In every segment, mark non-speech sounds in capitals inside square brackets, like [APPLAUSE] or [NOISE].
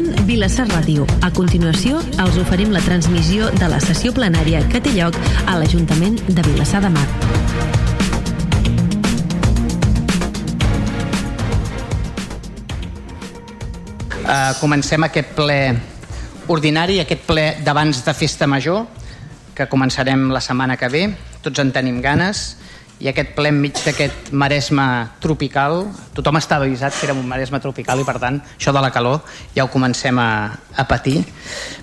Escolten Vilassar Ràdio. A continuació, els oferim la transmissió de la sessió plenària que té lloc a l'Ajuntament de Vilassar de Mar. Uh, comencem aquest ple ordinari, aquest ple d'abans de festa major, que començarem la setmana que ve. Tots en tenim ganes i aquest ple enmig d'aquest maresme tropical, tothom estava avisat que era un maresme tropical i per tant això de la calor ja ho comencem a, a patir.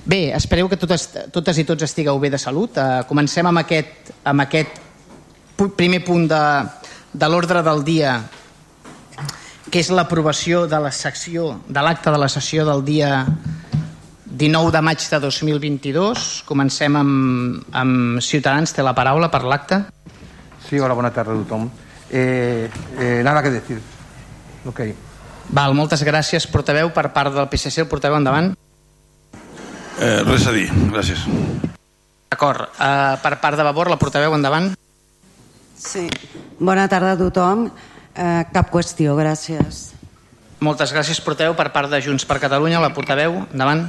Bé, espereu que totes, totes i tots estigueu bé de salut. Uh, comencem amb aquest, amb aquest primer punt de, de l'ordre del dia que és l'aprovació de la secció de l'acte de la sessió del dia 19 de maig de 2022. Comencem amb, amb Ciutadans, té la paraula per l'acte. Sí, hola, bona tarda a tothom. Eh, eh, nada que decir. Ok. Val, moltes gràcies, portaveu, per part del PSC, el portaveu endavant. Eh, res a dir, gràcies. D'acord, eh, per part de Vavor, la portaveu endavant. Sí, bona tarda a tothom. Eh, cap qüestió, gràcies. Moltes gràcies, portaveu, per part de Junts per Catalunya, la portaveu, endavant.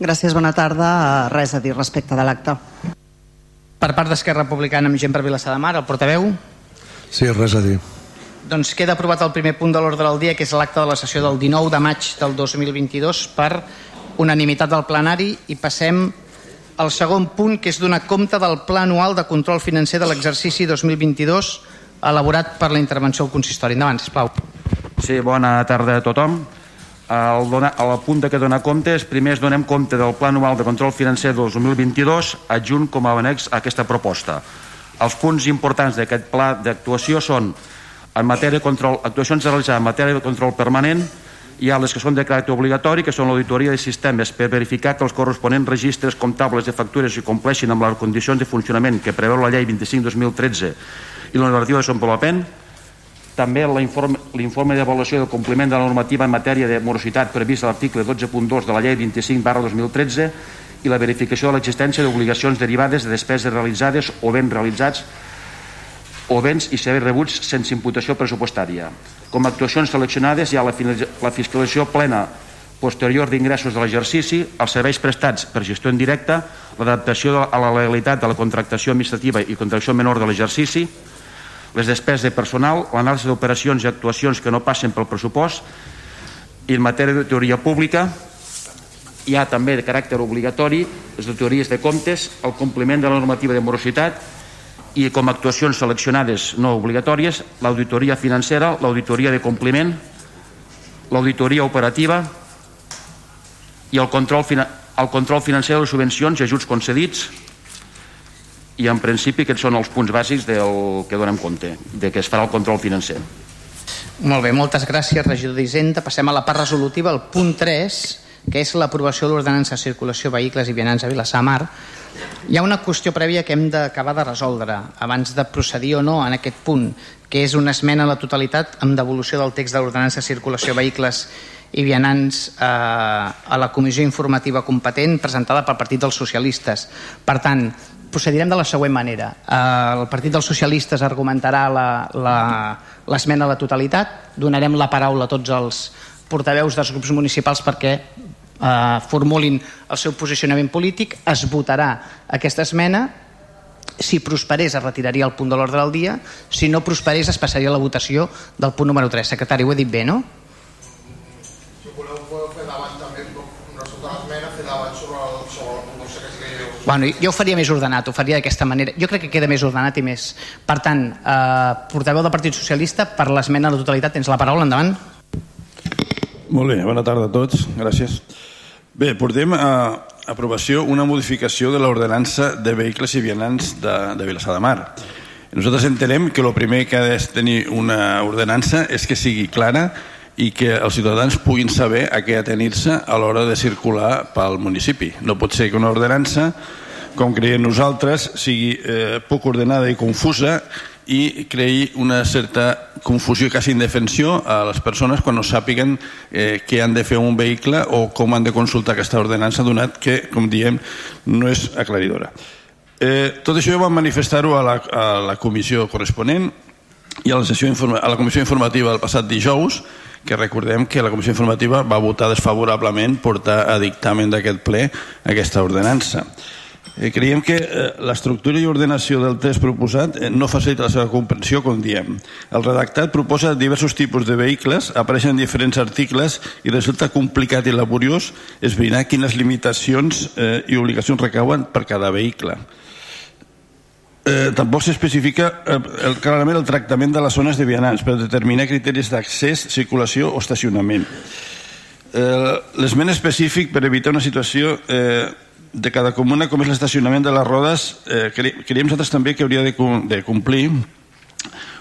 Gràcies, bona tarda. Res a dir respecte de l'acte. Per part d'Esquerra Republicana amb gent per Vilassar de Mar, el portaveu. Sí, res a dir. Doncs queda aprovat el primer punt de l'ordre del dia, que és l'acte de la sessió del 19 de maig del 2022 per unanimitat del plenari i passem al segon punt, que és donar compte del Pla Anual de Control Financer de l'exercici 2022 elaborat per la intervenció del consistori. Endavant, sisplau. Sí, bona tarda a tothom. El, dona, el punt que donar compte és primer es donem compte del Pla Anual de Control Financer del 2022 adjunt com a anex a aquesta proposta. Els punts importants d'aquest pla d'actuació són en matèria de control, actuacions a realitzar en matèria de control permanent hi ha les que són de caràcter obligatori, que són l'auditoria de sistemes per verificar que els corresponents registres comptables de factures i compleixin amb les condicions de funcionament que preveu la llei 25-2013 i la normativa de desenvolupament, també l'informe d'avaluació del compliment de la normativa en matèria de morositat previst a l'article 12.2 de la llei 25 barra 2013 i la verificació de l'existència d'obligacions derivades de despeses realitzades o béns realitzats o béns i serveis rebuts sense imputació pressupostària. Com a actuacions seleccionades hi ha la, la fiscalització plena posterior d'ingressos de l'exercici, els serveis prestats per gestió indirecta, l'adaptació a la legalitat de la contractació administrativa i contractació menor de l'exercici, les despeses de personal, l'anàlisi d'operacions i actuacions que no passen pel pressupost i en matèria de teoria pública hi ha també de caràcter obligatori les teories de comptes, el compliment de la normativa de morositat i com a actuacions seleccionades no obligatòries l'auditoria financera, l'auditoria de compliment l'auditoria operativa i el control, el control financer de les subvencions i ajuts concedits i en principi aquests són els punts bàsics del que donem compte, de què es farà el control financer. Molt bé, moltes gràcies, regidor d'Hisenda. Passem a la part resolutiva, el punt 3, que és l'aprovació de l'ordenança de circulació vehicles i vianants a Vilassar Mar. Hi ha una qüestió prèvia que hem d'acabar de resoldre abans de procedir o no en aquest punt, que és una esmena a la totalitat amb devolució del text de l'ordenança de circulació vehicles i vianants eh, a la comissió informativa competent presentada pel Partit dels Socialistes. Per tant, procedirem de la següent manera. Eh, el Partit dels Socialistes argumentarà l'esmena a la totalitat, donarem la paraula a tots els portaveus dels grups municipals perquè eh, formulin el seu posicionament polític, es votarà aquesta esmena, si prosperés es retiraria el punt de l'ordre del dia, si no prosperés es passaria a la votació del punt número 3. Secretari, ho he dit bé, no? Bueno, jo ho faria més ordenat, ho faria d'aquesta manera. Jo crec que queda més ordenat i més. Per tant, eh, portaveu del Partit Socialista, per l'esmena a la totalitat, tens la paraula, endavant. Molt bé, bona tarda a tots, gràcies. Bé, portem a aprovació una modificació de l'ordenança de vehicles i vianants de, de Vilassar de Mar. Nosaltres entenem que el primer que ha de tenir una ordenança és que sigui clara i que els ciutadans puguin saber a què atenir-se a l'hora de circular pel municipi. No pot ser que una ordenança, com creiem nosaltres, sigui eh, poc ordenada i confusa i creï una certa confusió, quasi indefensió a les persones quan no sàpiguen eh, què han de fer un vehicle o com han de consultar aquesta ordenança, donat que, com diem, no és aclaridora. Eh, tot això vam manifestar-ho a, la, a la comissió corresponent i a la, sessió a la comissió informativa del passat dijous que recordem que la Comissió Informativa va votar desfavorablement portar a dictamen d'aquest ple aquesta ordenança. Eh, creiem que eh, l'estructura i ordenació del text proposat eh, no facilita la seva comprensió, com diem. El redactat proposa diversos tipus de vehicles, apareixen diferents articles i resulta complicat i laboriós esbrinar quines limitacions i obligacions recauen per cada vehicle. Eh, tampoc s'especifica eh, el, clarament el tractament de les zones de vianants per determinar criteris d'accés, circulació o estacionament. Eh, L'esment específic per evitar una situació eh, de cada comuna, com és l'estacionament de les rodes, eh, creiem nosaltres també que hauria de, de complir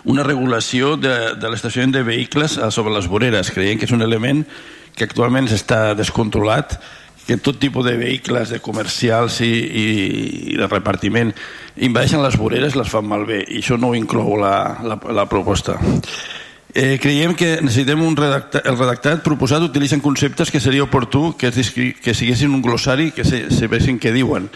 una regulació de, de l'estacionament de vehicles sobre les voreres. Creiem que és un element que actualment està descontrolat, que tot tipus de vehicles de comercials i, i, i de repartiment invadeixen les voreres les fan malbé i això no ho inclou la, la, la proposta. Eh, creiem que necessitem un redactat, el redactat proposat utilitzen conceptes que seria oportú que, que siguessin un glossari que se, sabessin què diuen.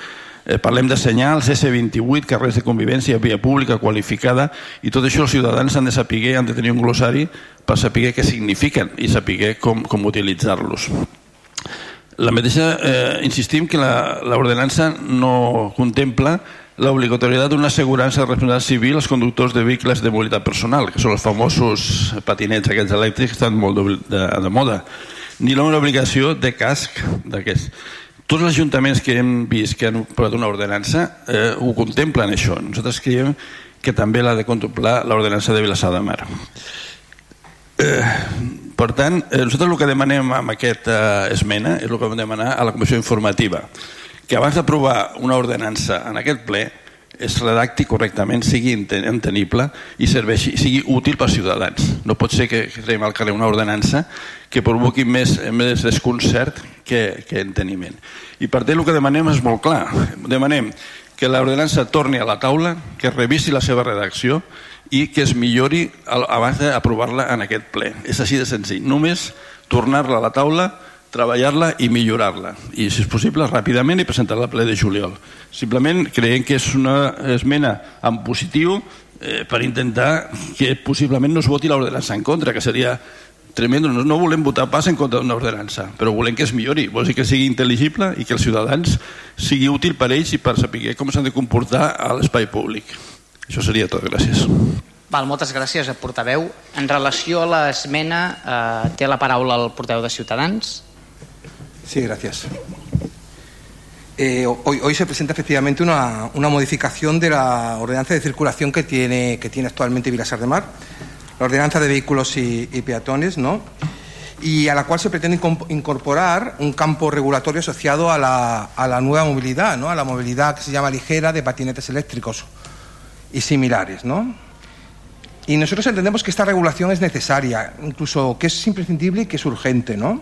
Eh, parlem de senyals, S28, carrers de convivència, via pública qualificada i tot això els ciutadans han de saber, han de tenir un glossari per saber què signifiquen i saber com, com utilitzar-los. La mateixa, eh, insistim que l'ordenança no contempla l'obligatorietat d'una assegurança de responsabilitat civil als conductors de vehicles de mobilitat personal, que són els famosos patinets aquests elèctrics que estan molt de, de, de moda, ni l'obligació de casc d'aquests. Tots els ajuntaments que hem vist que han posat una ordenança eh, ho contemplen això. Nosaltres creiem que també l'ha de contemplar l'ordenança de Vilassar de Mar. Eh, per tant, eh, nosaltres el que demanem amb aquesta eh, esmena és el que vam demanar a la comissió informativa que abans d'aprovar una ordenança en aquest ple es redacti correctament, sigui entenible i serveixi, sigui útil per ciutadans. No pot ser que traiem al carrer una ordenança que provoqui més, més desconcert que, que enteniment. I per tant el que demanem és molt clar. Demanem que l'ordenança torni a la taula, que revisi la seva redacció i que es millori abans d'aprovar-la en aquest ple. És així de senzill. Només tornar-la a la taula treballar-la i millorar-la. I si és possible ràpidament i presentar-la al ple de juliol. Simplement creiem que és una esmena en positiu eh, per intentar que possiblement no es voti l'ordenança en contra que seria tremendo, no, no volem votar pas en contra d'una ordenança però volem que es millori, vol dir que sigui intel·ligible i que els ciutadans sigui útil per ells i per saber com s'han de comportar a l'espai públic això seria tot, gràcies Val, moltes gràcies, portaveu. En relació a l'esmena, eh, té la paraula el portaveu de Ciutadans. Sí, gracias. Eh, hoy, hoy, se presenta efectivamente una, una, modificación de la ordenanza de circulación que tiene, que tiene actualmente Vilasar de Mar, la ordenanza de vehículos y, y peatones, ¿no? y a la cual se pretende incorporar un campo regulatorio asociado a la, a la, nueva movilidad, ¿no? a la movilidad que se llama ligera de patinetes eléctricos y similares. ¿no? Y nosotros entendemos que esta regulación es necesaria, incluso que es imprescindible y que es urgente. ¿no?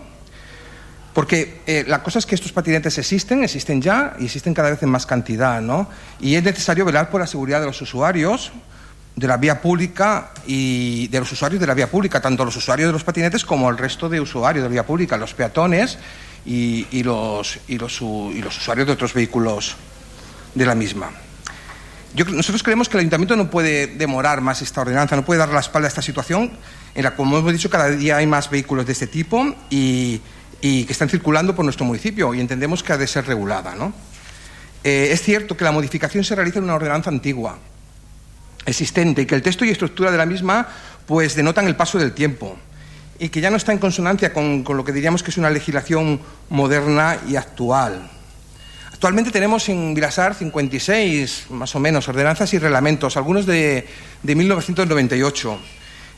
Porque eh, la cosa es que estos patinetes existen, existen ya y existen cada vez en más cantidad, ¿no? Y es necesario velar por la seguridad de los usuarios de la vía pública y de los usuarios de la vía pública, tanto los usuarios de los patinetes como el resto de usuarios de la vía pública, los peatones y, los usuarios de otros vehículos de la misma. Nosotros creemos que el ayuntamiento no puede demorar más esta ordenanza, no puede dar la espalda a esta situación en la que, como hemos dicho, cada día hay más vehículos de este tipo y, que están circulando por nuestro municipio y entendemos que ha de ser regulada. ¿no? Eh, es cierto que la modificación se realiza en una ordenanza antigua, existente, y que el texto y estructura de la misma pues denotan el paso del tiempo y que ya no está en consonancia con, con lo que diríamos que es una legislación moderna y actual. Actualmente tenemos en Vilasar 56, más o menos, ordenanzas y reglamentos, algunos de, de 1998.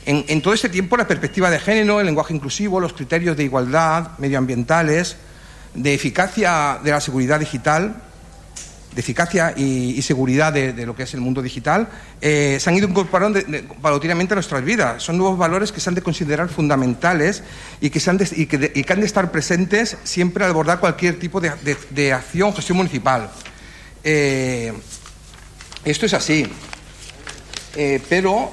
En, en, todo este tiempo, la perspectiva de género, el lenguaje inclusivo, los criterios de igualdad medioambientales, de eficacia de la seguridad digital, de eficacia y, seguridad de, de, lo que es el mundo digital, eh, se han ido incorporando de, de, paulatinamente a nuestras vidas. Son nuevos valores que se han de considerar fundamentales y que, se han de, y que, han de estar presentes siempre al abordar cualquier tipo de, acción, gestión municipal. Eh, esto es así. Eh, pero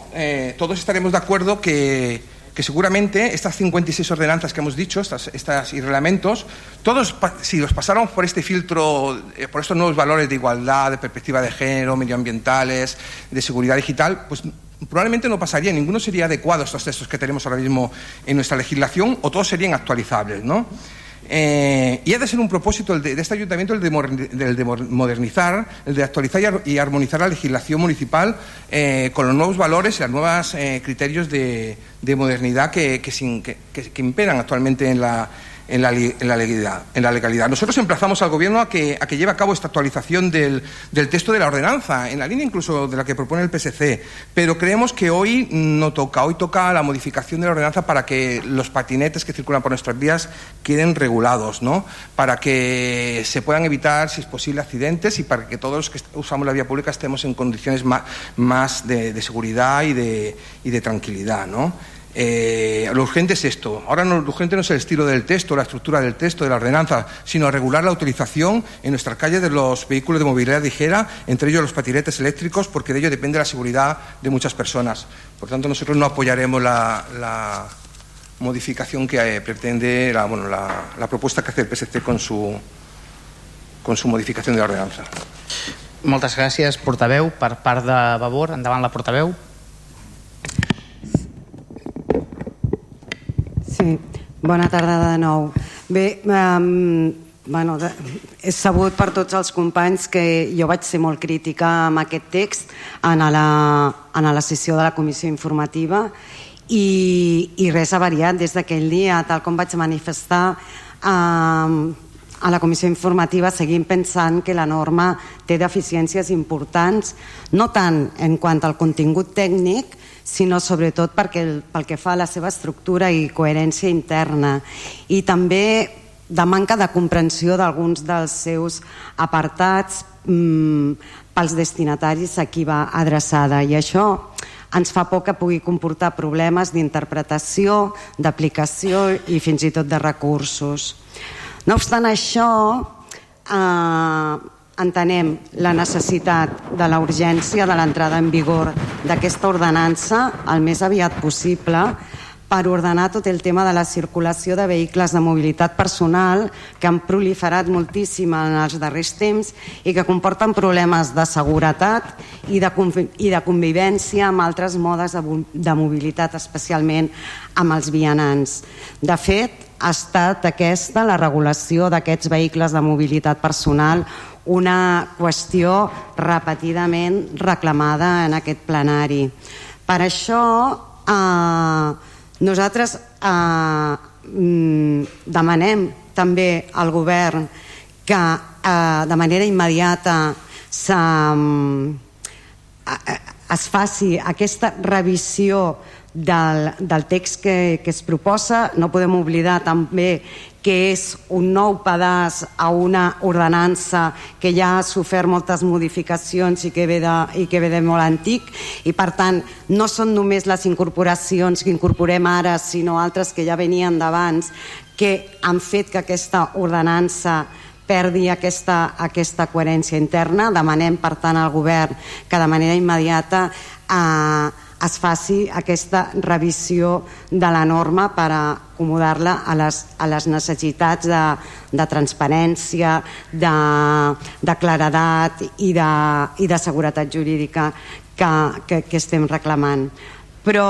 todos estaremos de acuerdo que, que, seguramente estas 56 ordenanzas que hemos dicho, estas, y reglamentos, todos, si los pasáramos por este filtro, eh, por estos nuevos valores de igualdad, de perspectiva de género, medioambientales, de seguridad digital, pues probablemente no pasaría, ninguno sería adecuado a estos textos que tenemos ahora mismo en nuestra legislación o todos serían actualizables, ¿no? Eh, y ha de ser un propósito de, este ayuntamiento el de, modernizar, el de actualizar y, armonizar la legislación municipal eh, con los nuevos valores y los nuevos eh, criterios de, modernidad que imperan actualmente en la, en la, legalidad, en la legalidad. Nosotros emplazamos al Gobierno a que, a que lleve a cabo esta actualización del, del, texto de la ordenanza, en la línea incluso de la que propone el PSC, pero creemos que hoy no toca, hoy toca la modificación de la ordenanza para que los patinetes que circulan por nuestras vías queden regulados, ¿no? para que se puedan evitar, si es posible, accidentes y para que todos los que usamos la vía pública estemos en condiciones más, más de, de, seguridad y de, y de tranquilidad. ¿no? Eh, lo urgente es esto. Ahora no, lo urgente no es el estilo del texto, la estructura del texto, de la ordenanza, sino regular la utilización en nuestras calles de los vehículos de movilidad ligera, entre ellos los patinetes eléctricos, porque de ello depende la seguridad de muchas personas. Por tanto, nosotros no apoyaremos la, modificación que eh, pretende, la, bueno, la, propuesta que hace el PSC con su, con su modificación de la ordenanza. Moltes gràcies, portaveu. Per part de Vavor, endavant la portaveu. Sí, bona tarda de nou. Bé, um, bueno, de, és sabut per tots els companys que jo vaig ser molt crítica amb aquest text en la, en la sessió de la comissió informativa i, i res ha variat des d'aquell dia, tal com vaig manifestar um, a la comissió informativa seguim pensant que la norma té deficiències importants, no tant en quant al contingut tècnic, sinó sobretot perquè, pel que fa a la seva estructura i coherència interna i també de manca de comprensió d'alguns dels seus apartats mmm, pels destinataris a qui va adreçada i això ens fa por que pugui comportar problemes d'interpretació, d'aplicació i fins i tot de recursos. No obstant això, eh, entenem la necessitat de la urgència de l'entrada en vigor d'aquesta ordenança el més aviat possible per ordenar tot el tema de la circulació de vehicles de mobilitat personal que han proliferat moltíssim en els darrers temps i que comporten problemes de seguretat i de, i de convivència amb altres modes de, de mobilitat, especialment amb els vianants. De fet, ha estat aquesta, la regulació d'aquests vehicles de mobilitat personal, una qüestió repetidament reclamada en aquest plenari. Per això eh, nosaltres eh, mm, demanem també al govern que eh, de manera immediata mm, es faci aquesta revisió del, del text que, que es proposa. No podem oblidar també que és un nou pedaç a una ordenança que ja ha sofert moltes modificacions i que ve de, i que ve de molt antic i per tant no són només les incorporacions que incorporem ara sinó altres que ja venien d'abans que han fet que aquesta ordenança perdi aquesta, aquesta coherència interna. Demanem, per tant, al govern que de manera immediata eh, es faci aquesta revisió de la norma per acomodar-la a, les, a les necessitats de, de transparència, de, de claredat i de, i de seguretat jurídica que, que, que estem reclamant. Però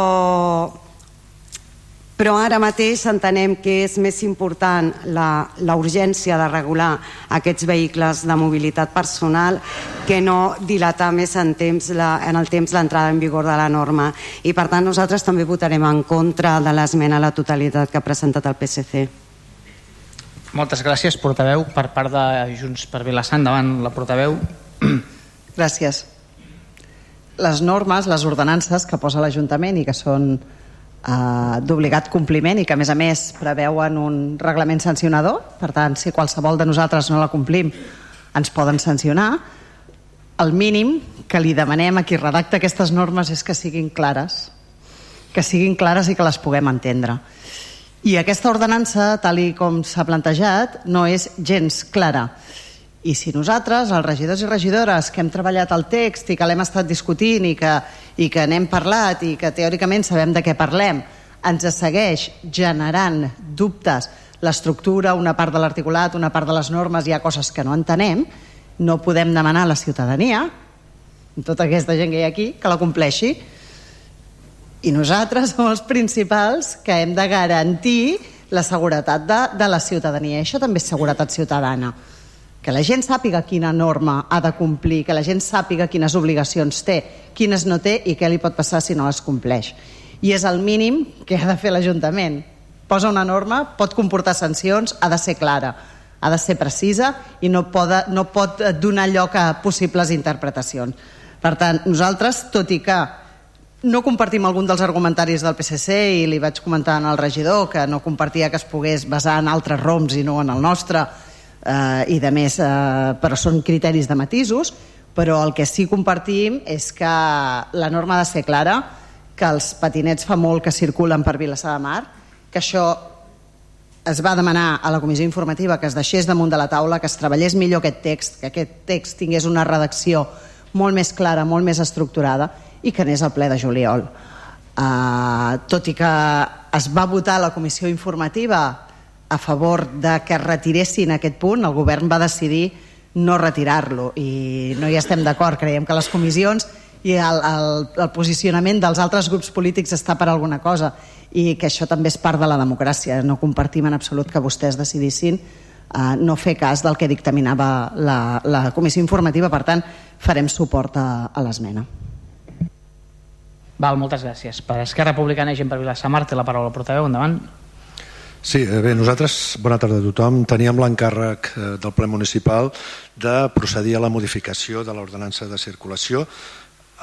però ara mateix entenem que és més important la, la urgència de regular aquests vehicles de mobilitat personal que no dilatar més en, temps la, en el temps l'entrada en vigor de la norma. I per tant nosaltres també votarem en contra de l'esmena a la totalitat que ha presentat el PSC. Moltes gràcies, portaveu. Per part de Junts per Vilassant, davant la portaveu. Gràcies. Les normes, les ordenances que posa l'Ajuntament i que són eh, d'obligat compliment i que a més a més preveuen un reglament sancionador. Per tant si qualsevol de nosaltres no la complim ens poden sancionar. El mínim que li demanem a qui redacta aquestes normes és que siguin clares. Que siguin clares i que les puguem entendre. I aquesta ordenança tal i com s'ha plantejat no és gens clara i si nosaltres, els regidors i regidores que hem treballat el text i que l'hem estat discutint i que, i que n'hem parlat i que teòricament sabem de què parlem, ens segueix generant dubtes l'estructura, una part de l'articulat, una part de les normes, hi ha coses que no entenem, no podem demanar a la ciutadania, tota aquesta gent que hi ha aquí, que la compleixi. I nosaltres som els principals que hem de garantir la seguretat de, de la ciutadania. Això també és seguretat ciutadana. Que la gent sàpiga quina norma ha de complir, que la gent sàpiga quines obligacions té, quines no té i què li pot passar si no les compleix. I és el mínim que ha de fer l'Ajuntament. Posa una norma, pot comportar sancions, ha de ser clara ha de ser precisa i no pot, no pot donar lloc a possibles interpretacions. Per tant, nosaltres, tot i que no compartim algun dels argumentaris del PSC i li vaig comentar al regidor que no compartia que es pogués basar en altres roms i no en el nostre eh, i de més, eh, però són criteris de matisos però el que sí compartim és que la norma ha de ser clara que els patinets fa molt que circulen per Vilassar de Mar que això es va demanar a la comissió informativa que es deixés damunt de la taula, que es treballés millor aquest text, que aquest text tingués una redacció molt més clara, molt més estructurada i que anés al ple de juliol. Uh, tot i que es va votar a la comissió informativa a favor de que retiressin aquest punt, el govern va decidir no retirar-lo i no hi estem d'acord. Creiem que les comissions i el, el, el posicionament dels altres grups polítics està per alguna cosa i que això també és part de la democràcia. No compartim en absolut que vostès decidissin eh, no fer cas del que dictaminava la, la comissió informativa. Per tant, farem suport a, a l'esmena. Val, moltes gràcies. Per Esquerra Republicana i gent per Vilassamar té la paraula portaveu. Endavant. Sí, eh, bé, nosaltres, bona tarda a tothom, teníem l'encàrrec eh, del ple municipal de procedir a la modificació de l'ordenança de circulació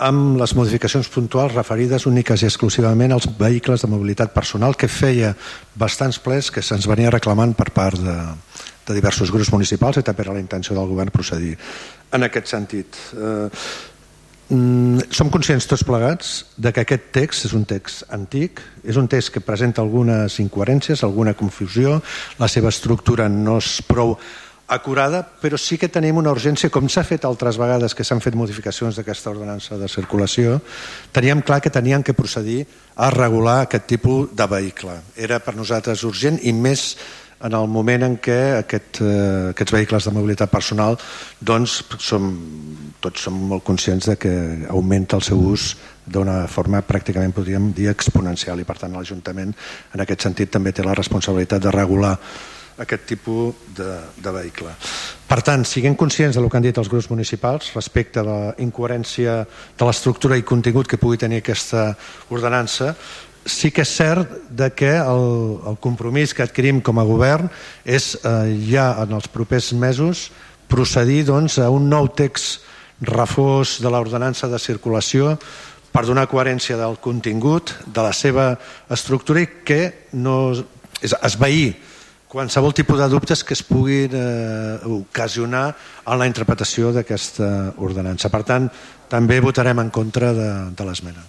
amb les modificacions puntuals referides úniques i exclusivament als vehicles de mobilitat personal que feia bastants plets que se'ns venia reclamant per part de, de diversos grups municipals i també era la intenció del govern procedir en aquest sentit. Eh, mm, som conscients tots plegats de que aquest text és un text antic, és un text que presenta algunes incoherències, alguna confusió, la seva estructura no és prou acurada, però sí que tenim una urgència, com s'ha fet altres vegades que s'han fet modificacions d'aquesta ordenança de circulació, teníem clar que tenien que procedir a regular aquest tipus de vehicle. Era per nosaltres urgent i més en el moment en què aquest, eh, aquests vehicles de mobilitat personal doncs som, tots som molt conscients de que augmenta el seu ús d'una forma pràcticament podríem dir exponencial i per tant l'Ajuntament en aquest sentit també té la responsabilitat de regular aquest tipus de, de vehicle. Per tant, siguem conscients del que han dit els grups municipals respecte a la incoherència de l'estructura i contingut que pugui tenir aquesta ordenança, sí que és cert de que el, el compromís que adquirim com a govern és eh, ja en els propers mesos procedir doncs, a un nou text reforç de l'ordenança de circulació per donar coherència del contingut, de la seva estructura i que no és esvair qualsevol tipus de dubtes que es puguin eh, ocasionar en la interpretació d'aquesta ordenança. Per tant, també votarem en contra de, de l'esmena.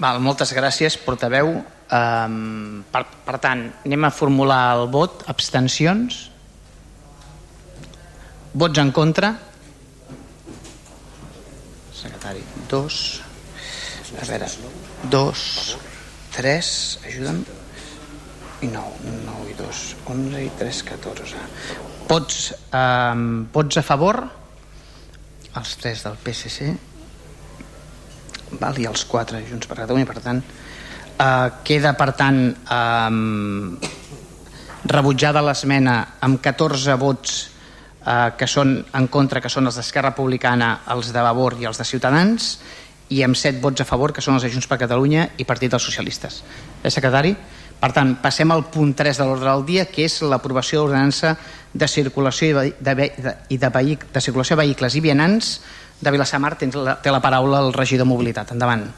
Val, moltes gràcies, portaveu. Um, per, per tant, anem a formular el vot. Abstencions? Vots en contra? Secretari, dos. A veure, dos, tres, ajuda'm i 9, 9 i 2, 11 i 3, 14. Pots, eh, pots a favor? Els 3 del PSC val, i els 4 Junts per Catalunya, per tant, eh, queda, per tant, eh, rebutjada l'esmena amb 14 vots eh, que són en contra, que són els d'Esquerra Republicana, els de Vavor i els de Ciutadans, i amb 7 vots a favor, que són els de Junts per Catalunya i Partit dels Socialistes. Eh, secretari? Per tant, passem al punt 3 de l'ordre del dia, que és l'aprovació de l'ordenança de circulació i de, de, de, de circulació de vehicles i vianants de Vilassamar. Té la, té la paraula el regidor de Mobilitat. Endavant.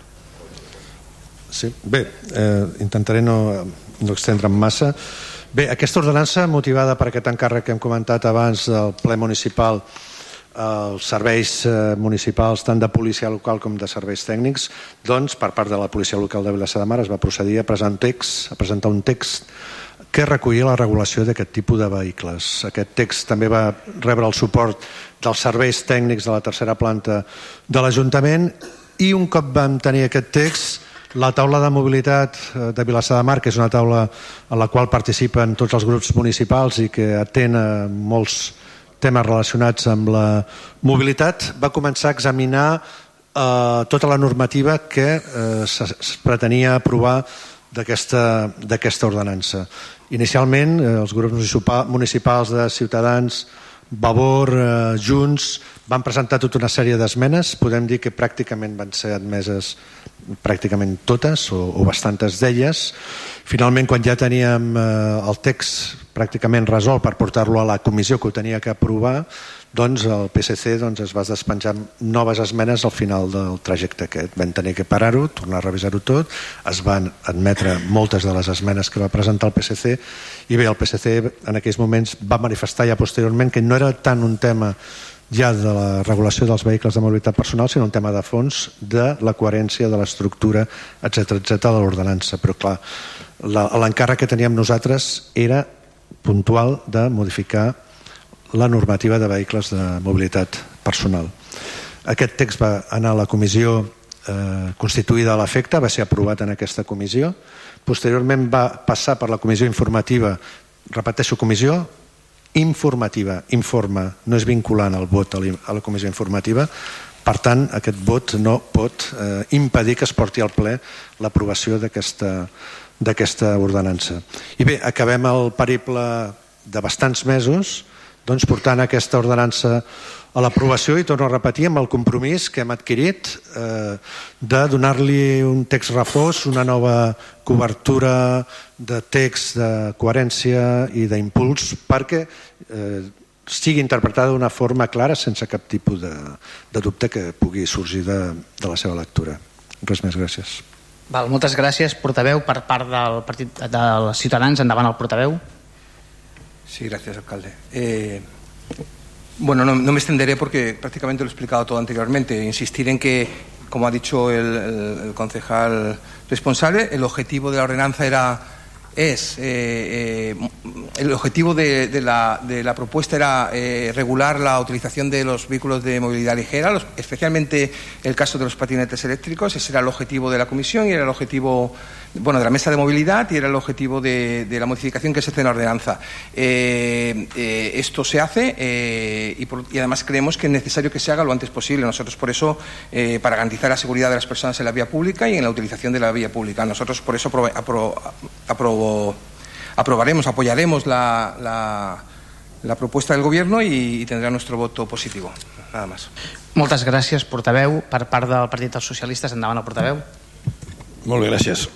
Sí, bé, eh, intentaré no, no extendre'm massa. Bé, aquesta ordenança, motivada per aquest encàrrec que hem comentat abans del ple municipal els serveis eh, municipals tant de policia local com de serveis tècnics doncs per part de la policia local de Vilassar de Mar es va procedir a presentar text, a presentar un text que recollia la regulació d'aquest tipus de vehicles. Aquest text també va rebre el suport dels serveis tècnics de la tercera planta de l'Ajuntament i un cop vam tenir aquest text la taula de mobilitat eh, de Vilassar de Mar, que és una taula en la qual participen tots els grups municipals i que atén a molts temes relacionats amb la mobilitat, va començar a examinar eh, tota la normativa que eh, es pretenia aprovar d'aquesta ordenança. Inicialment, eh, els grups municipals de Ciutadans, Vavor, eh, Junts, van presentar tota una sèrie d'esmenes, podem dir que pràcticament van ser admeses pràcticament totes o, o bastantes d'elles. Finalment, quan ja teníem eh, el text pràcticament resolt per portar-lo a la comissió que ho tenia que aprovar, doncs el PSC doncs, es va despenjar noves esmenes al final del trajecte aquest. Vam tenir que parar-ho, tornar a revisar-ho tot, es van admetre moltes de les esmenes que va presentar el PSC i bé, el PSC en aquells moments va manifestar ja posteriorment que no era tant un tema ja de la regulació dels vehicles de mobilitat personal, sinó un tema de fons de la coherència de l'estructura, etc etc de l'ordenança. Però clar, l'encàrrec que teníem nosaltres era puntual de modificar la normativa de vehicles de mobilitat personal. Aquest text va anar a la comissió eh, constituïda a l'efecte, va ser aprovat en aquesta comissió, posteriorment va passar per la comissió informativa, repeteixo, comissió informativa, informa, no és vinculant el vot a la comissió informativa, per tant, aquest vot no pot eh, impedir que es porti al ple l'aprovació d'aquesta ordenança. I bé, acabem el periple de bastants mesos doncs, portant aquesta ordenança a l'aprovació i torno a repetir amb el compromís que hem adquirit eh, de donar-li un text reforç, una nova cobertura de text de coherència i d'impuls perquè eh, sigui interpretada d'una forma clara sense cap tipus de, de dubte que pugui sorgir de, de la seva lectura. Res més, gràcies. Val, moltes gràcies, portaveu, per part del partit dels Ciutadans. Endavant el portaveu. Sí, gracias, alcalde. Eh, bueno, no, no, me extenderé porque prácticamente lo he explicado todo anteriormente. Insistir en que, como ha dicho el, concejal responsable, el objetivo de la ordenanza era es eh, eh, el objetivo de, de, la, de, la, propuesta era eh, regular la utilización de los vehículos de movilidad ligera, los, especialmente el caso de los patinetes eléctricos. Ese era el objetivo de la comisión y era el objetivo bueno, de la mesa de movilidad y era el objetivo de, de la modificación que se hace en la ordenanza. Eh, eh, esto se hace eh, y, por, y, además creemos que es necesario que se haga lo antes posible. Nosotros por eso, para garantizar la seguridad de las personas en la vía pública y en la utilización de la vía pública, nosotros por eso apro apro apro aprobaremos, apoyaremos la, la, la, propuesta del Gobierno y, y tendrá nuestro voto positivo. Nada más. Moltes gràcies, portaveu. Per part del Partit dels Socialistes, portaveu. Molt bé, gràcies.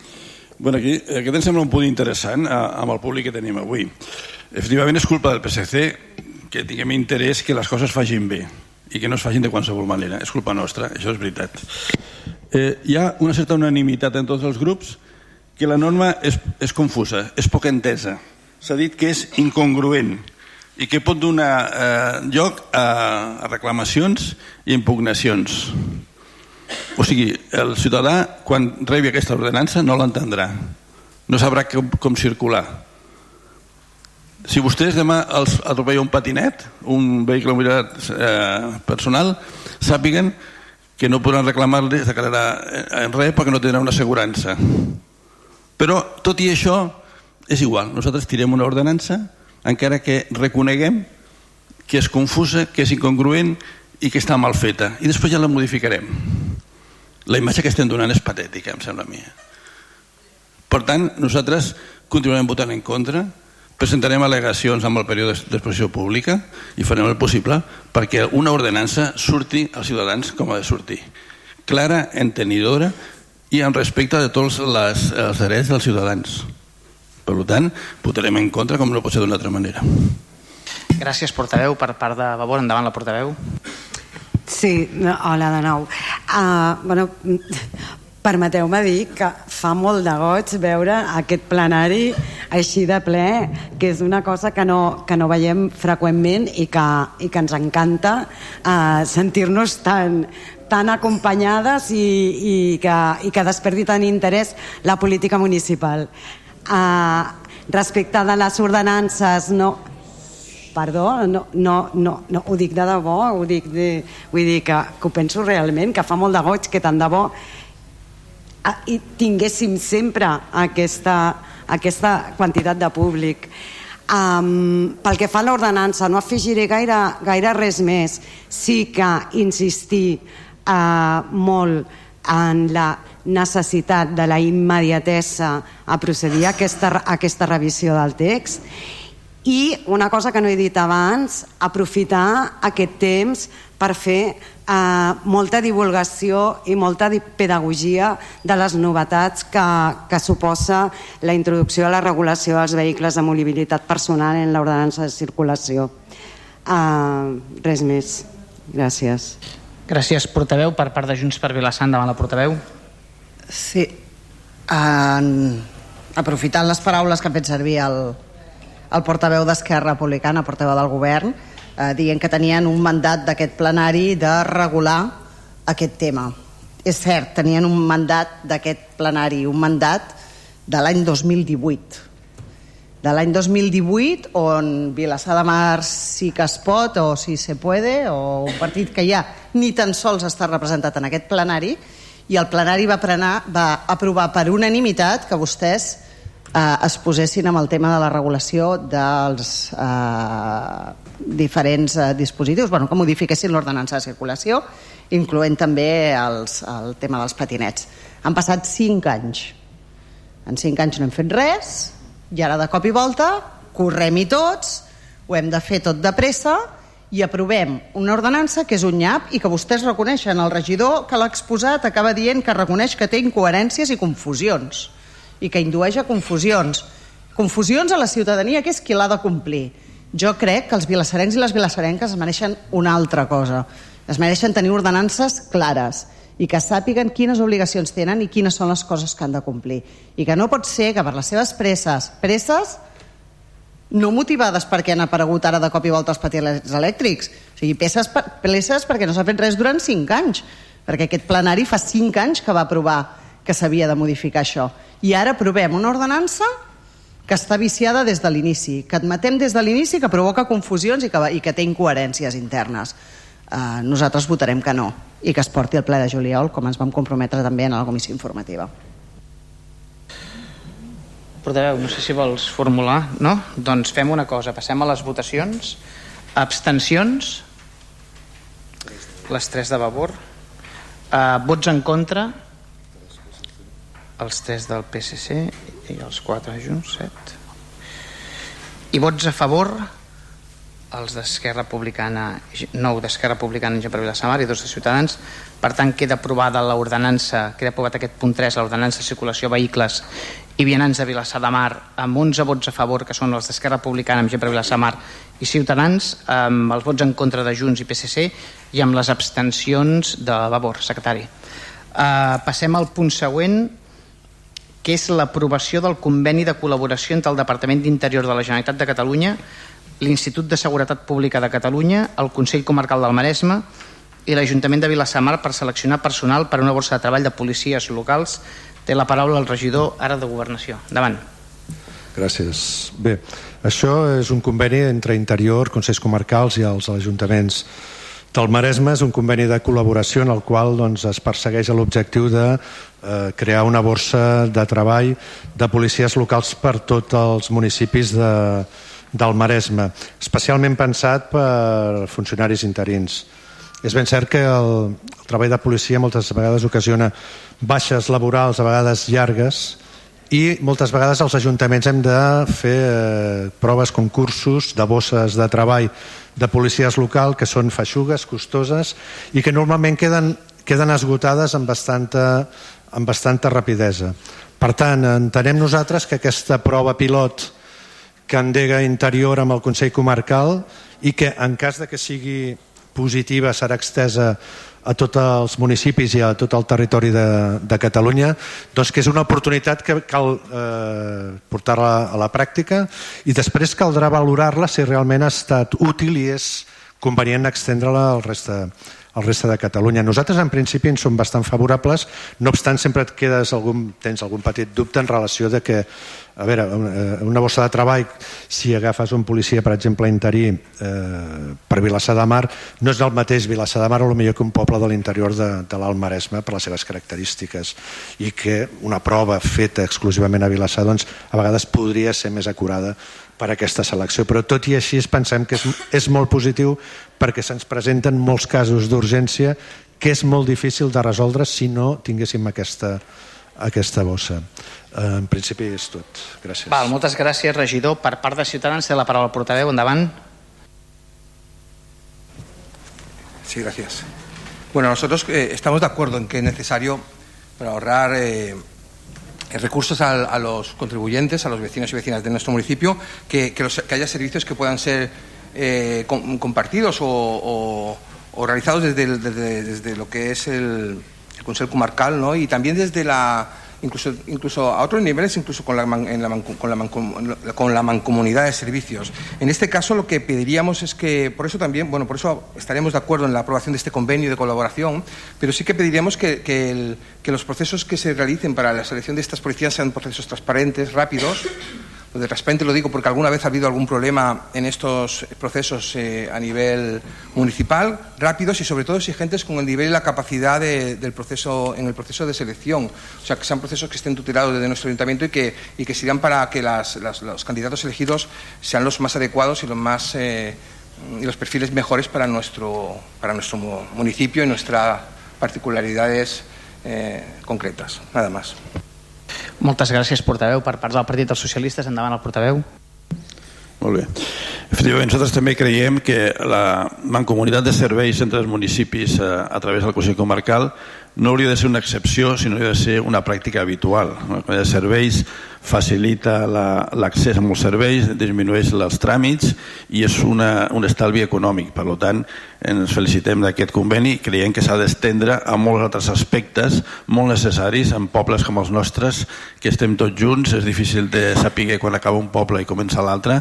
[CLEARS THROAT] bueno, aquí, aquest em sembla un punt interessant eh, amb el públic que tenim avui. Efectivament, és culpa del PSC que tinguem interès que les coses facin bé i que no es facin de qualsevol manera. És culpa nostra, això és veritat. Eh, hi ha una certa unanimitat en tots els grups que la norma és, és confusa, és poc entesa. S'ha dit que és incongruent i que pot donar eh, lloc a, a reclamacions i impugnacions. O sigui, el ciutadà, quan rebi aquesta ordenança, no l'entendrà. No sabrà com, com circular. Si vostès demà els atropella un patinet, un vehicle mobilitat eh, personal, sàpiguen que no podran reclamar-li de carrera en res perquè no tindran una assegurança. Però, tot i això, és igual. Nosaltres tirem una ordenança encara que reconeguem que és confusa, que és incongruent i que està mal feta. I després ja la modificarem la imatge que estem donant és patètica, em sembla a mi. Per tant, nosaltres continuarem votant en contra, presentarem al·legacions amb el període d'exposició pública i farem el possible perquè una ordenança surti als ciutadans com ha de sortir. Clara, entenidora i en respecte de tots les, els drets dels ciutadans. Per tant, votarem en contra com no pot ser d'una altra manera. Gràcies, portaveu. Per part de Vavor, endavant la portaveu. Sí, hola de nou. Uh, bueno, permeteu-me dir que fa molt de goig veure aquest plenari així de ple, que és una cosa que no, que no veiem freqüentment i que, i que ens encanta uh, sentir-nos tan, tan acompanyades i, i, que, i que desperdi tant interès la política municipal. Uh, respecte de les ordenances, no, perdó, no, no, no, no, ho dic de debò, ho dic de, vull dir que, que ho penso realment, que fa molt de goig que tant de bo i tinguéssim sempre aquesta, aquesta quantitat de públic. Um, pel que fa a l'ordenança, no afegiré gaire, gaire res més. Sí que insistir eh, molt en la necessitat de la immediatesa a procedir a aquesta, a aquesta revisió del text i una cosa que no he dit abans, aprofitar aquest temps per fer eh, molta divulgació i molta pedagogia de les novetats que, que suposa la introducció de la regulació dels vehicles de mobilitat personal en l'ordenança de circulació. Eh, res més. Gràcies. Gràcies, portaveu. Per part de Junts per Vilassar, davant la portaveu. Sí. En... Aprofitant les paraules que ha fet servir el, el portaveu d'Esquerra Republicana, portaveu del govern, eh, dient que tenien un mandat d'aquest plenari de regular aquest tema. És cert, tenien un mandat d'aquest plenari, un mandat de l'any 2018 de l'any 2018 on Vilassar de Mar sí que es pot o sí se puede o un partit que ja ni tan sols està representat en aquest plenari i el plenari va, prenar, va aprovar per unanimitat que vostès eh, es posessin amb el tema de la regulació dels eh, diferents eh, dispositius, bueno, que modifiquessin l'ordenança de circulació, incloent també els, el tema dels patinets. Han passat 5 anys. En 5 anys no hem fet res, i ara de cop i volta correm-hi tots, ho hem de fer tot de pressa i aprovem una ordenança que és un nyap i que vostès reconeixen. El regidor que l'ha exposat acaba dient que reconeix que té incoherències i confusions i que indueix a confusions. Confusions a la ciutadania, que és qui l'ha de complir. Jo crec que els vilassarencs i les vilassarenques es mereixen una altra cosa. Es mereixen tenir ordenances clares i que sàpiguen quines obligacions tenen i quines són les coses que han de complir. I que no pot ser que per les seves presses, presses no motivades perquè han aparegut ara de cop i volta els patinets elèctrics, o sigui, peces, presses perquè no s'ha fet res durant 5 anys, perquè aquest plenari fa 5 anys que va aprovar que s'havia de modificar això. I ara aprovem una ordenança que està viciada des de l'inici, que admetem des de l'inici que provoca confusions i que, i que té incoherències internes. Eh, nosaltres votarem que no i que es porti al ple de juliol com ens vam comprometre també en la comissió informativa. Portaveu, no sé si vols formular no? doncs fem una cosa, passem a les votacions. Abstencions? Les 3 de Vavor uh, vots en contra els 3 del PSC i els 4 junts 7 i vots a favor els d'Esquerra Republicana, nou d'Esquerra Republicana en per Vilassamar i dos de Ciutadans. Per tant, queda aprovada l'ordenança, queda aprovat aquest punt 3, l'ordenança de circulació vehicles i vianants de Vilassar de Mar amb 11 vots a favor, que són els d'Esquerra Republicana amb per Vilassar de Mar i Ciutadans, amb els vots en contra de Junts i PSC i amb les abstencions de Vavor, secretari. Uh, passem al punt següent, que és l'aprovació del conveni de col·laboració entre el Departament d'Interior de la Generalitat de Catalunya l'Institut de Seguretat Pública de Catalunya, el Consell Comarcal del Maresme i l'Ajuntament de Vilassamar per seleccionar personal per a una borsa de treball de policies locals. Té la paraula el regidor ara de Governació. Davant. Gràcies. Bé, això és un conveni entre Interior, Consells Comarcals i els ajuntaments del Maresme. És un conveni de col·laboració en el qual doncs, es persegueix l'objectiu de eh, crear una borsa de treball de policies locals per tots els municipis de, del Maresme, especialment pensat per funcionaris interins. És ben cert que el, el treball de policia moltes vegades ocasiona baixes laborals, a vegades llargues, i moltes vegades els ajuntaments hem de fer eh, proves, concursos de bosses de treball de policies local que són feixugues, costoses i que normalment queden, queden esgotades amb bastanta, amb bastanta rapidesa. Per tant, entenem nosaltres que aquesta prova pilot que endega interior amb el Consell Comarcal i que en cas de que sigui positiva serà extesa a tots els municipis i a tot el territori de, de Catalunya, doncs que és una oportunitat que cal eh, portar-la a la pràctica i després caldrà valorar-la si realment ha estat útil i és convenient extendre-la al reste, al reste de Catalunya. Nosaltres en principi en som bastant favorables, no obstant sempre et quedes algun, tens algun petit dubte en relació de que a veure, una, una bossa de treball, si agafes un policia, per exemple, interí eh, per Vilassar de Mar, no és el mateix Vilassar de Mar o millor que un poble de l'interior de, de l'Alt Maresme per les seves característiques i que una prova feta exclusivament a Vilassar doncs, a vegades podria ser més acurada per aquesta selecció, però tot i així pensem que és, és molt positiu perquè se'ns presenten molts casos d'urgència que és molt difícil de resoldre si no tinguéssim aquesta, aquesta bossa. Eh, en principi és tot. Gràcies. Val, moltes gràcies, regidor. Per part de Ciutadans, té la paraula el portaveu. Endavant. Sí, gracias. Bueno, nosotros eh, estamos de acuerdo en que es necesario para ahorrar eh, recursos a, a, los contribuyentes, a los vecinos y vecinas de nuestro municipio, que, que, los, que haya servicios que puedan ser eh, com, compartidos o, o, realizados desde, desde, lo que es el, el Consejo Comarcal ¿no? y también desde la incluso, incluso a otros niveles, incluso con la, en la, con, la, con la mancomunidad de servicios. En este caso, lo que pediríamos es que, por eso también, bueno, por eso estaremos de acuerdo en la aprobación de este convenio de colaboración, pero sí que pediríamos que, que los procesos que se realicen para la selección de estas policías sean procesos transparentes, rápidos, de transparente lo digo porque alguna vez ha habido algún problema en estos procesos eh, a nivel municipal, rápidos y sobre todo exigentes con el nivel y la capacidad de, del proceso, en el proceso de selección. O sea, que sean procesos que estén tutelados desde nuestro ayuntamiento y que, y que sirvan para que las, los candidatos elegidos sean los más adecuados y los más eh, y los perfiles mejores para nuestro, para nuestro municipio y nuestras particularidades eh, concretas. Nada más. Moltes gràcies, portaveu. Per part del Partit dels Socialistes, endavant el portaveu. Molt bé. Efectivament, nosaltres també creiem que la mancomunitat de serveis entre els municipis a, a través del Consell Comarcal no hauria de ser una excepció, sinó hauria de ser una pràctica habitual. Comunitat de serveis facilita l'accés la, a molts serveis, disminueix els tràmits i és una, un estalvi econòmic. Per tant, ens felicitem d'aquest conveni i creiem que s'ha d'estendre a molts altres aspectes molt necessaris en pobles com els nostres, que estem tots junts, és difícil de saber quan acaba un poble i comença l'altre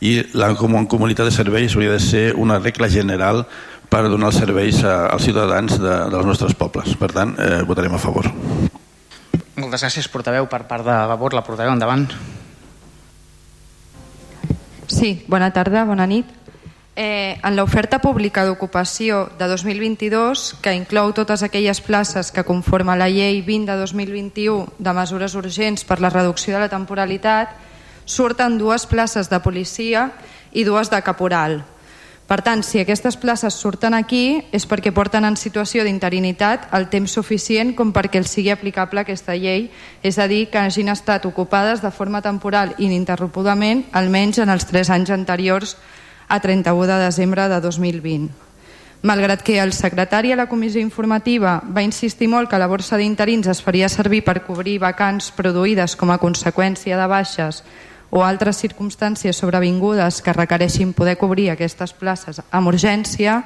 i la comunitat de serveis hauria de ser una regla general per donar els serveis als ciutadans de, dels nostres pobles. Per tant, eh, votarem a favor. Moltes gràcies, portaveu. Per part de Vavor, la portaveu, endavant. Sí, bona tarda, bona nit. Eh, en l'oferta pública d'ocupació de 2022, que inclou totes aquelles places que conforma la llei 20 de 2021 de mesures urgents per la reducció de la temporalitat, surten dues places de policia i dues de caporal, per tant, si aquestes places surten aquí és perquè porten en situació d'interinitat el temps suficient com perquè els sigui aplicable aquesta llei, és a dir, que hagin estat ocupades de forma temporal ininterrompudament almenys en els tres anys anteriors a 31 de desembre de 2020. Malgrat que el secretari a la comissió informativa va insistir molt que la borsa d'interins es faria servir per cobrir vacants produïdes com a conseqüència de baixes o altres circumstàncies sobrevingudes que requereixin poder cobrir aquestes places amb urgència,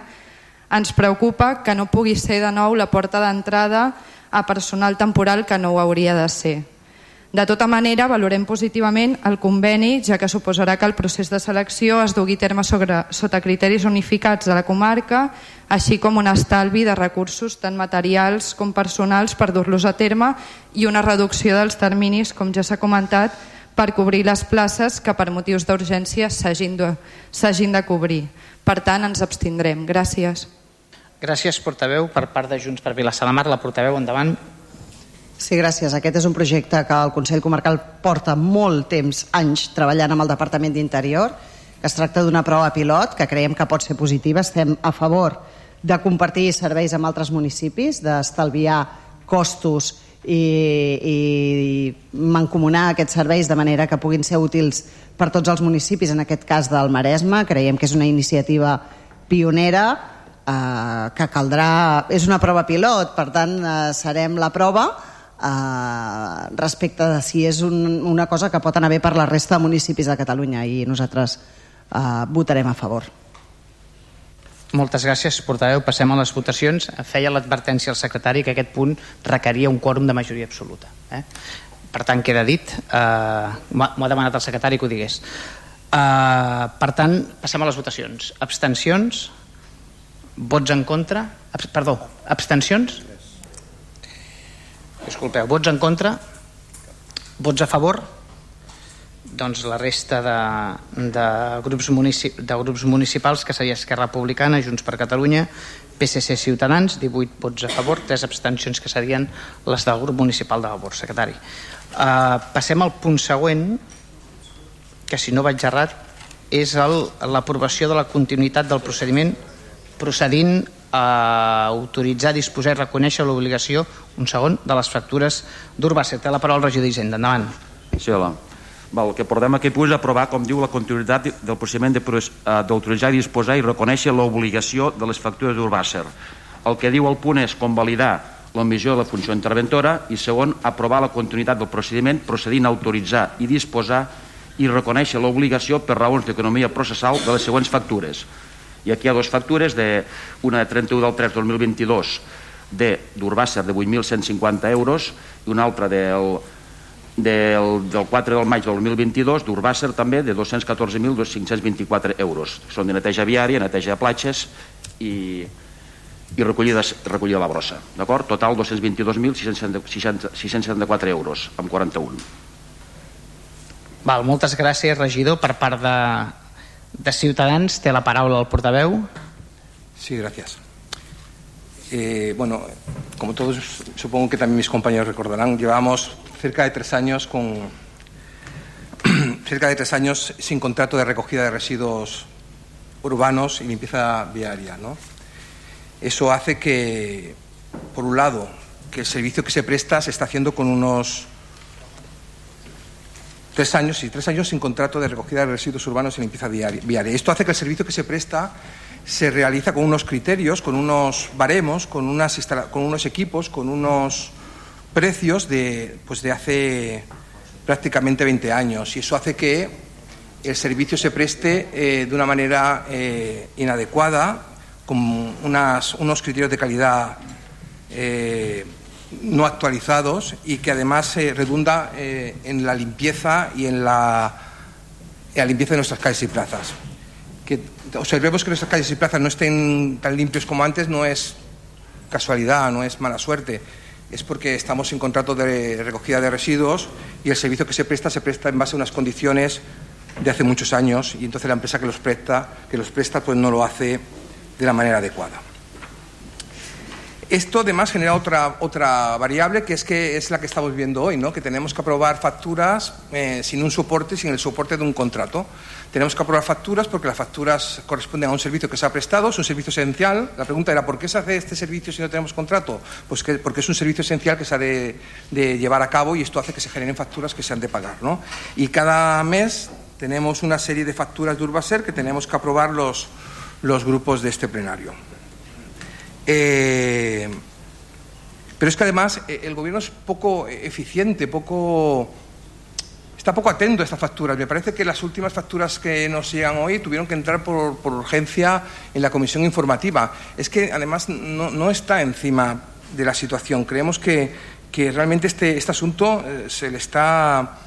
ens preocupa que no pugui ser de nou la porta d'entrada a personal temporal que no ho hauria de ser. De tota manera, valorem positivament el conveni, ja que suposarà que el procés de selecció es dugui a terme sobre, sota criteris unificats de la comarca, així com un estalvi de recursos tant materials com personals per dur-los a terme i una reducció dels terminis, com ja s'ha comentat, per cobrir les places que per motius d'urgència s'hagin de, de cobrir. Per tant, ens abstindrem. Gràcies. Gràcies, portaveu. Per part de Junts per Vilassar de Mar, la portaveu, endavant. Sí, gràcies. Aquest és un projecte que el Consell Comarcal porta molt temps, anys, treballant amb el Departament d'Interior. Es tracta d'una prova pilot que creiem que pot ser positiva. Estem a favor de compartir serveis amb altres municipis, d'estalviar costos i, i mancomunar aquests serveis de manera que puguin ser útils per tots els municipis, en aquest cas del Maresme. Creiem que és una iniciativa pionera eh, que caldrà... És una prova pilot, per tant, eh, serem la prova eh, respecte de si és un, una cosa que pot anar bé per la resta de municipis de Catalunya i nosaltres eh, votarem a favor. Moltes gràcies, portaveu. Passem a les votacions. Feia l'advertència al secretari que aquest punt requeria un quòrum de majoria absoluta. Eh? Per tant, queda dit. Uh, M'ho ha demanat el secretari que ho digués. Uh, per tant, passem a les votacions. Abstencions? Vots en contra? Abs perdó, abstencions? Disculpeu, vots en contra? Vots a favor? Doncs, la resta de, de, grups de grups municipals, que seria Esquerra Republicana, Junts per Catalunya, PSC Ciutadans, 18 vots a favor, 3 abstencions que serien les del grup municipal de Vavor, secretari. Uh, passem al punt següent, que si no vaig errat, és l'aprovació de la continuïtat del procediment procedint a autoritzar, disposar i reconèixer l'obligació, un segon, de les factures d'Urbàcer. Té la paraula el regidor d'Hisenda. Endavant. Sí, hola. El que portem aquí és aprovar, com diu, la continuïtat del procediment eh, d'autoritzar, disposar i reconèixer l'obligació de les factures d'Urbàcer. El que diu el punt és convalidar l'omissió de la funció interventora i segon, aprovar la continuïtat del procediment procedint a autoritzar i disposar i reconèixer l'obligació per raons d'economia processal de les següents factures i aquí hi ha dues factures, de, una de 31 del 3 2022 d'Urbàcer de, de 8.150 euros i una altra del, del, del 4 del maig del 2022 d'Urbàcer també de 214.524 euros. Són de neteja viària, neteja de platges i, i recollida, recollida la brossa. D'acord? Total 222.674 euros amb 41. Val, moltes gràcies, regidor, per part de, de Ciutadans té la paraula el portaveu. Sí, gracias. Eh, bueno, como todos supongo que también mis compañeros recordarán, llevamos cerca de tres años con [CLEARS THROAT] cerca de tres años sin contrato de recogida de residuos urbanos y limpieza viaria, ¿no? Eso hace que, por un lado, que el servicio que se presta se está haciendo con unos tres años y tres años sin contrato de recogida de residuos urbanos y limpieza viaria. Esto hace que el servicio que se presta se realiza con unos criterios, con unos baremos, con, unas con unos equipos, con unos precios de, pues de hace prácticamente 20 años. Y eso hace que el servicio se preste eh, de una manera eh, inadecuada, con unas, unos criterios de calidad eh, no actualizados y que además se redunda en la limpieza y en la, en la, limpieza de nuestras calles y plazas. Que observemos que nuestras calles y plazas no estén tan limpios como antes no es casualidad, no es mala suerte, es porque estamos en contrato de recogida de residuos y el servicio que se presta se presta en base a unas condiciones de hace muchos años y entonces la empresa que los presta, que los presta pues no lo hace de la manera adecuada. Esto además genera otra, otra variable que es que es la que estamos viendo hoy, ¿no? que tenemos que aprobar facturas eh, sin un soporte, sin el soporte de un contrato. Tenemos que aprobar facturas porque las facturas corresponden a un servicio que se ha prestado, es un servicio esencial. La pregunta era, ¿por qué se hace este servicio si no tenemos contrato? Pues que, porque es un servicio esencial que se ha de, llevar a cabo y esto hace que se generen facturas que se han de pagar. ¿no? Y cada mes tenemos una serie de facturas de Urbaser que tenemos que aprobar los, los grupos de este plenario. Eh, pero es que además eh, el gobierno es poco eficiente, poco está poco atento a estas facturas. Me parece que las últimas facturas que nos llegan hoy tuvieron que entrar por, urgencia en la comisión informativa. Es que además no, está encima de la situación. Creemos que, realmente este, este asunto eh, se le está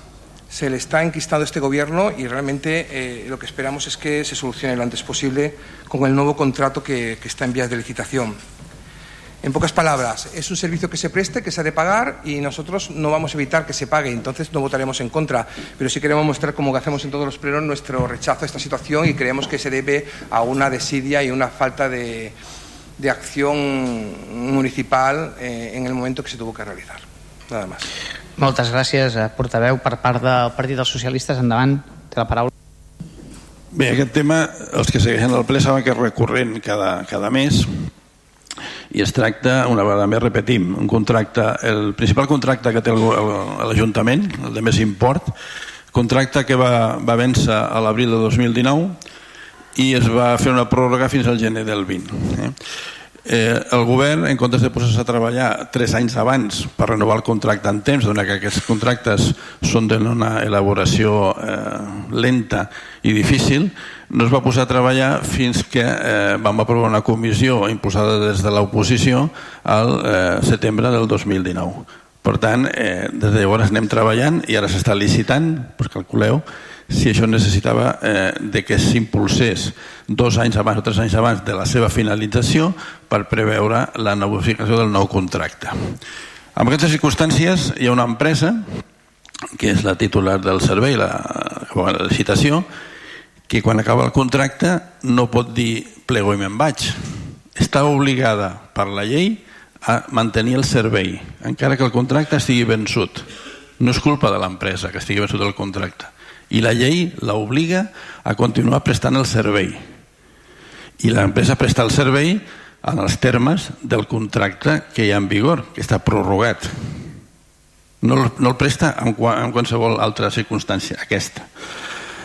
se enquistando a este gobierno y realmente eh, lo que esperamos es que se solucione lo antes posible con el nuevo contrato que, que está en vías de licitación. En pocas palabras, es un servicio que se preste, que se ha de pagar y nosotros no vamos a evitar que se pague, entonces no votaremos en contra. Pero sí queremos mostrar, como hacemos en todos los plenos, nuestro rechazo a esta situación y creemos que se debe a una desidia y una falta de, de acción municipal eh, en el momento que se tuvo que realizar. Nada más. Moltes gràcies, eh, portaveu. Per part del Partit dels Socialistes, endavant, té la paraula. Bé, aquest tema, els que segueixen el ple saben que és recurrent cada, cada mes i es tracta, una vegada més repetim, un contracte, el principal contracte que té l'Ajuntament, el de més import, contracte que va, va vèncer a l'abril de 2019 i es va fer una pròrroga fins al gener del 20. Eh? Eh, el govern, en comptes de posar-se a treballar tres anys abans per renovar el contracte en temps, donat que aquests contractes són d'una elaboració eh, lenta i difícil, no es va posar a treballar fins que eh, vam aprovar una comissió impulsada des de l'oposició al eh, setembre del 2019. Per tant, eh, des de llavors anem treballant i ara s'està licitant, doncs calculeu, si això necessitava eh, de que s'impulsés dos anys abans o tres anys abans de la seva finalització per preveure la negociació del nou contracte. En aquestes circumstàncies hi ha una empresa que és la titular del servei, la, la licitació, que quan acaba el contracte no pot dir plego i me'n vaig. Està obligada per la llei a mantenir el servei, encara que el contracte estigui vençut. No és culpa de l'empresa que estigui vençut el contracte i la llei l'obliga a continuar prestant el servei i l'empresa presta el servei en els termes del contracte que hi ha en vigor, que està prorrogat. No, no el presta en, en qualsevol altra circumstància, aquesta.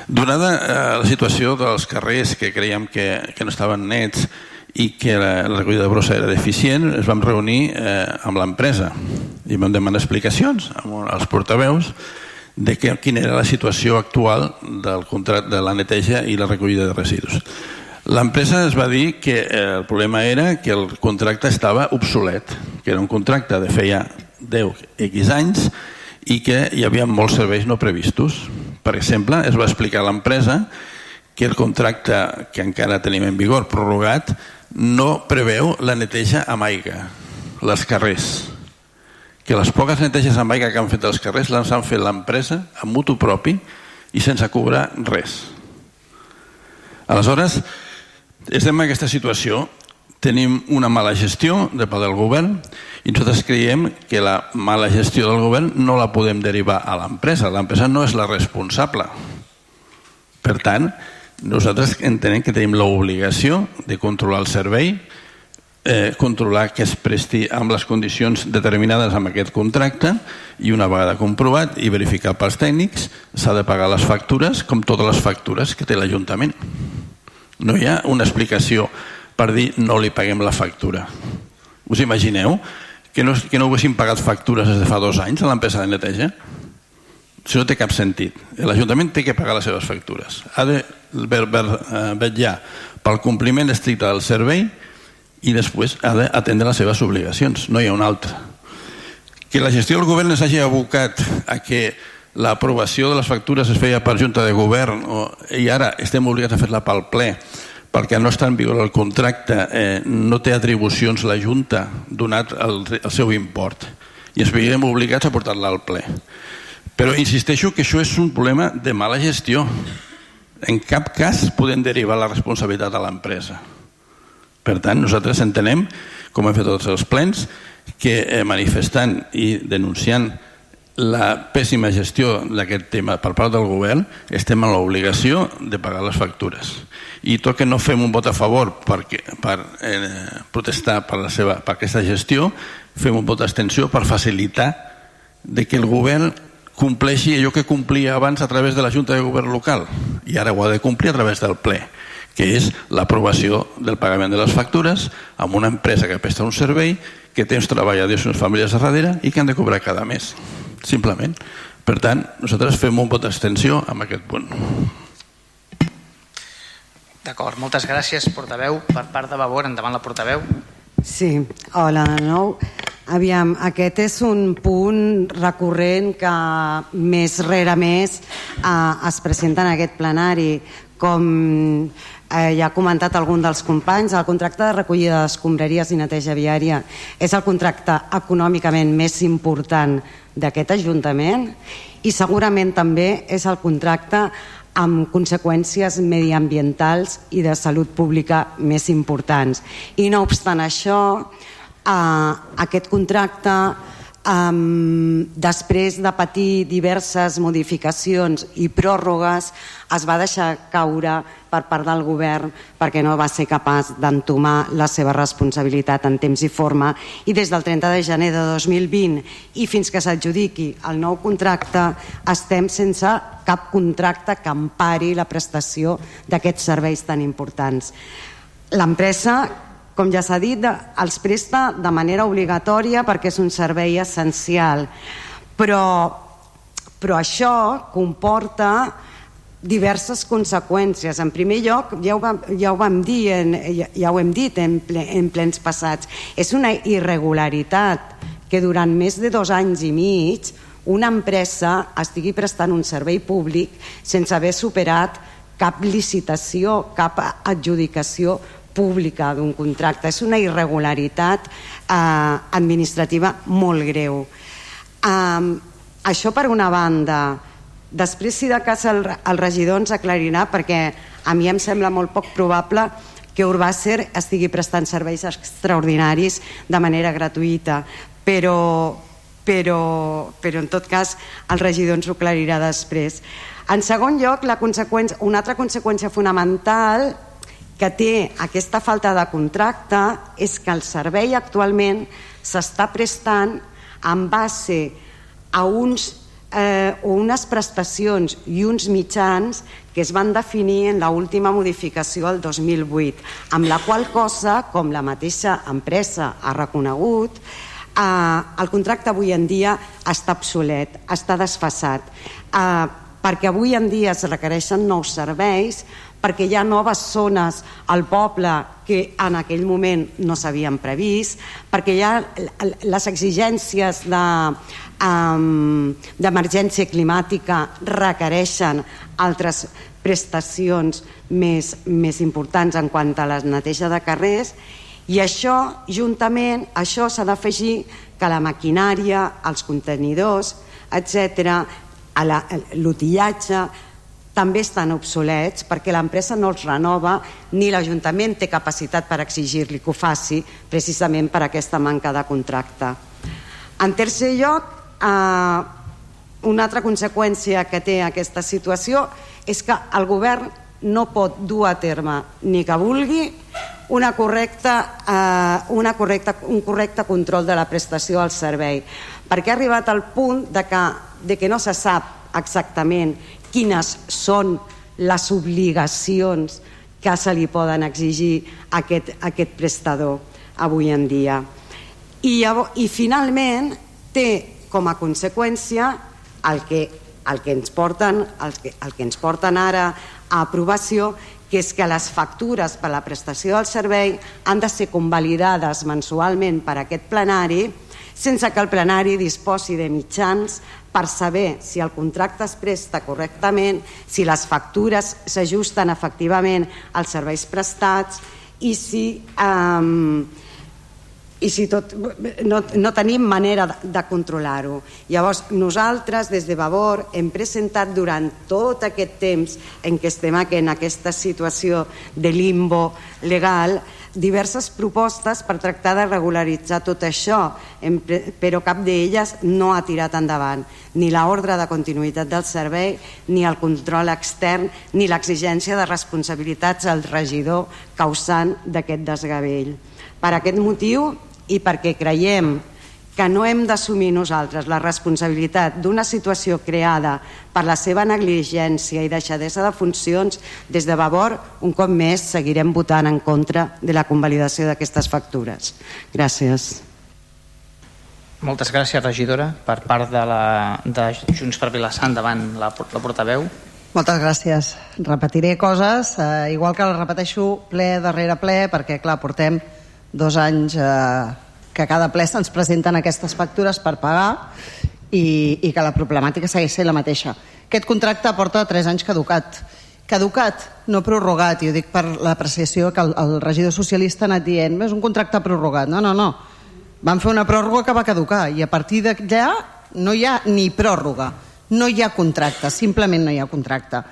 Donada eh, la situació dels carrers que creiem que, que no estaven nets i que la, la recollida de brossa era deficient, es vam reunir eh, amb l'empresa i vam demanar explicacions als portaveus de que, quina era la situació actual del contracte de la neteja i la recollida de residus. L'empresa es va dir que eh, el problema era que el contracte estava obsolet, que era un contracte de feia 10 X anys i que hi havia molts serveis no previstos. Per exemple, es va explicar a l'empresa que el contracte que encara tenim en vigor, prorrogat, no preveu la neteja amb aigua, les carrers. Que les poques neteges amb aigua que han fet els carrers les han fet l'empresa amb mutu propi i sense cobrar res. Aleshores, estem en aquesta situació tenim una mala gestió de part del govern i nosaltres creiem que la mala gestió del govern no la podem derivar a l'empresa. L'empresa no és la responsable. Per tant, nosaltres entenem que tenim l'obligació de controlar el servei, eh, controlar que es presti amb les condicions determinades amb aquest contracte i una vegada comprovat i verificat pels tècnics s'ha de pagar les factures com totes les factures que té l'Ajuntament. No hi ha una explicació per dir no li paguem la factura. Us imagineu que no, que no haguessin pagat factures des de fa dos anys a l'empresa de neteja? Això no té cap sentit. L'Ajuntament té que pagar les seves factures. Ha de eh, vetllar pel compliment estricte del servei i després ha d'atendre les seves obligacions. No hi ha una altra. Que la gestió del govern s'hagi abocat a que l'aprovació de les factures es feia per Junta de Govern o, i ara estem obligats a fer-la pel ple perquè no està en vigor el contracte, eh, no té atribucions la Junta donat el, el seu import i ens veiem obligats a portar-la al ple. Però insisteixo que això és un problema de mala gestió. En cap cas podem derivar la responsabilitat a l'empresa. Per tant, nosaltres entenem, com hem fet tots els plens, que eh, manifestant i denunciant la pèssima gestió d'aquest tema per part del govern estem en l'obligació de pagar les factures. I tot que no fem un vot a favor perquè, per eh, protestar per, la seva, per aquesta gestió, fem un vot d'extensió per facilitar de que el govern compleixi allò que complia abans a través de la Junta de Govern local. I ara ho ha de complir a través del ple que és l'aprovació del pagament de les factures amb una empresa que presta un servei que té uns treballadors i unes famílies a darrere i que han de cobrar cada mes simplement per tant, nosaltres fem un vot d'extensió amb aquest punt D'acord, moltes gràcies, portaveu. Per part de Vavor, endavant la portaveu. Sí, hola de nou. Aviam, aquest és un punt recurrent que més rere més eh, es presenta en aquest plenari. Com eh, ja ha comentat algun dels companys, el contracte de recollida d'escombraries i neteja viària és el contracte econòmicament més important d'aquest Ajuntament i segurament també és el contracte amb conseqüències mediambientals i de salut pública més importants. I no obstant això, eh, aquest contracte um, després de patir diverses modificacions i pròrrogues es va deixar caure per part del govern perquè no va ser capaç d'entomar la seva responsabilitat en temps i forma i des del 30 de gener de 2020 i fins que s'adjudiqui el nou contracte estem sense cap contracte que empari la prestació d'aquests serveis tan importants. L'empresa com ja s'ha dit, els presta de manera obligatòria perquè és un servei essencial. Però, però això comporta diverses conseqüències. En primer lloc, ja ho vam, ja ho vam dir, en, ja, ja ho hem dit en, ple, en plens passats, és una irregularitat que durant més de dos anys i mig una empresa estigui prestant un servei públic sense haver superat cap licitació, cap adjudicació pública d'un contracte. És una irregularitat eh, administrativa molt greu. Eh, això per una banda. Després, si de cas el, el regidor ens aclarirà, perquè a mi em sembla molt poc probable que Urbàcer estigui prestant serveis extraordinaris de manera gratuïta, però, però, però en tot cas el regidor ens ho aclarirà després. En segon lloc, la conseqüència, una altra conseqüència fonamental que té aquesta falta de contracte és que el servei actualment s'està prestant en base a uns eh, o unes prestacions i uns mitjans que es van definir en l'última modificació del 2008, amb la qual cosa, com la mateixa empresa ha reconegut, eh, el contracte avui en dia està obsolet, està desfassat, eh, perquè avui en dia es requereixen nous serveis, perquè hi ha noves zones al poble que en aquell moment no s'havien previst, perquè hi ha les exigències de, um, d'emergència climàtica requereixen altres prestacions més, més importants en quant a la neteja de carrers i això, juntament, això s'ha d'afegir que la maquinària, els contenidors, etc, l'utillatge, també estan obsolets perquè l'empresa no els renova ni l'Ajuntament té capacitat per exigir-li que ho faci precisament per aquesta manca de contracte. En tercer lloc, eh, una altra conseqüència que té aquesta situació és que el govern no pot dur a terme ni que vulgui una correcta, eh, una correcta, un correcte control de la prestació al servei perquè ha arribat al punt de que, de que no se sap exactament quines són les obligacions que se li poden exigir a aquest, a aquest prestador avui en dia. I, i finalment té com a conseqüència el que, el que, ens, porten, el que, el que ens porten ara a aprovació que és que les factures per la prestació del servei han de ser convalidades mensualment per aquest plenari sense que el plenari disposi de mitjans per saber si el contracte es presta correctament, si les factures s'ajusten efectivament als serveis prestats i si, um, i si tot, no, no tenim manera de, de controlar-ho. Llavors, nosaltres, des de Vavor, hem presentat durant tot aquest temps en què estem en aquesta situació de limbo legal diverses propostes per tractar de regularitzar tot això, però cap d'elles no ha tirat endavant ni l'ordre de continuïtat del servei, ni el control extern, ni l'exigència de responsabilitats al regidor causant d'aquest desgavell. Per aquest motiu i perquè creiem que no hem d'assumir nosaltres la responsabilitat d'una situació creada per la seva negligència i deixadesa de funcions, des de Vavor, un cop més, seguirem votant en contra de la convalidació d'aquestes factures. Gràcies. Moltes gràcies, regidora, per part de, la, de Junts per Vilassant davant la, la portaveu. Moltes gràcies. Repetiré coses, eh, igual que les repeteixo ple darrere ple, perquè, clar, portem dos anys eh, que cada ple se'ns presenten aquestes factures per pagar i, i que la problemàtica segueix sent la mateixa. Aquest contracte porta 3 anys caducat. Caducat, no prorrogat, i ho dic per l'apreciació que el, el regidor socialista ha anat dient és un contracte prorrogat. No, no, no. Van fer una pròrroga que va caducar i a partir d'allà no hi ha ni pròrroga, no hi ha contracte, simplement no hi ha contracte.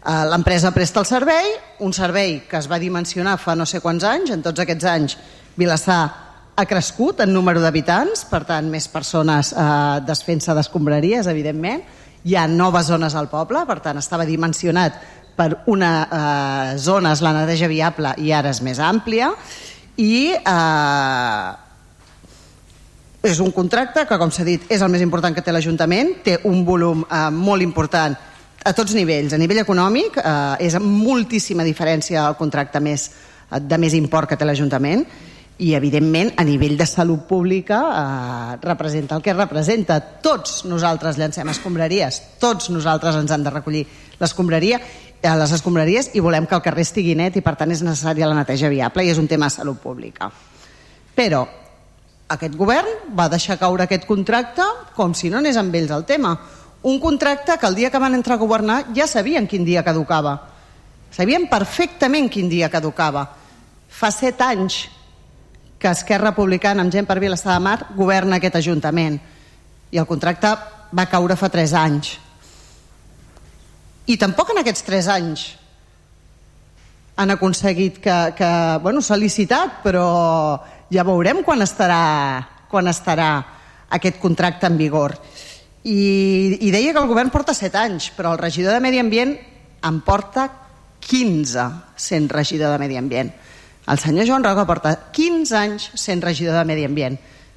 Eh, l'empresa presta el servei, un servei que es va dimensionar fa no sé quants anys, en tots aquests anys Vilassar ha crescut en número d'habitants, per tant, més persones eh, desfent-se d'escombraries, evidentment. Hi ha noves zones al poble, per tant, estava dimensionat per una eh, zona, és la neteja viable, i ara és més àmplia. I eh, és un contracte que, com s'ha dit, és el més important que té l'Ajuntament, té un volum eh, molt important a tots nivells. A nivell econòmic eh, és moltíssima diferència el contracte més, de més import que té l'Ajuntament i evidentment a nivell de salut pública eh, representa el que representa. Tots nosaltres llancem escombraries. Tots nosaltres ens han de recollir l'escombraria a les escombraries i volem que el carrer estigui net i per tant és necessària la neteja viable i és un tema de salut pública. Però aquest govern va deixar caure aquest contracte com si no anés amb ells el tema. Un contracte que el dia que van entrar a governar ja sabien quin dia caducava. Sabien perfectament quin dia caducava. Fa set anys que Esquerra Republicana amb gent per Vilassar de Mar governa aquest Ajuntament. I el contracte va caure fa 3 anys. I tampoc en aquests 3 anys han aconseguit que, que bueno, s'ha licitat però ja veurem quan estarà quan estarà aquest contracte en vigor. I, i deia que el govern porta 7 anys però el regidor de Medi Ambient en porta 15 sent regidor de Medi Ambient. El senyor Joan Roca porta 15 anys sent regidor de Medi Ambient.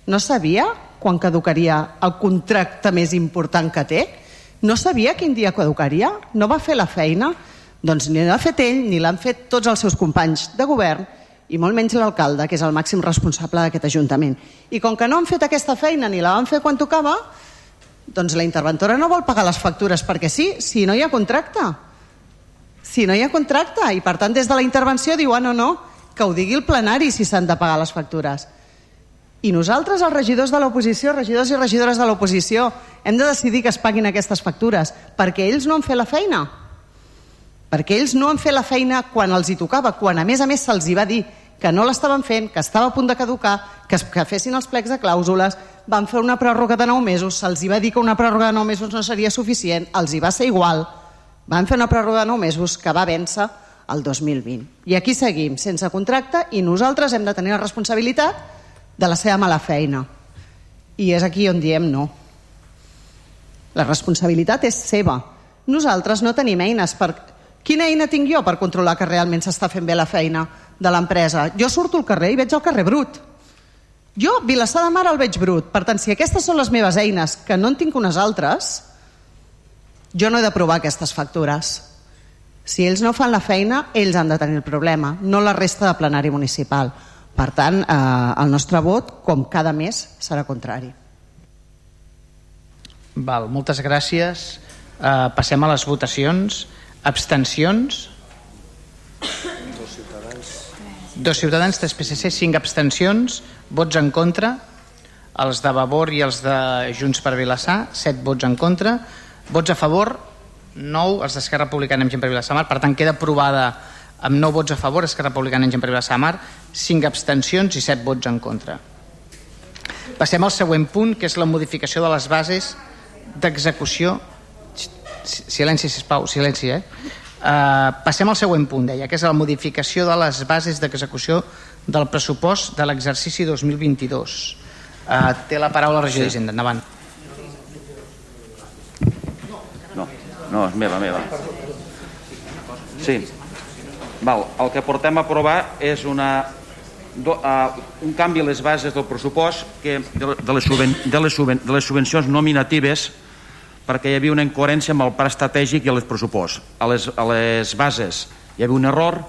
No sabia quan caducaria el contracte més important que té? No sabia quin dia caducaria? No va fer la feina? Doncs ni l'ha fet ell ni l'han fet tots els seus companys de govern i molt menys l'alcalde, que és el màxim responsable d'aquest Ajuntament. I com que no han fet aquesta feina ni la van fer quan tocava, doncs la interventora no vol pagar les factures perquè sí, si no hi ha contracte. Si no hi ha contracte. I per tant, des de la intervenció diu, ah, no, no, que ho digui el plenari si s'han de pagar les factures. I nosaltres, els regidors de l'oposició, regidors i regidores de l'oposició, hem de decidir que es paguin aquestes factures, perquè ells no han fet la feina. Perquè ells no han fet la feina quan els hi tocava, quan a més a més se'ls hi va dir que no l'estaven fent, que estava a punt de caducar, que, que fessin els plecs de clàusules, van fer una pròrroga de 9 mesos, se'ls hi va dir que una pròrroga de 9 mesos no seria suficient, els hi va ser igual, van fer una pròrroga de 9 mesos que va vèncer el 2020. I aquí seguim, sense contracte, i nosaltres hem de tenir la responsabilitat de la seva mala feina. I és aquí on diem no. La responsabilitat és seva. Nosaltres no tenim eines per... Quina eina tinc jo per controlar que realment s'està fent bé la feina de l'empresa? Jo surto al carrer i veig el carrer brut. Jo, Vilassar de Mar, el veig brut. Per tant, si aquestes són les meves eines, que no en tinc unes altres, jo no he d'aprovar aquestes factures. Si ells no fan la feina, ells han de tenir el problema, no la resta de plenari municipal. Per tant, eh, el nostre vot, com cada mes, serà contrari. Val, moltes gràcies. Eh, passem a les votacions. Abstencions? Dos ciutadans. Dos ciutadans, tres PSC, cinc abstencions. Vots en contra? Els de Vavor i els de Junts per Vilassar, set vots en contra. Vots a favor? 9 els d'Esquerra Republicana amb gent per Vilassamar, per tant queda aprovada amb 9 vots a favor Esquerra Republicana amb gent per Vilassamar, 5 abstencions i 7 vots en contra. Passem al següent punt, que és la modificació de les bases d'execució... Silenci, sisplau, silenci, eh? Uh, passem al següent punt, deia, que és la modificació de les bases d'execució del pressupost de l'exercici 2022. Uh, té la paraula la regió d'Hisenda, endavant. No, és meva, meva. Sí. Val. El que portem a aprovar és una, do, uh, un canvi a les bases del pressupost que de, de, les, suben, de, les, suben, de les subvencions nominatives perquè hi havia una incoherència amb el pla estratègic i els pressupost. A les, a les bases hi havia un error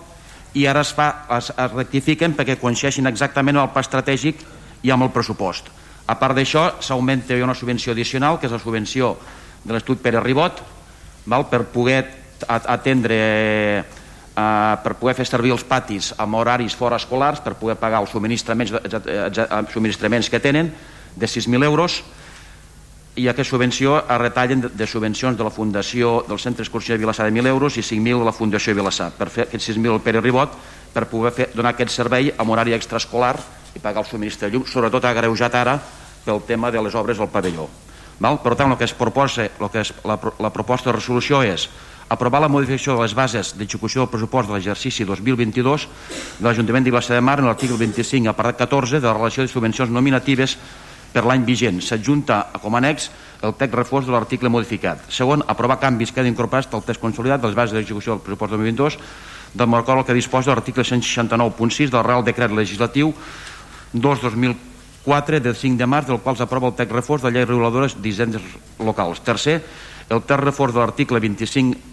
i ara es, fa, es, es rectifiquen perquè coincideixin exactament amb el pla estratègic i amb el pressupost. A part d'això, s'augmenta una subvenció addicional, que és la subvenció de l'Estudi Pere Ribot, val? per poder atendre eh, per poder fer servir els patis amb horaris fora escolars per poder pagar els subministraments, subministraments que tenen de 6.000 euros i aquesta subvenció es retallen de, subvencions de la Fundació del Centre Excursió de Vilassar de 1.000 euros i 5.000 de la Fundació de Vilassar per fer aquests 6.000 al Pere Ribot per poder fer, donar aquest servei amb horari extraescolar i pagar el subministre de llum, sobretot agreujat ara pel tema de les obres del pavelló. Val? Per tant, el que es proposa, el que es, la, la proposta de resolució és aprovar la modificació de les bases d'execució del pressupost de l'exercici 2022 de l'Ajuntament Vilassar de Mar en l'article 25, apartat 14 de la relació de subvencions nominatives per l'any vigent. S'adjunta com a annex el text reforç de l'article modificat. Segon, aprovar canvis que han incorporat el text consolidat de les bases d'execució del pressupost 2022 del marcol que disposa l'article 169.6 del Real Decret Legislatiu 2-2004 4 del 5 de març, del qual s'aprova el text reforç de llei reguladora d'hisendes locals. Tercer, el text reforç de l'article 25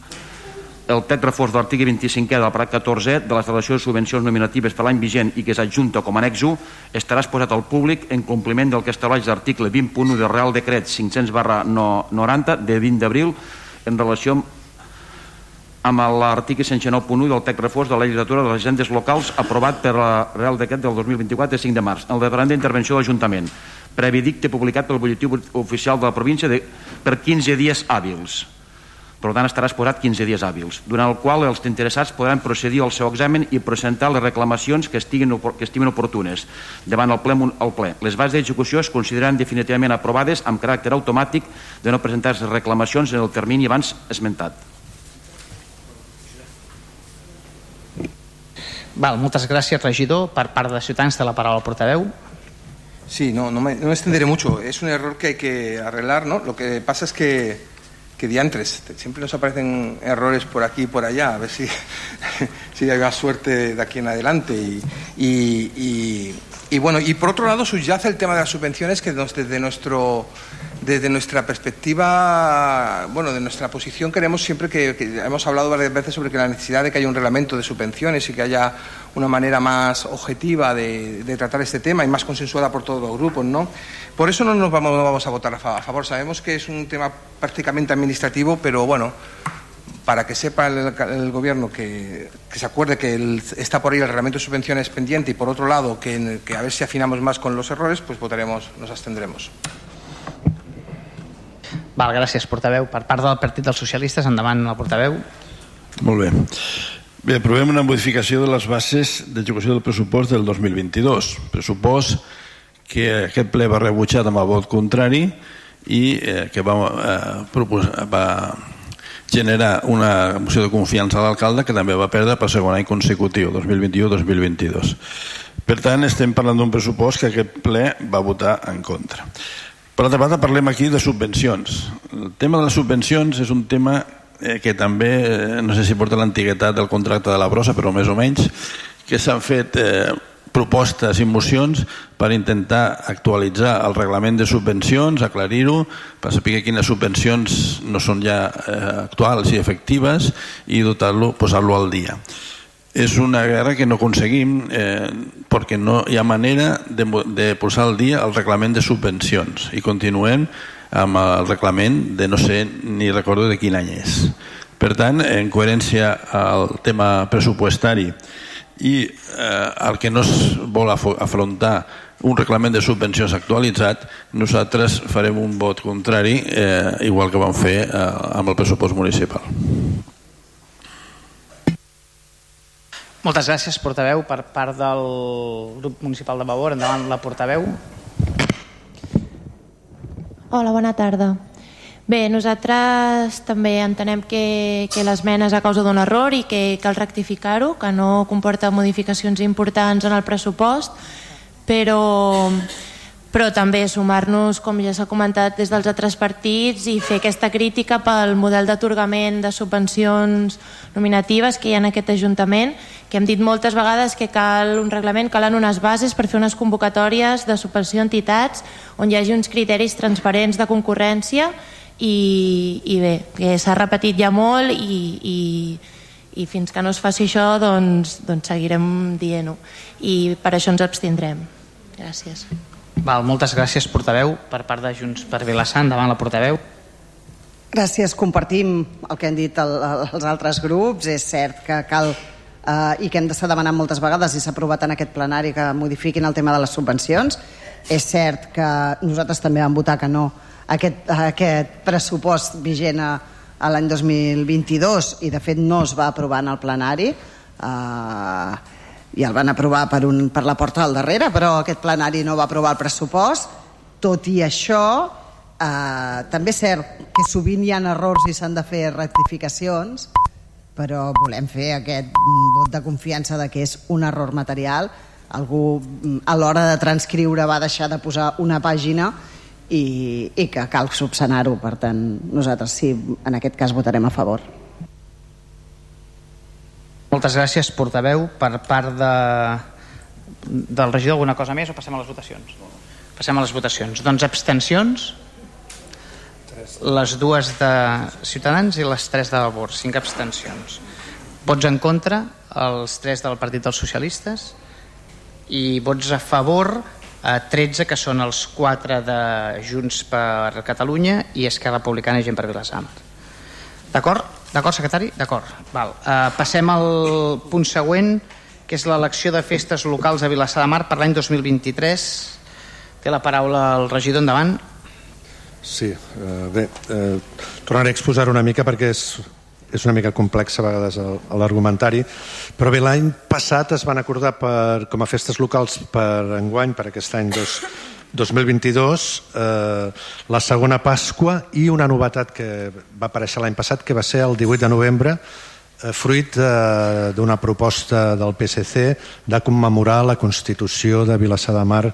el text reforç de l'article 25è del parat 14 de les relacions de subvencions nominatives per l'any vigent i que s'adjunta com a annex 1 estarà exposat al públic en compliment del que estableix l'article 20.1 del Real Decret 500 barra 90 de 20 d'abril en relació amb amb l'article 109.1 del text reforç de la legislatura de les agendes locals aprovat per la Real Decret del 2024 de 5 de març, el departament d'intervenció de l'Ajuntament, previ dicte publicat pel butlletí oficial de la província de, per 15 dies hàbils. Per tant, estarà exposat 15 dies hàbils, durant el qual els interessats podran procedir al seu examen i presentar les reclamacions que estiguin, que estimen oportunes davant el ple, el ple. Les bases d'execució es consideraran definitivament aprovades amb caràcter automàtic de no presentar les reclamacions en el termini abans esmentat. Val, moltes gràcies, regidor. Per part de Ciutadans, de la paraula al portaveu. Sí, no, no me, no me extenderé mucho. Es un error que hay que arreglar, ¿no? Lo que pasa es que, que diantres, siempre nos aparecen errores por aquí y por allá, a ver si [LAUGHS] si hay más suerte de aquí en adelante. Y, y, y, y, bueno, y por otro lado subyace el tema de las subvenciones que desde nuestro desde nuestra perspectiva, bueno, de nuestra posición queremos siempre que, hemos hablado varias veces sobre que la necesidad de que haya un reglamento de subvenciones y que haya una manera más objetiva de, tratar este tema y más consensuada por todos los grupos, ¿no? Por eso no nos vamos, no vamos a votar a favor. Sabemos que es un tema prácticamente administrativo, pero bueno, para que sepa el, gobierno que, que, se acuerde que el, está por ahí el reglamento de subvenciones pendiente y por otro lado que, que a ver si afinamos más con los errores, pues votaremos, nos abstendremos. Val, gràcies, portaveu. Per part del Partit dels Socialistes, endavant el portaveu. Molt bé. Bé, aprovem una modificació de les bases d'execució del pressupost del 2022. Pressupost que aquest ple va rebutjar amb el vot contrari i eh, que va, eh, proposar, va generar una moció de confiança a l'alcalde que també va perdre per segon any consecutiu, 2021-2022. Per tant, estem parlant d'un pressupost que aquest ple va votar en contra. Per altra banda, parlem aquí de subvencions. El tema de les subvencions és un tema eh, que també, eh, no sé si porta l'antiguitat del contracte de la brossa, però més o menys, que s'han fet eh, propostes i mocions per intentar actualitzar el reglament de subvencions, aclarir-ho, per saber quines subvencions no són ja eh, actuals i efectives i dotar-lo, posar-lo al dia és una guerra que no aconseguim eh, perquè no hi ha manera de, de posar al dia el reglament de subvencions i continuem amb el reglament de no sé ni recordo de quin any és per tant, en coherència al tema pressupuestari i eh, el que no es vol afrontar un reglament de subvencions actualitzat, nosaltres farem un vot contrari, eh, igual que vam fer eh, amb el pressupost municipal. Moltes gràcies, portaveu. Per part del grup municipal de Vavor, endavant la portaveu. Hola, bona tarda. Bé, nosaltres també entenem que, que l'esmena és a causa d'un error i que cal rectificar-ho, que no comporta modificacions importants en el pressupost, però però també sumar-nos, com ja s'ha comentat, des dels altres partits i fer aquesta crítica pel model d'atorgament de subvencions nominatives que hi ha en aquest Ajuntament, que hem dit moltes vegades que cal un reglament, calen unes bases per fer unes convocatòries de subvenció a entitats on hi hagi uns criteris transparents de concurrència i, i bé, que s'ha repetit ja molt i, i, i fins que no es faci això doncs, doncs seguirem dient-ho i per això ens abstindrem. Gràcies. Val, moltes gràcies, portaveu. Per part de Junts per Vilassar, davant la portaveu. Gràcies, compartim el que han dit el, els altres grups. És cert que cal eh, i que hem d'estar demanant moltes vegades i s'ha aprovat en aquest plenari que modifiquin el tema de les subvencions. És cert que nosaltres també vam votar que no aquest, aquest pressupost vigent a, a l'any 2022 i de fet no es va aprovar en el plenari. Eh, i el van aprovar per, un, per la porta del darrere, però aquest plenari no va aprovar el pressupost. Tot i això, eh, també és cert que sovint hi ha errors i s'han de fer rectificacions, però volem fer aquest vot de confiança de que és un error material. Algú a l'hora de transcriure va deixar de posar una pàgina i, i que cal subsanar-ho. Per tant, nosaltres sí, en aquest cas votarem a favor. Moltes gràcies, portaveu. Per part de, del regidor, alguna cosa més o passem a les votacions? Passem a les votacions. Doncs abstencions? Les dues de Ciutadans i les tres de Vavor. Cinc abstencions. Vots en contra? Els tres del Partit dels Socialistes? I vots a favor? a 13, que són els 4 de Junts per Catalunya i Esquerra Republicana i Gent per Vilassar. D'acord? D'acord, secretari? D'acord. Val. Uh, passem al punt següent, que és l'elecció de festes locals a Vilassar de Mar per l'any 2023. Té la paraula el regidor endavant. Sí, eh, bé, eh, tornaré a exposar una mica perquè és, és una mica complex a vegades l'argumentari, però bé, l'any passat es van acordar per, com a festes locals per enguany, per aquest any dos, 2022, eh, la segona Pasqua i una novetat que va aparèixer l'any passat, que va ser el 18 de novembre, eh, fruit eh, d'una proposta del PSC de commemorar la Constitució de Vilassar de Mar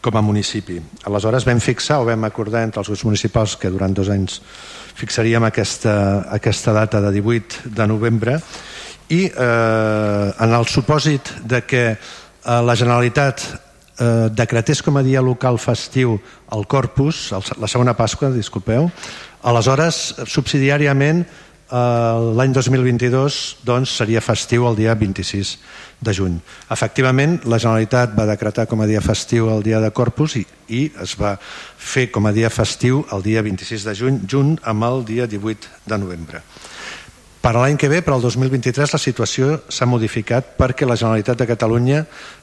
com a municipi. Aleshores vam fixar o vam acordar entre els grups municipals que durant dos anys fixaríem aquesta, aquesta data de 18 de novembre i eh, en el supòsit de que eh, la Generalitat eh, decretés com a dia local festiu el Corpus, el, la segona Pasqua, disculpeu, aleshores subsidiàriament eh, l'any 2022 doncs, seria festiu el dia 26 de juny. Efectivament, la Generalitat va decretar com a dia festiu el dia de Corpus i, i es va fer com a dia festiu el dia 26 de juny, junt amb el dia 18 de novembre. Per l'any que ve, per al 2023, la situació s'ha modificat perquè la Generalitat de Catalunya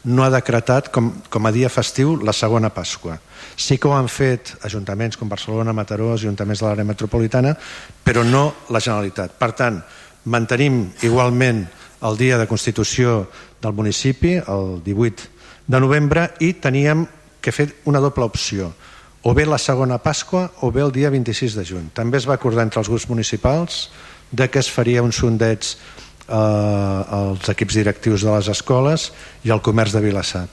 no ha decretat com, com a dia festiu la segona Pasqua. Sí que ho han fet ajuntaments com Barcelona, Mataró, ajuntaments de l'àrea metropolitana, però no la Generalitat. Per tant, mantenim igualment el dia de Constitució del municipi, el 18 de novembre, i teníem que fer una doble opció o bé la segona Pasqua o bé el dia 26 de juny. També es va acordar entre els grups municipals de que es faria un sondeig eh, als equips directius de les escoles i al comerç de Vilassar.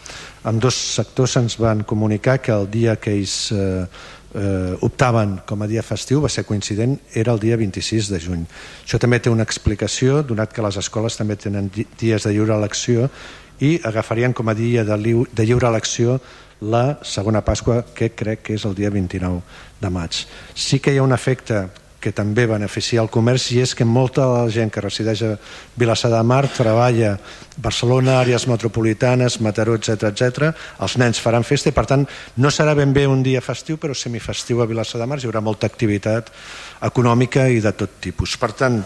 Amb dos sectors se'ns van comunicar que el dia que ells eh, eh, optaven com a dia festiu va ser coincident, era el dia 26 de juny. Això també té una explicació, donat que les escoles també tenen dies de lliure elecció i agafarien com a dia de, de lliure elecció la segona Pasqua, que crec que és el dia 29 de maig. Sí que hi ha un efecte que també beneficia el comerç i és que molta de la gent que resideix a Vilassar de Mar treballa a Barcelona, àrees metropolitanes, Mataró, etc etc. Els nens faran festa i per tant no serà ben bé un dia festiu però semifestiu a Vilassar de Mar hi haurà molta activitat econòmica i de tot tipus. Per tant,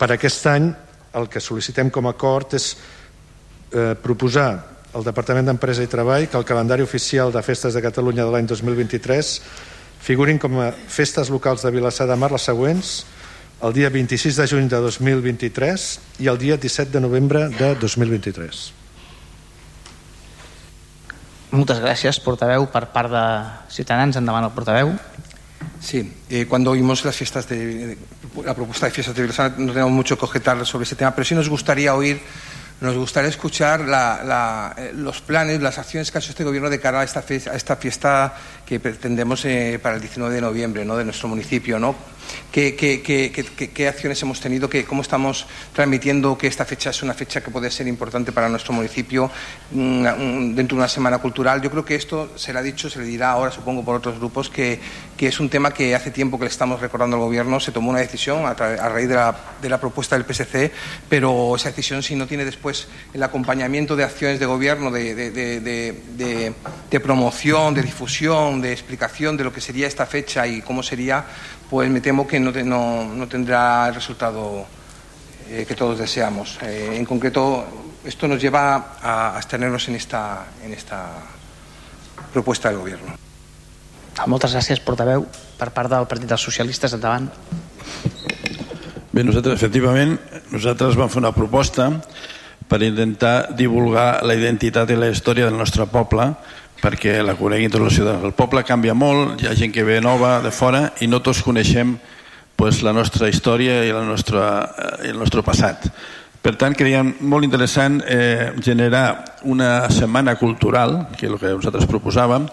per aquest any el que sol·licitem com a acord és eh, proposar al Departament d'Empresa i Treball que el calendari oficial de festes de Catalunya de l'any 2023 figurin com a festes locals de Vilassar de Mar les següents el dia 26 de juny de 2023 i el dia 17 de novembre de 2023. Moltes gràcies, portaveu, per part de Ciutadans. Endavant el portaveu. Sí, eh, cuando oímos las fiestas de, la propuesta de fiestas de Vilassar no tenemos mucho que objetar sobre ese tema, pero sí nos gustaría oír nos gustaría escuchar la, la, eh, los planes, las acciones que ha hecho este gobierno de cara a esta, fiesta, a esta fiesta que pretendemos eh, para el 19 de noviembre ¿no? de nuestro municipio. ¿no? ¿Qué, qué, qué, qué, acciones hemos tenido? ¿Cómo estamos transmitiendo que esta fecha es una fecha que puede ser importante para nuestro municipio mm, mm, dentro de una semana cultural? Yo creo que esto se le ha dicho, se le dirá ahora, supongo, por otros grupos, que, es un tema que hace tiempo que le estamos recordando al Gobierno. Se tomó una decisión a, raíz de la, de la, propuesta del PSC, pero esa decisión, si no tiene después el acompañamiento de acciones de Gobierno, de, de, de promoción, de difusión, de explicación de lo que sería esta fecha y cómo sería, pues me temo que no, no, no tendrá el resultado eh, que todos deseamos. Eh, en concreto, esto nos lleva a abstenernos en esta, en esta proposta del Gobierno. Moltes gràcies, portaveu. Per part del Partit dels Socialistes, endavant. Bé, nosaltres, efectivament, nosaltres vam fer una proposta per intentar divulgar la identitat i la història del nostre poble perquè la coneguin tota la ciutat. El poble canvia molt, hi ha gent que ve nova de fora i no tots coneixem pues, la nostra història i la nostra, eh, el nostre passat. Per tant, creiem molt interessant eh, generar una setmana cultural, que és el que nosaltres proposàvem,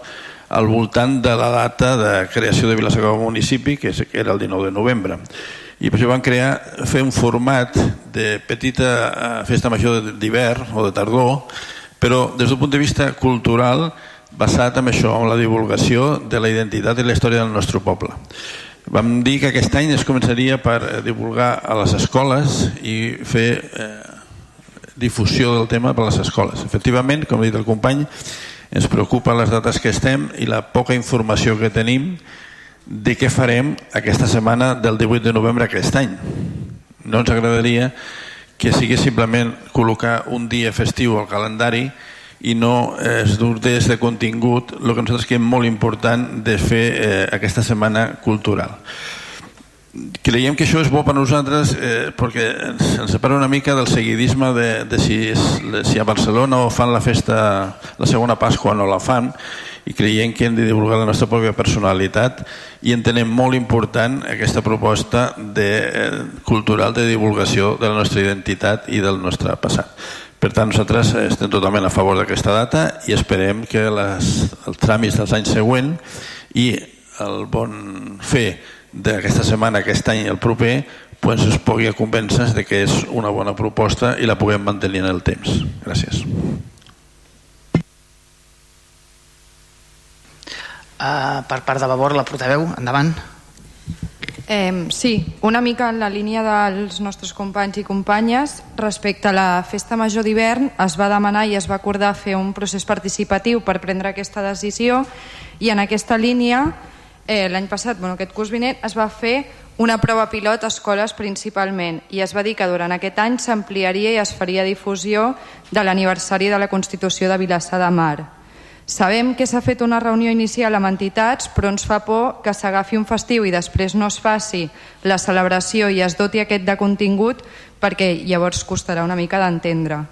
al voltant de la data de creació de Vilassar municipi, que era el 19 de novembre. I per això vam crear, fer un format de petita eh, festa major d'hivern o de tardor, però des d'un punt de vista cultural basat en això, en la divulgació de la identitat i la història del nostre poble. Vam dir que aquest any es començaria per eh, divulgar a les escoles i fer eh, difusió del tema per a les escoles. Efectivament, com ha dit el company, ens preocupa les dates que estem i la poca informació que tenim de què farem aquesta setmana del 18 de novembre aquest any. No ens agradaria que sigui simplement col·locar un dia festiu al calendari i no es des de contingut el que nosaltres creiem molt important de fer eh, aquesta setmana cultural. Creiem que això és bo per nosaltres eh, perquè ens, ens separa una mica del seguidisme de, de si, és, si a Barcelona o fan la festa la segona Pasqua o no la fan i creiem que hem de divulgar la nostra pròpia personalitat i entenem molt important aquesta proposta de, eh, cultural de divulgació de la nostra identitat i del nostre passat per tant, nosaltres estem totalment a favor d'aquesta data i esperem que les, els tràmits dels anys següents i el bon fer d'aquesta setmana, aquest any i el proper, pues es pugui convèncer de que és una bona proposta i la puguem mantenir en el temps. Gràcies. Uh, per part de Vavor, la portaveu, endavant. Eh, sí, una mica en la línia dels nostres companys i companyes. Respecte a la festa major d'hivern es va demanar i es va acordar fer un procés participatiu per prendre aquesta decisió i en aquesta línia eh, l'any passat, bueno, aquest curs vinent es va fer una prova pilot a escoles principalment i es va dir que durant aquest any s'ampliaria i es faria difusió de l'aniversari de la Constitució de Vilassar de Mar Sabem que s'ha fet una reunió inicial amb entitats, però ens fa por que s'agafi un festiu i després no es faci la celebració i es doti aquest de contingut perquè llavors costarà una mica d'entendre.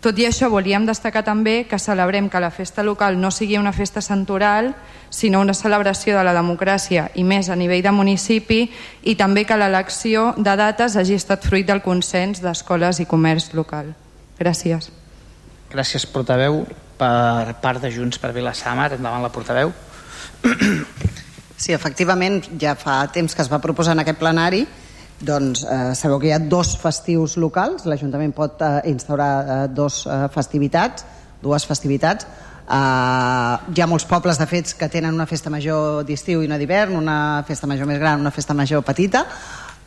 Tot i això, volíem destacar també que celebrem que la festa local no sigui una festa central, sinó una celebració de la democràcia i més a nivell de municipi i també que l'elecció de dates hagi estat fruit del consens d'escoles i comerç local. Gràcies. Gràcies, portaveu per part de Junts per Vilassamar. Endavant la portaveu. Sí, efectivament, ja fa temps que es va proposar en aquest plenari doncs eh, sabeu que hi ha dos festius locals, l'Ajuntament pot eh, instaurar eh, dos eh, festivitats, dues festivitats. Eh, hi ha molts pobles, de fets, que tenen una festa major d'estiu i una d'hivern, una festa major més gran, una festa major petita,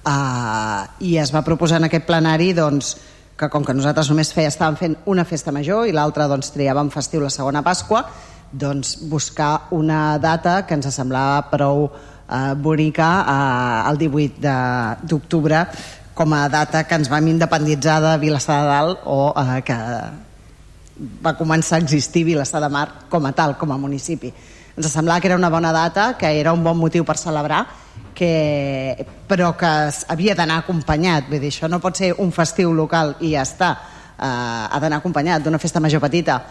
eh, i es va proposar en aquest plenari doncs, que com que nosaltres només feia, estàvem fent una festa major i l'altra doncs, triàvem festiu la segona Pasqua, doncs buscar una data que ens semblava prou eh, bonica eh, el 18 d'octubre com a data que ens vam independitzar de Vilassar de Dalt o eh, que va començar a existir Vilassar de Mar com a tal, com a municipi. Ens semblava que era una bona data, que era un bon motiu per celebrar que, però que havia d'anar acompanyat. Vull dir, això no pot ser un festiu local i ja està, eh, ha d'anar acompanyat d'una festa major petita.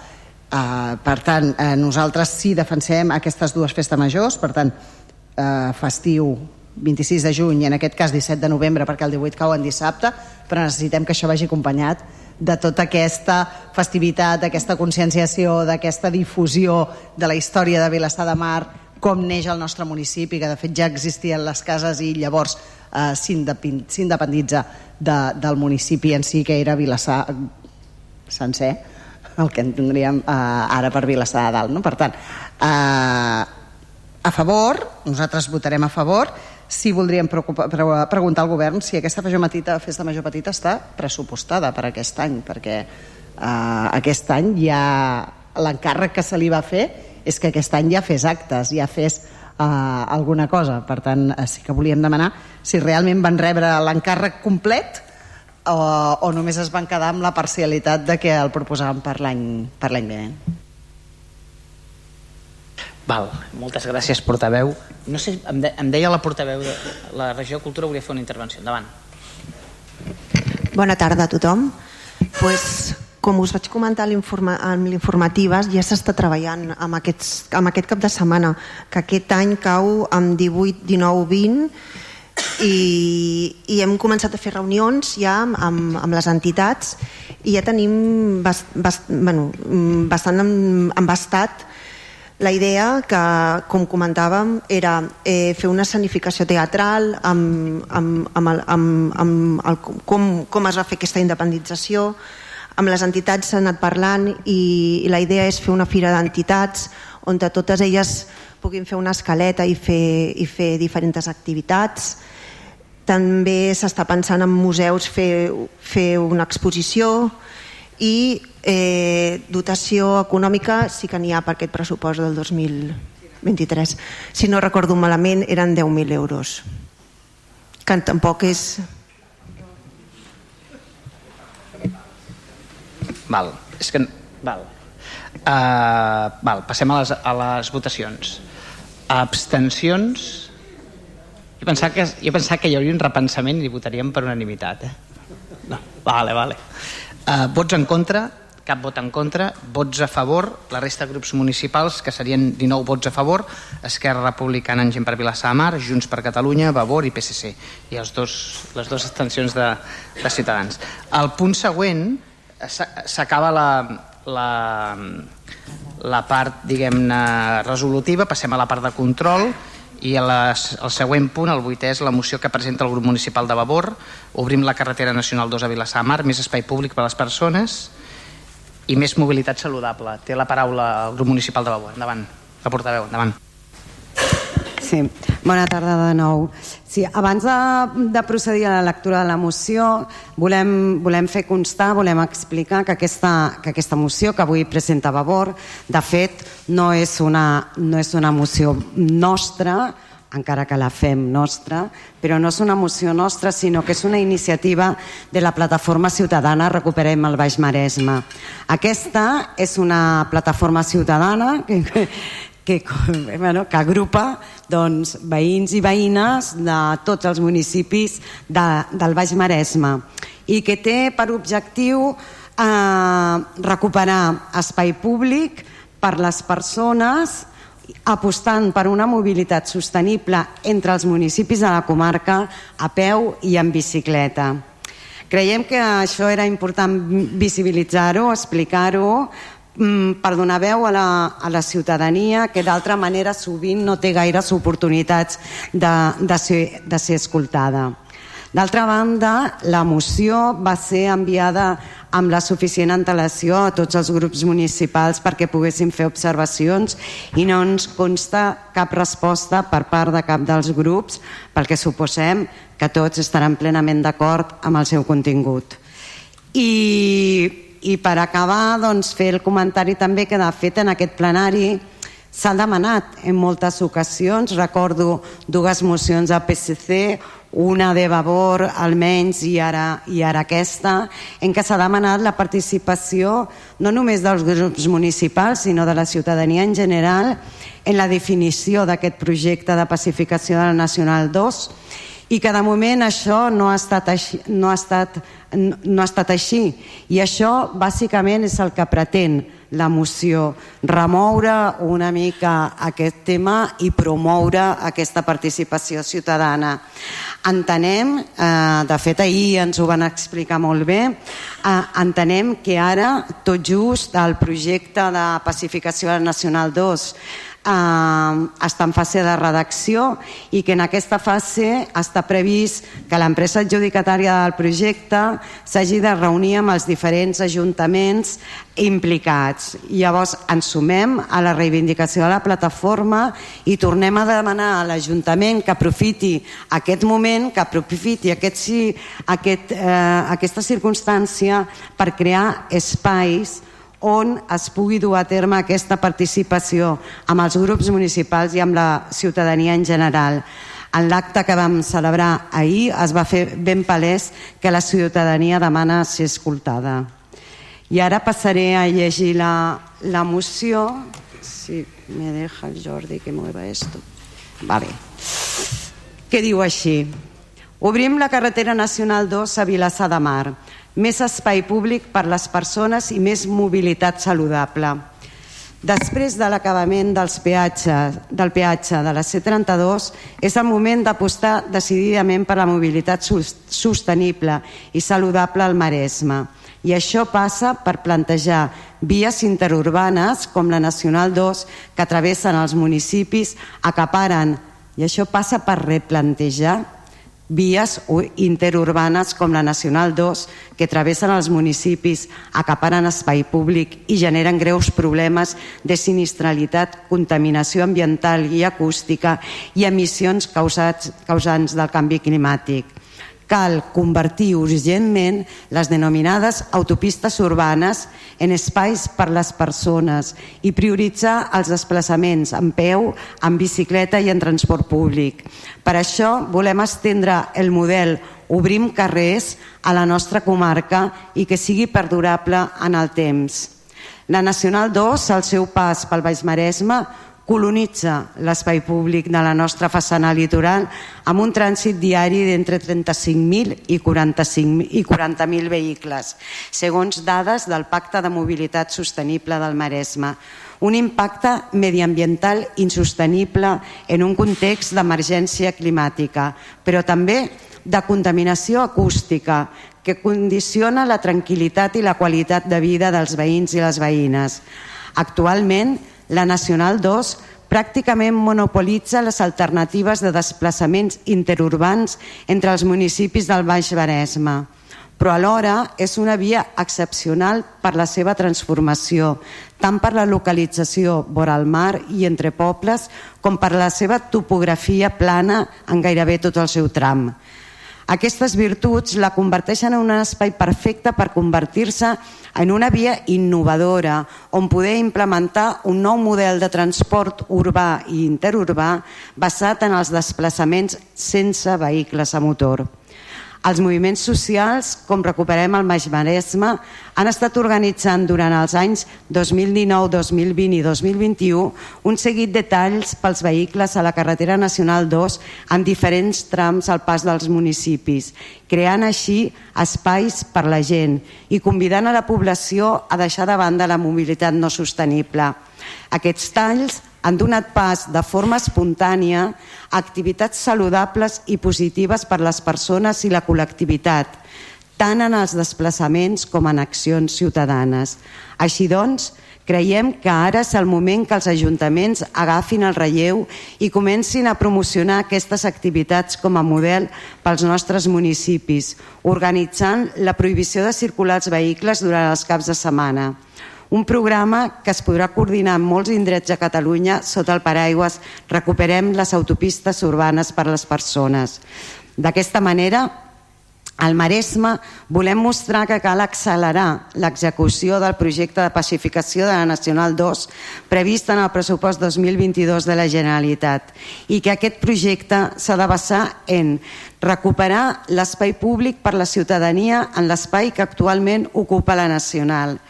Eh, per tant, eh, nosaltres sí defensem aquestes dues festes majors. Per tant, eh, festiu 26 de juny i en aquest cas 17 de novembre perquè el 18 cau en dissabte però necessitem que això vagi acompanyat de tota aquesta festivitat, d'aquesta conscienciació, d'aquesta difusió de la història de Vilassar de Mar, com neix el nostre municipi, que de fet ja existien les cases i llavors eh, s'independitza de, del municipi en si, que era Vilassar sencer, el que entendríem eh, ara per Vilassar de Dalt. No? Per tant, eh, a favor, nosaltres votarem a favor, si voldríem preguntar al govern si aquesta major petita, festa major petita està pressupostada per aquest any, perquè eh, aquest any ja l'encàrrec que se li va fer és que aquest any ja fes actes, ja fes uh, alguna cosa. Per tant, uh, sí que volíem demanar si realment van rebre l'encàrrec complet o, o només es van quedar amb la parcialitat de que el proposàvem per l'any per l'any vinent. Val, moltes gràcies, portaveu. No sé, em, de, em deia la portaveu de la regió de Cultura volia fer una intervenció. Endavant. Bona tarda a tothom. Pues, com us vaig comentar amb l'informatives, ja s'està treballant amb, aquests, amb aquest cap de setmana, que aquest any cau amb 18, 19, 20, i, i hem començat a fer reunions ja amb, amb, amb les entitats i ja tenim bast, bast, bueno, bastant embastat la idea que, com comentàvem, era eh, fer una escenificació teatral amb, amb, amb, el, amb, amb el, com, com es va fer aquesta independització, amb les entitats s'ha anat parlant i, i la idea és fer una fira d'entitats on totes elles puguin fer una escaleta i fer, i fer diferents activitats. També s'està pensant en museus fer, fer una exposició i eh, dotació econòmica sí que n'hi ha per aquest pressupost del 2023. Si no recordo malament, eren 10.000 euros, que tampoc és Val. És que... Val. Uh, val, passem a les, a les votacions. Abstencions... Jo pensava, que, jo pensava que hi hauria un repensament i votaríem per unanimitat. Eh? No, vale, vale. Uh, vots en contra, cap vot en contra, vots a favor, la resta de grups municipals, que serien 19 vots a favor, Esquerra Republicana en Gent per Vilassar de Mar, Junts per Catalunya, Vavor i PSC, i els dos, les dues extensions de, de Ciutadans. El punt següent s'acaba la, la, la part diguem-ne resolutiva, passem a la part de control I les, el següent punt, el vuitè, és la moció que presenta el grup municipal de Vavor. Obrim la carretera nacional 2 a Vilassar Mar, més espai públic per a les persones i més mobilitat saludable. Té la paraula el grup municipal de Vavor. Endavant, la portaveu, endavant. Sí, bona tarda de nou. Sí, abans de, de procedir a la lectura de la moció, volem, volem fer constar, volem explicar que aquesta, que aquesta moció que avui presenta Vavor, de fet, no és una, no és una moció nostra, encara que la fem nostra, però no és una moció nostra, sinó que és una iniciativa de la plataforma ciutadana Recuperem el Baix Maresme. Aquesta és una plataforma ciutadana que, que, bueno, que agrupa doncs, veïns i veïnes de tots els municipis de, del Baix Maresme i que té per objectiu eh, recuperar espai públic per les persones apostant per una mobilitat sostenible entre els municipis de la comarca a peu i en bicicleta. Creiem que això era important visibilitzar-ho, explicar-ho, per donar veu a la, a la ciutadania que d'altra manera sovint no té gaires oportunitats de, de, ser, de ser escoltada. D'altra banda, la moció va ser enviada amb la suficient antelació a tots els grups municipals perquè poguessin fer observacions i no ens consta cap resposta per part de cap dels grups perquè suposem que tots estaran plenament d'acord amb el seu contingut. I i per acabar, doncs, fer el comentari també que de fet en aquest plenari s'ha demanat en moltes ocasions, recordo dues mocions a PSC, una de Vavor almenys i ara, i ara aquesta, en què s'ha demanat la participació no només dels grups municipals, sinó de la ciutadania en general en la definició d'aquest projecte de pacificació de la Nacional 2 i que de moment això no ha estat així, no ha estat, no ha estat així. i això bàsicament és el que pretén la moció, remoure una mica aquest tema i promoure aquesta participació ciutadana. Entenem, eh, de fet ahir ens ho van explicar molt bé, eh, entenem que ara tot just el projecte de pacificació nacional 2 eh, està en fase de redacció i que en aquesta fase està previst que l'empresa adjudicatària del projecte s'hagi de reunir amb els diferents ajuntaments implicats. Llavors ens sumem a la reivindicació de la plataforma i tornem a demanar a l'Ajuntament que aprofiti aquest moment, que aprofiti aquest, aquest, eh, aquesta circumstància per crear espais on es pugui dur a terme aquesta participació amb els grups municipals i amb la ciutadania en general. En l'acte que vam celebrar ahir es va fer ben palès que la ciutadania demana ser escoltada. I ara passaré a llegir la, la moció. Si me deja el Jordi que mueva esto. Vale. Que diu així. Obrim la carretera nacional 2 a Vilassar de Mar més espai públic per les persones i més mobilitat saludable. Després de l'acabament dels peatges, del peatge de la C32, és el moment d'apostar decididament per la mobilitat sostenible i saludable al Maresme. I això passa per plantejar vies interurbanes com la Nacional 2 que travessen els municipis, acaparen, i això passa per replantejar vies interurbanes com la Nacional 2 que travessen els municipis, acaparen espai públic i generen greus problemes de sinistralitat, contaminació ambiental i acústica i emissions causats, causants del canvi climàtic cal convertir urgentment les denominades autopistes urbanes en espais per les persones i prioritzar els desplaçaments en peu, en bicicleta i en transport públic. Per això volem estendre el model Obrim carrers a la nostra comarca i que sigui perdurable en el temps. La Nacional 2, al seu pas pel Baix Maresme, colonitza l'espai públic de la nostra façana litoral amb un trànsit diari d'entre 35.000 i 40.000 i 40 vehicles, segons dades del Pacte de Mobilitat Sostenible del Maresme. Un impacte mediambiental insostenible en un context d'emergència climàtica, però també de contaminació acústica que condiciona la tranquil·litat i la qualitat de vida dels veïns i les veïnes. Actualment, la Nacional 2 pràcticament monopolitza les alternatives de desplaçaments interurbans entre els municipis del Baix Maresme però alhora és una via excepcional per la seva transformació, tant per la localització vora el mar i entre pobles, com per la seva topografia plana en gairebé tot el seu tram. Aquestes virtuts la converteixen en un espai perfecte per convertir-se en una via innovadora on poder implementar un nou model de transport urbà i interurbà basat en els desplaçaments sense vehicles a motor. Els moviments socials, com recuperem el Maix Maresme, han estat organitzant durant els anys 2019, 2020 i 2021 un seguit de talls pels vehicles a la carretera nacional 2 en diferents trams al pas dels municipis, creant així espais per la gent i convidant a la població a deixar de banda la mobilitat no sostenible. Aquests talls han donat pas de forma espontània a activitats saludables i positives per les persones i la col·lectivitat, tant en els desplaçaments com en accions ciutadanes. Així doncs, creiem que ara és el moment que els ajuntaments agafin el relleu i comencin a promocionar aquestes activitats com a model pels nostres municipis, organitzant la prohibició de circular els vehicles durant els caps de setmana un programa que es podrà coordinar en molts indrets de Catalunya sota el paraigües Recuperem les autopistes urbanes per a les persones. D'aquesta manera, al Maresme volem mostrar que cal accelerar l'execució del projecte de pacificació de la Nacional 2 previst en el pressupost 2022 de la Generalitat i que aquest projecte s'ha de basar en recuperar l'espai públic per la ciutadania en l'espai que actualment ocupa la Nacional,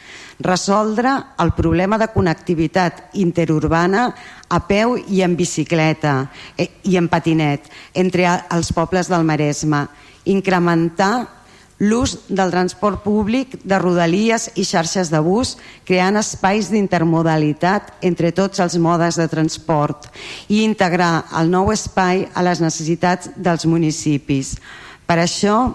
resoldre el problema de connectivitat interurbana a peu i en bicicleta eh, i en patinet entre els pobles del Maresme, incrementar l'ús del transport públic de rodalies i xarxes de bus, creant espais d'intermodalitat entre tots els modes de transport i integrar el nou espai a les necessitats dels municipis. Per això,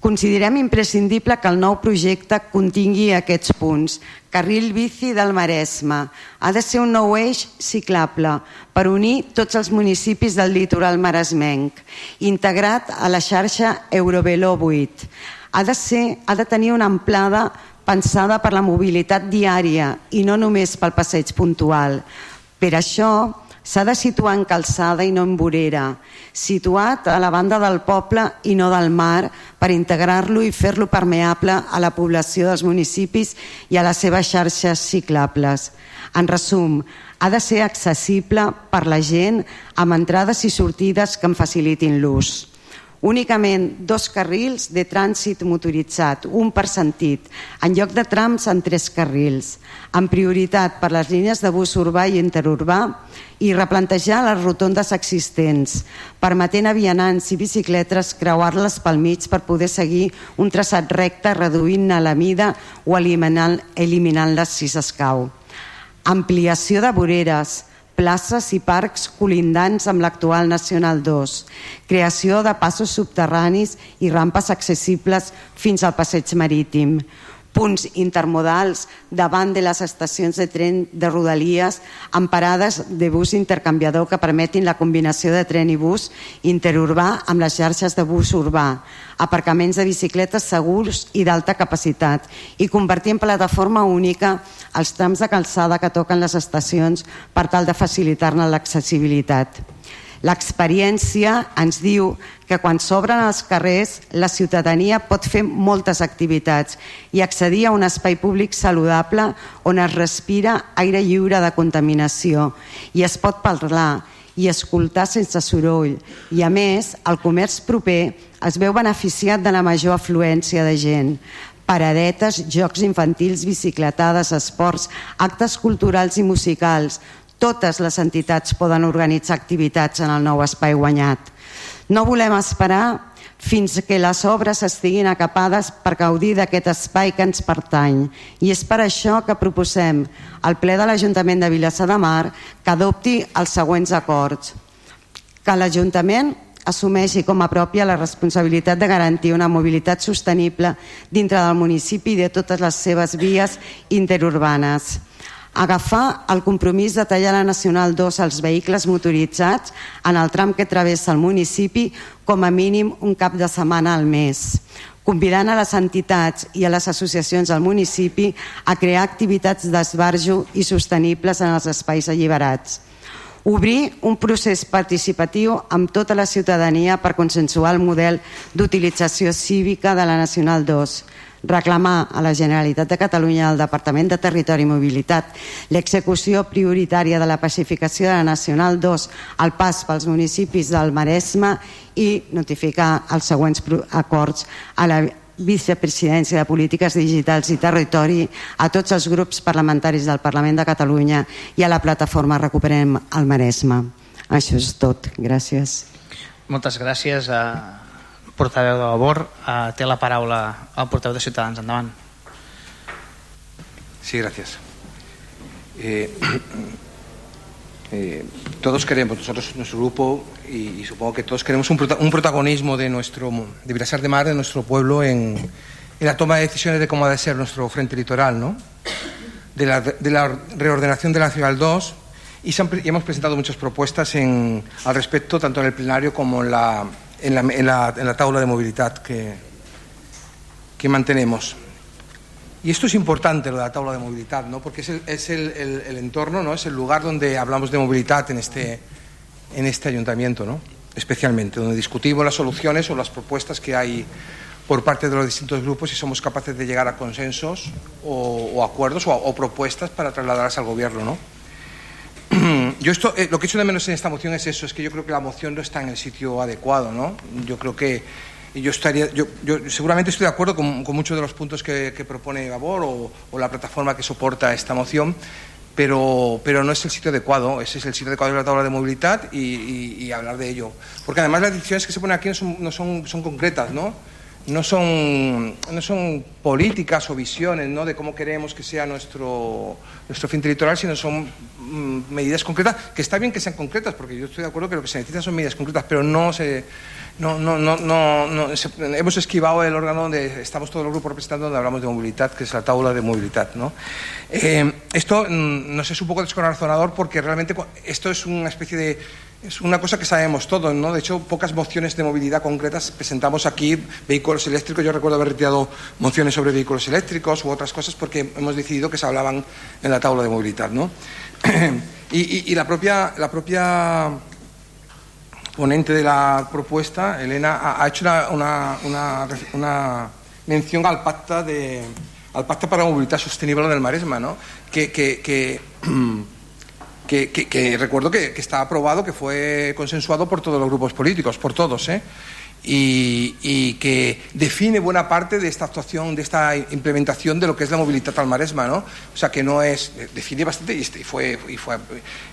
Considerem imprescindible que el nou projecte contingui aquests punts. Carril bici del Maresme. Ha de ser un nou eix ciclable per unir tots els municipis del litoral maresmenc, integrat a la xarxa Eurovelo 8. Ha de, ser, ha de tenir una amplada pensada per la mobilitat diària i no només pel passeig puntual. Per això, S'ha de situar en calçada i no en vorera, situat a la banda del poble i no del mar per integrar-lo i fer-lo permeable a la població dels municipis i a les seves xarxes ciclables. En resum, ha de ser accessible per la gent amb entrades i sortides que en facilitin l'ús únicament dos carrils de trànsit motoritzat, un per sentit, en lloc de trams en tres carrils, amb prioritat per les línies de bus urbà i interurbà i replantejar les rotondes existents, permetent a vianants i bicicletes creuar-les pel mig per poder seguir un traçat recte reduint-ne la mida o eliminant-les eliminant si s'escau. Ampliació de voreres, places i parcs colindants amb l'actual Nacional 2, creació de passos subterranis i rampes accessibles fins al passeig marítim, punts intermodals davant de les estacions de tren de rodalies amb parades de bus intercanviador que permetin la combinació de tren i bus interurbà amb les xarxes de bus urbà, aparcaments de bicicletes segurs i d'alta capacitat i convertir en plataforma única els trams de calçada que toquen les estacions per tal de facilitar-ne l'accessibilitat. L'experiència ens diu que quan s'obren els carrers la ciutadania pot fer moltes activitats i accedir a un espai públic saludable on es respira aire lliure de contaminació. I es pot parlar i escoltar sense soroll. I a més el comerç proper es veu beneficiat de la major afluència de gent. Paradetes, jocs infantils, bicicletades, esports, actes culturals i musicals, totes les entitats poden organitzar activitats en el nou espai guanyat. No volem esperar fins que les obres estiguin acapades per gaudir d'aquest espai que ens pertany. I és per això que proposem al ple de l'Ajuntament de Vilassar de Mar que adopti els següents acords. Que l'Ajuntament assumeixi com a pròpia la responsabilitat de garantir una mobilitat sostenible dintre del municipi i de totes les seves vies interurbanes agafar el compromís de tallar la Nacional 2 als vehicles motoritzats en el tram que travessa el municipi com a mínim un cap de setmana al mes, convidant a les entitats i a les associacions del municipi a crear activitats d'esbarjo i sostenibles en els espais alliberats. Obrir un procés participatiu amb tota la ciutadania per consensuar el model d'utilització cívica de la Nacional 2, reclamar a la Generalitat de Catalunya al Departament de Territori i Mobilitat l'execució prioritària de la pacificació de la Nacional 2 al pas pels municipis del Maresme i notificar els següents acords a la vicepresidència de Polítiques Digitals i Territori, a tots els grups parlamentaris del Parlament de Catalunya i a la plataforma Recuperem el Maresme. Això és tot. Gràcies. Moltes gràcies a portaveu de Labor. Uh, té la paraula el portaveu de Ciutadans. Endavant. Sí, gracias. Eh, eh, todos queremos, nosotros, nuestro grupo, y, y supongo que todos queremos un, prota un, protagonismo de nuestro, de Vilasar de Mar, de nuestro pueblo, en, en, la toma de decisiones de cómo ha de ser nuestro frente litoral, ¿no? De la, de la reordenación de la Ciudad 2, y, y, hemos presentado muchas propuestas en, al respecto, tanto en el plenario como en la, en la, en la, en la tabla de movilidad que, que, mantenemos. Y esto es importante, lo de la tabla de movilidad, ¿no? porque es, el, es el, el, entorno, ¿no? es el lugar donde hablamos de movilidad en este, en este ayuntamiento, ¿no? especialmente, donde discutimos las soluciones o las propuestas que hay por parte de los distintos grupos y somos capaces de llegar a consensos o, o acuerdos o, o, propuestas para trasladarlas al gobierno. ¿no? [CLEARS THROAT] yo esto, eh, lo que he hecho de menos en esta moción es eso, es que yo creo que la moción no está en el sitio adecuado, ¿no? Yo creo que yo estaría, yo, yo seguramente estoy de acuerdo con, muchos de los puntos que, propone Gabor o, la plataforma que soporta esta moción, pero, pero no es el sitio adecuado, ese es el sitio adecuado de la tabla de movilidad y hablar de ello. Porque además las decisiones que se ponen aquí no son, no son, son concretas, ¿no? No son, no son políticas o visiones ¿no? de cómo queremos que sea nuestro, nuestro fin territorial, sino son mm, medidas concretas, que está bien que sean concretas, porque yo estoy de acuerdo que lo que se necesita son medidas concretas, pero no se... No, no, no, no, no se, hemos esquivado el órgano donde estamos todos los grupos representando, donde hablamos de movilidad, que es la tabla de movilidad. ¿no? Eh, esto mm, nos es un poco descorazonador porque realmente esto es una especie de es una cosa que sabemos todos, ¿no? De hecho, pocas mociones de movilidad concretas presentamos aquí, vehículos eléctricos. Yo recuerdo haber retirado mociones sobre vehículos eléctricos u otras cosas porque hemos decidido que se hablaban en la tabla de movilidad, ¿no? [CLEARS THROAT] y, la propia, la propia ponente de la propuesta, Elena, ha, hecho una, una, una, mención al pacto de al pacto para la movilidad sostenible del Maresma, ¿no? Que, que [CLEARS THROAT] que, recuerdo que, que, está aprobado, que fue consensuado por todos los grupos políticos, por todos, ¿eh? y, y, que define buena parte de esta actuación, de esta implementación de lo que es la movilidad al Maresma, ¿no? O sea, que no es, define bastante y fue, y fue.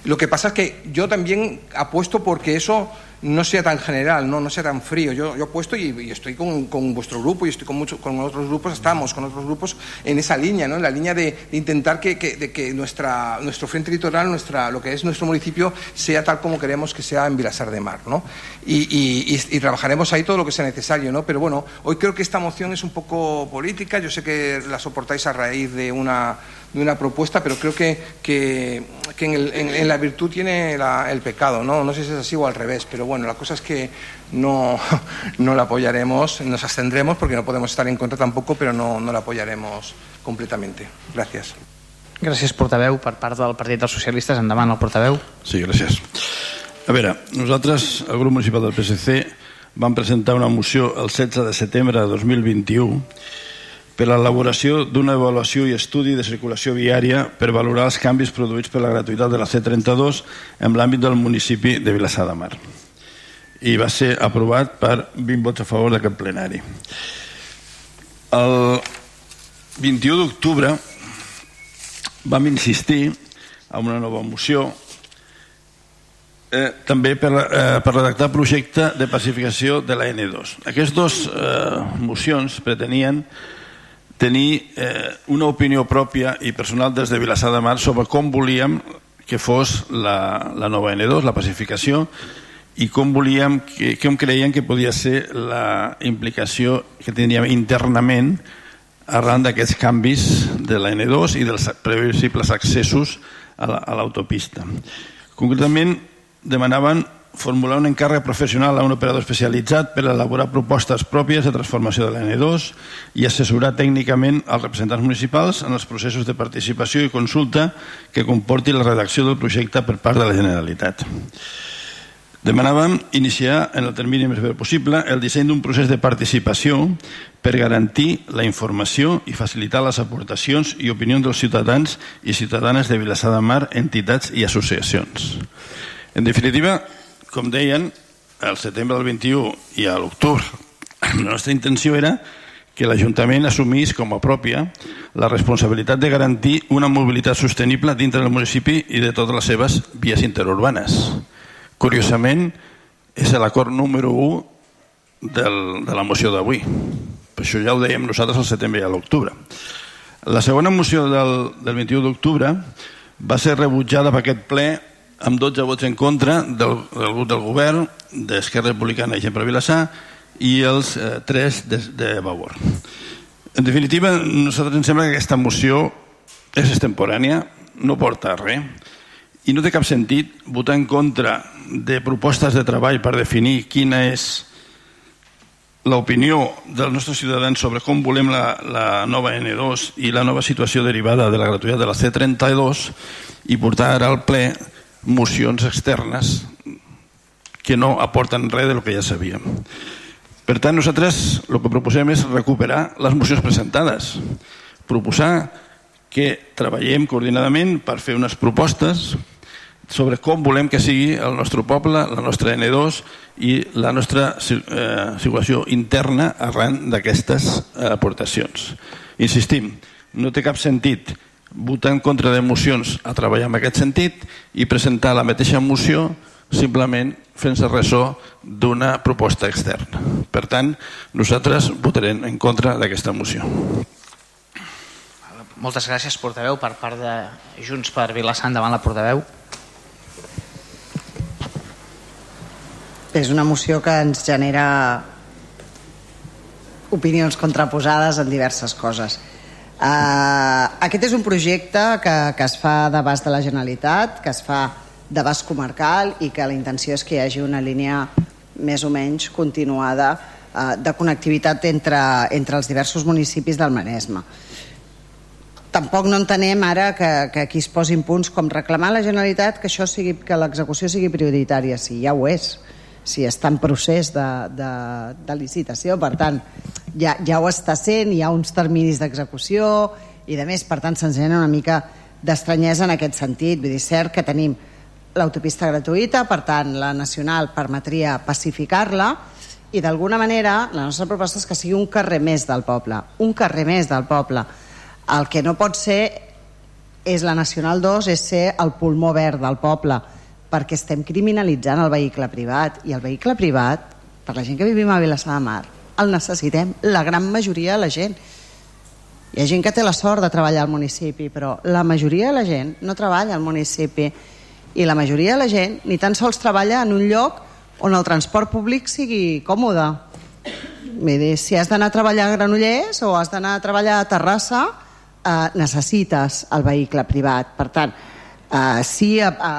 Lo que pasa es que yo también apuesto porque eso no sea tan general, no, no sea tan frío. Yo, yo apuesto y, y estoy con, con, vuestro grupo y estoy con, mucho, con otros grupos, estamos con otros grupos en esa línea, ¿no? en la línea de, intentar que, que nuestra, nuestro frente litoral, nuestra, lo que es nuestro municipio, sea tal como queremos que sea en Vilasar de Mar. ¿no? Y, y, y, trabajaremos ahí todo lo que sea necesario. ¿no? Pero bueno, hoy creo que esta moción es un poco política, yo sé que la soportáis a raíz de una de una propuesta, pero creo que, que, que en, el, en, en, la virtud tiene la, el pecado, ¿no? No sé si es así o al revés, pero bueno, la cosa es que no, [LAUGHS] no la apoyaremos, nos abstendremos porque no podemos estar en contra tampoco, però no, no la apoyaremos completamente. Gràcies. Gràcies, portaveu. Per part del Partit dels Socialistes, endavant el portaveu. Sí, gràcies. A veure, nosaltres, el grup municipal del PSC, vam presentar una moció el 16 de setembre de 2021 per l'elaboració d'una avaluació i estudi de circulació viària per valorar els canvis produïts per la gratuïtat de la C32 en l'àmbit del municipi de Vilassar de Mar. I va ser aprovat per 20 vots a favor d'aquest plenari. El 21 d'octubre vam insistir en una nova moció eh, també per, eh, per redactar projecte de pacificació de la N2. Aquestes dues eh, mocions pretenien tenir eh, una opinió pròpia i personal des de Vilassar de Mar sobre com volíem que fos la, la nova N2, la pacificació, i com volíem, que, com creiem que podia ser la implicació que teníem internament arran d'aquests canvis de la N2 i dels previsibles accessos a l'autopista. Concretament, demanaven formular un encàrrec professional a un operador especialitzat per elaborar propostes pròpies de transformació de la N2 i assessorar tècnicament els representants municipals en els processos de participació i consulta que comporti la redacció del projecte per part de la Generalitat. Demanàvem iniciar en el termini més breu possible el disseny d'un procés de participació per garantir la informació i facilitar les aportacions i opinions dels ciutadans i ciutadanes de Vilassar de Mar, entitats i associacions. En definitiva, com deien, al setembre del 21 i a l'octubre, [CLEARS THROAT] la nostra intenció era que l'Ajuntament assumís com a pròpia la responsabilitat de garantir una mobilitat sostenible dintre del municipi i de totes les seves vies interurbanes. Curiosament, és l'acord número 1 del, de la moció d'avui. Per això ja ho dèiem nosaltres al setembre i a l'octubre. La segona moció del, del 21 d'octubre va ser rebutjada per aquest ple amb 12 vots en contra del, del grup del govern, d'Esquerra Republicana i per Vilassar, i els eh, tres de, de Vavor. En definitiva, a nosaltres ens sembla que aquesta moció és extemporània, no porta res, i no té cap sentit votar en contra de propostes de treball per definir quina és l'opinió dels nostres ciutadans sobre com volem la, la nova N2 i la nova situació derivada de la gratuïtat de la C32 i portar ara al ple mocions externes que no aporten res del que ja sabíem. Per tant, nosaltres el que proposem és recuperar les mocions presentades, proposar que treballem coordinadament per fer unes propostes sobre com volem que sigui el nostre poble, la nostra N2 i la nostra eh, situació interna arran d'aquestes eh, aportacions. Insistim, no té cap sentit votar en contra de mocions a treballar en aquest sentit i presentar la mateixa moció simplement fent-se ressò d'una proposta externa. Per tant, nosaltres votarem en contra d'aquesta moció. Moltes gràcies, portaveu, per part de Junts per Vilassant davant la portaveu. És una moció que ens genera opinions contraposades en diverses coses. Uh, aquest és un projecte que, que es fa d'abast de la Generalitat, que es fa d'abast comarcal i que la intenció és que hi hagi una línia més o menys continuada uh, de connectivitat entre, entre els diversos municipis del Maresme. Tampoc no entenem ara que, que aquí es posin punts com reclamar a la Generalitat que, això sigui, que l'execució sigui prioritària, si ja ho és si està en procés de, de, de licitació, per tant, ja, ja ho està sent, hi ha uns terminis d'execució i de més, per tant, se'ns genera una mica d'estranyesa en aquest sentit. Vull dir, cert que tenim l'autopista gratuïta, per tant, la nacional permetria pacificar-la i d'alguna manera la nostra proposta és que sigui un carrer més del poble, un carrer més del poble. El que no pot ser és la Nacional 2, és ser el pulmó verd del poble perquè estem criminalitzant el vehicle privat i el vehicle privat, per la gent que vivim a Vilassar de Mar, el necessitem la gran majoria de la gent. Hi ha gent que té la sort de treballar al municipi, però la majoria de la gent no treballa al municipi i la majoria de la gent ni tan sols treballa en un lloc on el transport públic sigui còmode. Dir, si has d'anar a treballar a Granollers o has d'anar a treballar a Terrassa, eh, necessites el vehicle privat. Per tant, Uh, sí a, a,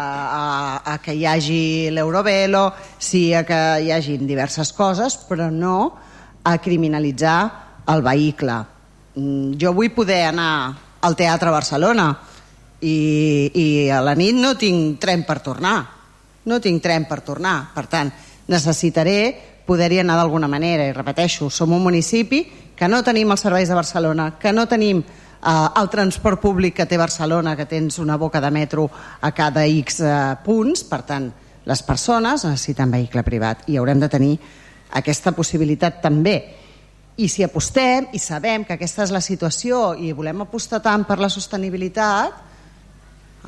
a, a que hi hagi l'Eurovelo, sí a que hi hagin diverses coses, però no a criminalitzar el vehicle. Mm, jo vull poder anar al Teatre Barcelona i, i a la nit no tinc tren per tornar. No tinc tren per tornar. Per tant, necessitaré poder-hi anar d'alguna manera. I repeteixo, som un municipi que no tenim els serveis de Barcelona, que no tenim eh, el transport públic que té Barcelona, que tens una boca de metro a cada X eh, punts, per tant, les persones necessiten vehicle privat i haurem de tenir aquesta possibilitat també. I si apostem i sabem que aquesta és la situació i volem apostar tant per la sostenibilitat,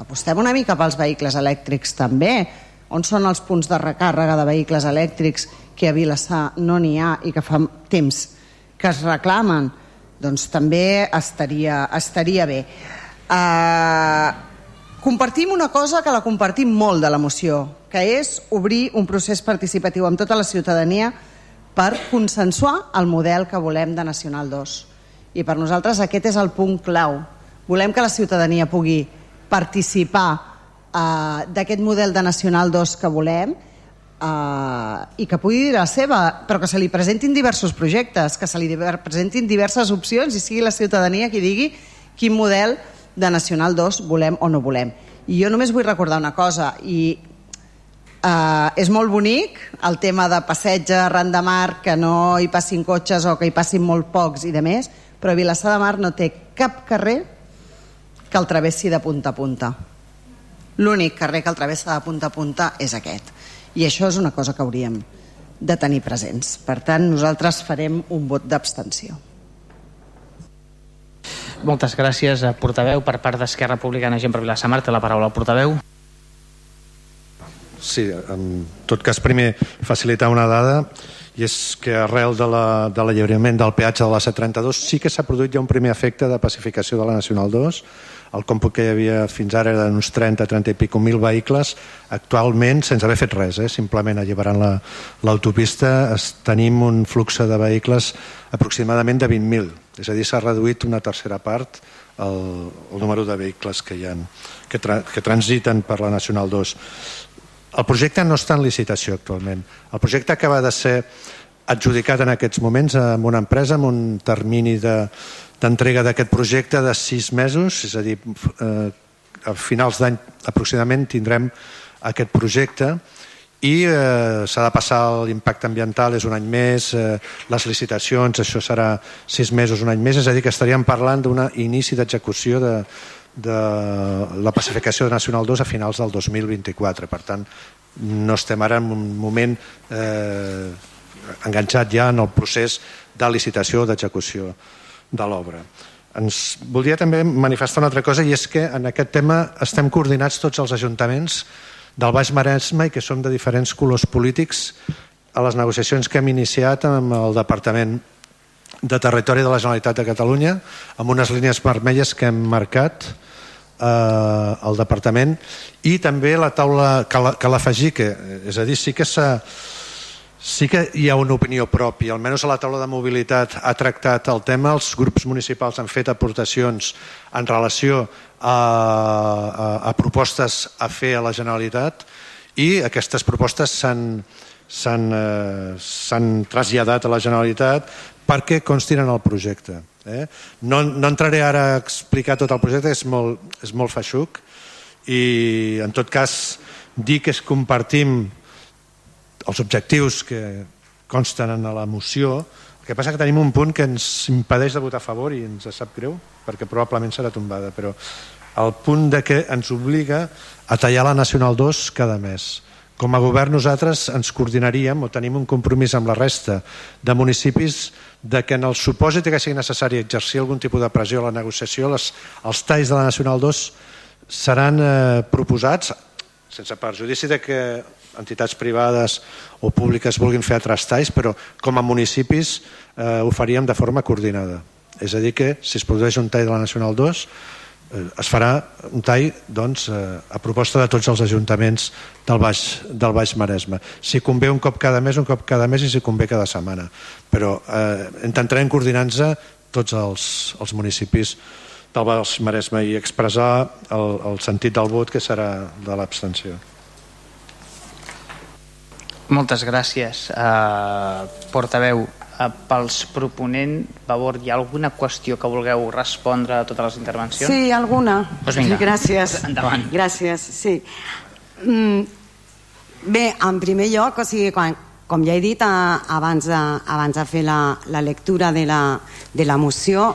apostem una mica pels vehicles elèctrics també. On són els punts de recàrrega de vehicles elèctrics que a Vilassar no n'hi ha i que fa temps que es reclamen? Doncs també estaria, estaria bé. Uh, compartim una cosa que la compartim molt de la moció, que és obrir un procés participatiu amb tota la ciutadania per consensuar el model que volem de Nacional 2. I per nosaltres aquest és el punt clau. Volem que la ciutadania pugui participar eh, d'aquest model de Nacional 2 que volem eh, i que pugui dir la seva, però que se li presentin diversos projectes, que se li presentin diverses opcions i sigui la ciutadania qui digui quin model de Nacional 2 volem o no volem. I jo només vull recordar una cosa, i eh, és molt bonic el tema de passeig arran de mar, que no hi passin cotxes o que hi passin molt pocs i de més, però Vilassar de Mar no té cap carrer que el travessi de punta a punta. L'únic carrer que el travessa de punta a punta és aquest. I això és una cosa que hauríem de tenir presents. Per tant, nosaltres farem un vot d'abstenció. Moltes gràcies, a portaveu. Per part d'Esquerra Republicana, gent per Vilassar Mar, té la paraula al portaveu. Sí, en tot cas, primer facilitar una dada i és que arrel de l'alliberament la, de del peatge de la C32 sí que s'ha produït ja un primer efecte de pacificació de la Nacional 2 el còmput que hi havia fins ara era d'uns 30, 30 i pico mil vehicles, actualment sense haver fet res, eh? simplement alliberant l'autopista la, tenim un flux de vehicles aproximadament de 20.000, és a dir, s'ha reduït una tercera part el, el número de vehicles que, hi ha, que, tra, que transiten per la Nacional 2. El projecte no està en licitació actualment. El projecte acaba de ser adjudicat en aquests moments amb una empresa amb un termini d'entrega de, d'aquest projecte de sis mesos, és a dir, eh, a finals d'any aproximadament tindrem aquest projecte i eh, s'ha de passar l'impacte ambiental és un any més, eh, les licitacions això serà sis mesos, un any més és a dir que estaríem parlant d'un inici d'execució de, de la pacificació Nacional 2 a finals del 2024 per tant no estem ara en un moment eh, enganxat ja en el procés de licitació d'execució de l'obra. Ens voldria també manifestar una altra cosa i és que en aquest tema estem coordinats tots els ajuntaments del Baix Maresme i que som de diferents colors polítics a les negociacions que hem iniciat amb el Departament de Territori de la Generalitat de Catalunya amb unes línies vermelles que hem marcat eh, al Departament i també la taula que l'afegir, que és a dir, sí que s'ha Sí que hi ha una opinió pròpia, almenys a la taula de mobilitat ha tractat el tema, els grups municipals han fet aportacions en relació a, a, a propostes a fer a la Generalitat i aquestes propostes s'han eh, traslladat a la Generalitat perquè constin en el projecte. Eh? No, no entraré ara a explicar tot el projecte, és molt, és molt feixuc i en tot cas dir que es compartim els objectius que consten en la moció, el que passa que tenim un punt que ens impedeix de votar a favor i ens sap greu, perquè probablement serà tombada, però el punt de que ens obliga a tallar la Nacional 2 cada mes. Com a govern nosaltres ens coordinaríem o tenim un compromís amb la resta de municipis de que en el supòsit que sigui necessari exercir algun tipus de pressió a la negociació, les, els talls de la Nacional 2 seran eh, proposats sense perjudici de que entitats privades o públiques vulguin fer altres talls, però com a municipis eh, ho faríem de forma coordinada. És a dir que si es produeix un tall de la Nacional 2 eh, es farà un tall doncs, eh, a proposta de tots els ajuntaments del Baix, del Baix Maresme. Si convé un cop cada mes, un cop cada mes i si convé cada setmana. Però eh, intentarem coordinar-nos tots els, els municipis del Baix Maresme i expressar el, el sentit del vot que serà de l'abstenció. Moltes gràcies. Uh, portaveu, uh, pels proponent, favor, hi ha alguna qüestió que vulgueu respondre a totes les intervencions? Sí, alguna. Pues vinga, sí, gràcies. Endavant. Gràcies, sí. Mm, bé, en primer lloc, o sigui, quan, com ja he dit uh, abans, de, abans de fer la, la lectura de la, de la moció,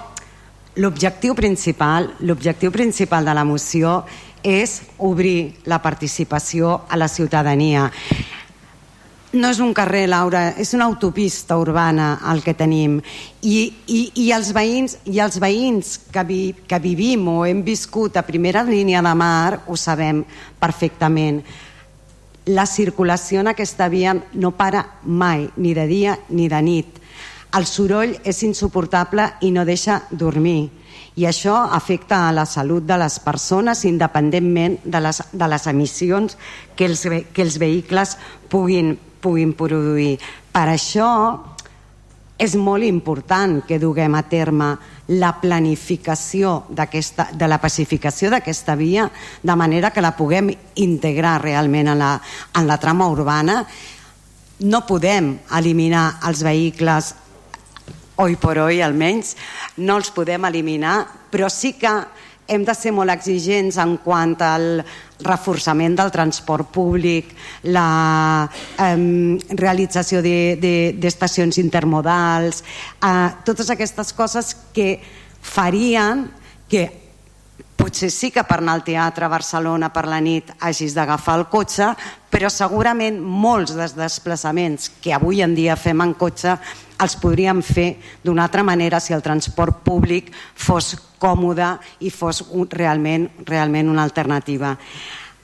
l'objectiu principal, l'objectiu principal de la moció és obrir la participació a la ciutadania no és un carrer, Laura, és una autopista urbana el que tenim. I, i, i, els, veïns, i els veïns que, vi, que vivim o hem viscut a primera línia de mar ho sabem perfectament. La circulació en aquesta via no para mai, ni de dia ni de nit. El soroll és insuportable i no deixa dormir i això afecta a la salut de les persones independentment de les, de les emissions que els, que els vehicles puguin, puguin produir. Per això és molt important que duguem a terme la planificació de la pacificació d'aquesta via de manera que la puguem integrar realment en la, en la trama urbana no podem eliminar els vehicles oi per oi almenys no els podem eliminar però sí que hem de ser molt exigents en quant al reforçament del transport públic, la eh, realització d'estacions de, de, intermodals, eh, totes aquestes coses que farien que potser sí que per anar al teatre a Barcelona per la nit hagis d'agafar el cotxe, però segurament molts dels desplaçaments que avui en dia fem en cotxe els podríem fer d'una altra manera si el transport públic fos còmode i fos un, realment, realment una alternativa.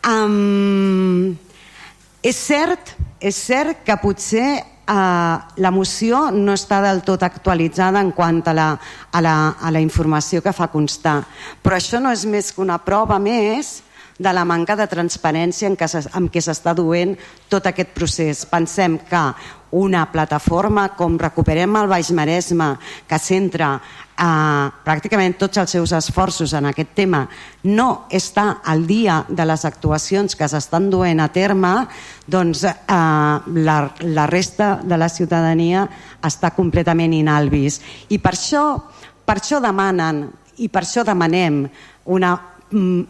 Um, és cert, és cert que potser uh, la moció no està del tot actualitzada en quant a la, a, la, a la informació que fa constar, però això no és més que una prova més de la manca de transparència en en què s'està duent tot aquest procés. Pensem que una plataforma com Recuperem el Baix Maresme, que centra eh, pràcticament tots els seus esforços en aquest tema, no està al dia de les actuacions que s'estan duent a terme, doncs eh, la, la resta de la ciutadania està completament inalvis. I per això, per això demanen i per això demanem una mm,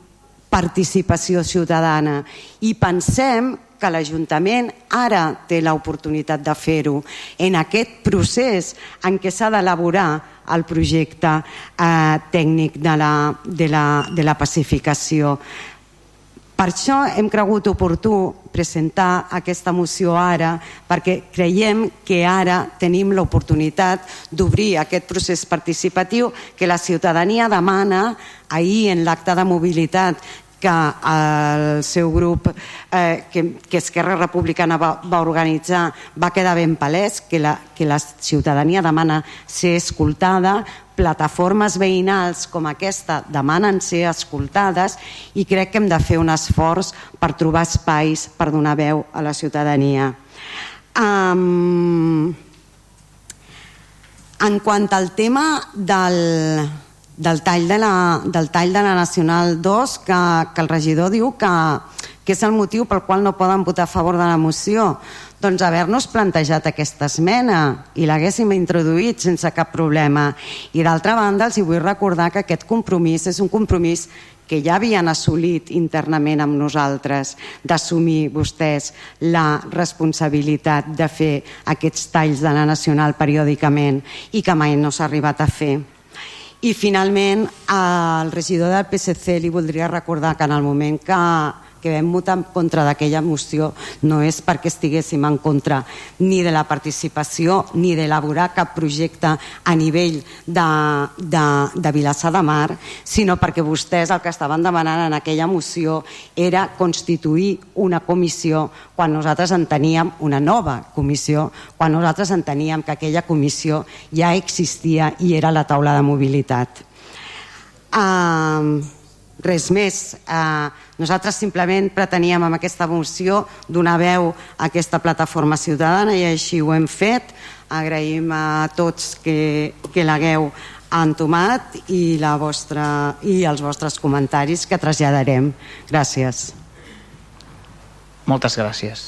participació ciutadana i pensem que l'Ajuntament ara té l'oportunitat de fer-ho en aquest procés en què s'ha d'elaborar el projecte eh, tècnic de la, de, la, de la pacificació. Per això hem cregut oportú presentar aquesta moció ara, perquè creiem que ara tenim l'oportunitat d'obrir aquest procés participatiu que la ciutadania demana ahir en l'acte de mobilitat que el seu grup, eh, que, que Esquerra Republicana va, va organitzar, va quedar ben palès que la, que la ciutadania demana ser escoltada, plataformes veïnals com aquesta demanen ser escoltades i crec que hem de fer un esforç per trobar espais per donar veu a la ciutadania. Um, en quant al tema del, del tall de la, del tall de la Nacional 2 que, que el regidor diu que, que és el motiu pel qual no poden votar a favor de la moció doncs haver-nos plantejat aquesta esmena i l'haguéssim introduït sense cap problema i d'altra banda els vull recordar que aquest compromís és un compromís que ja havien assolit internament amb nosaltres d'assumir vostès la responsabilitat de fer aquests talls de la Nacional periòdicament i que mai no s'ha arribat a fer. I finalment, al regidor del PSC li voldria recordar que en el moment que que vam votar en contra d'aquella moció no és perquè estiguéssim en contra ni de la participació ni d'elaborar cap projecte a nivell de, de, de Vilassar de Mar, sinó perquè vostès el que estaven demanant en aquella moció era constituir una comissió quan nosaltres en teníem una nova comissió, quan nosaltres enteníem que aquella comissió ja existia i era la taula de mobilitat. Uh, res més. Eh, nosaltres simplement preteníem amb aquesta moció donar veu a aquesta plataforma ciutadana i així ho hem fet. Agraïm a tots que, que l'hagueu entomat i, la vostra, i els vostres comentaris que traslladarem. Gràcies. Moltes gràcies.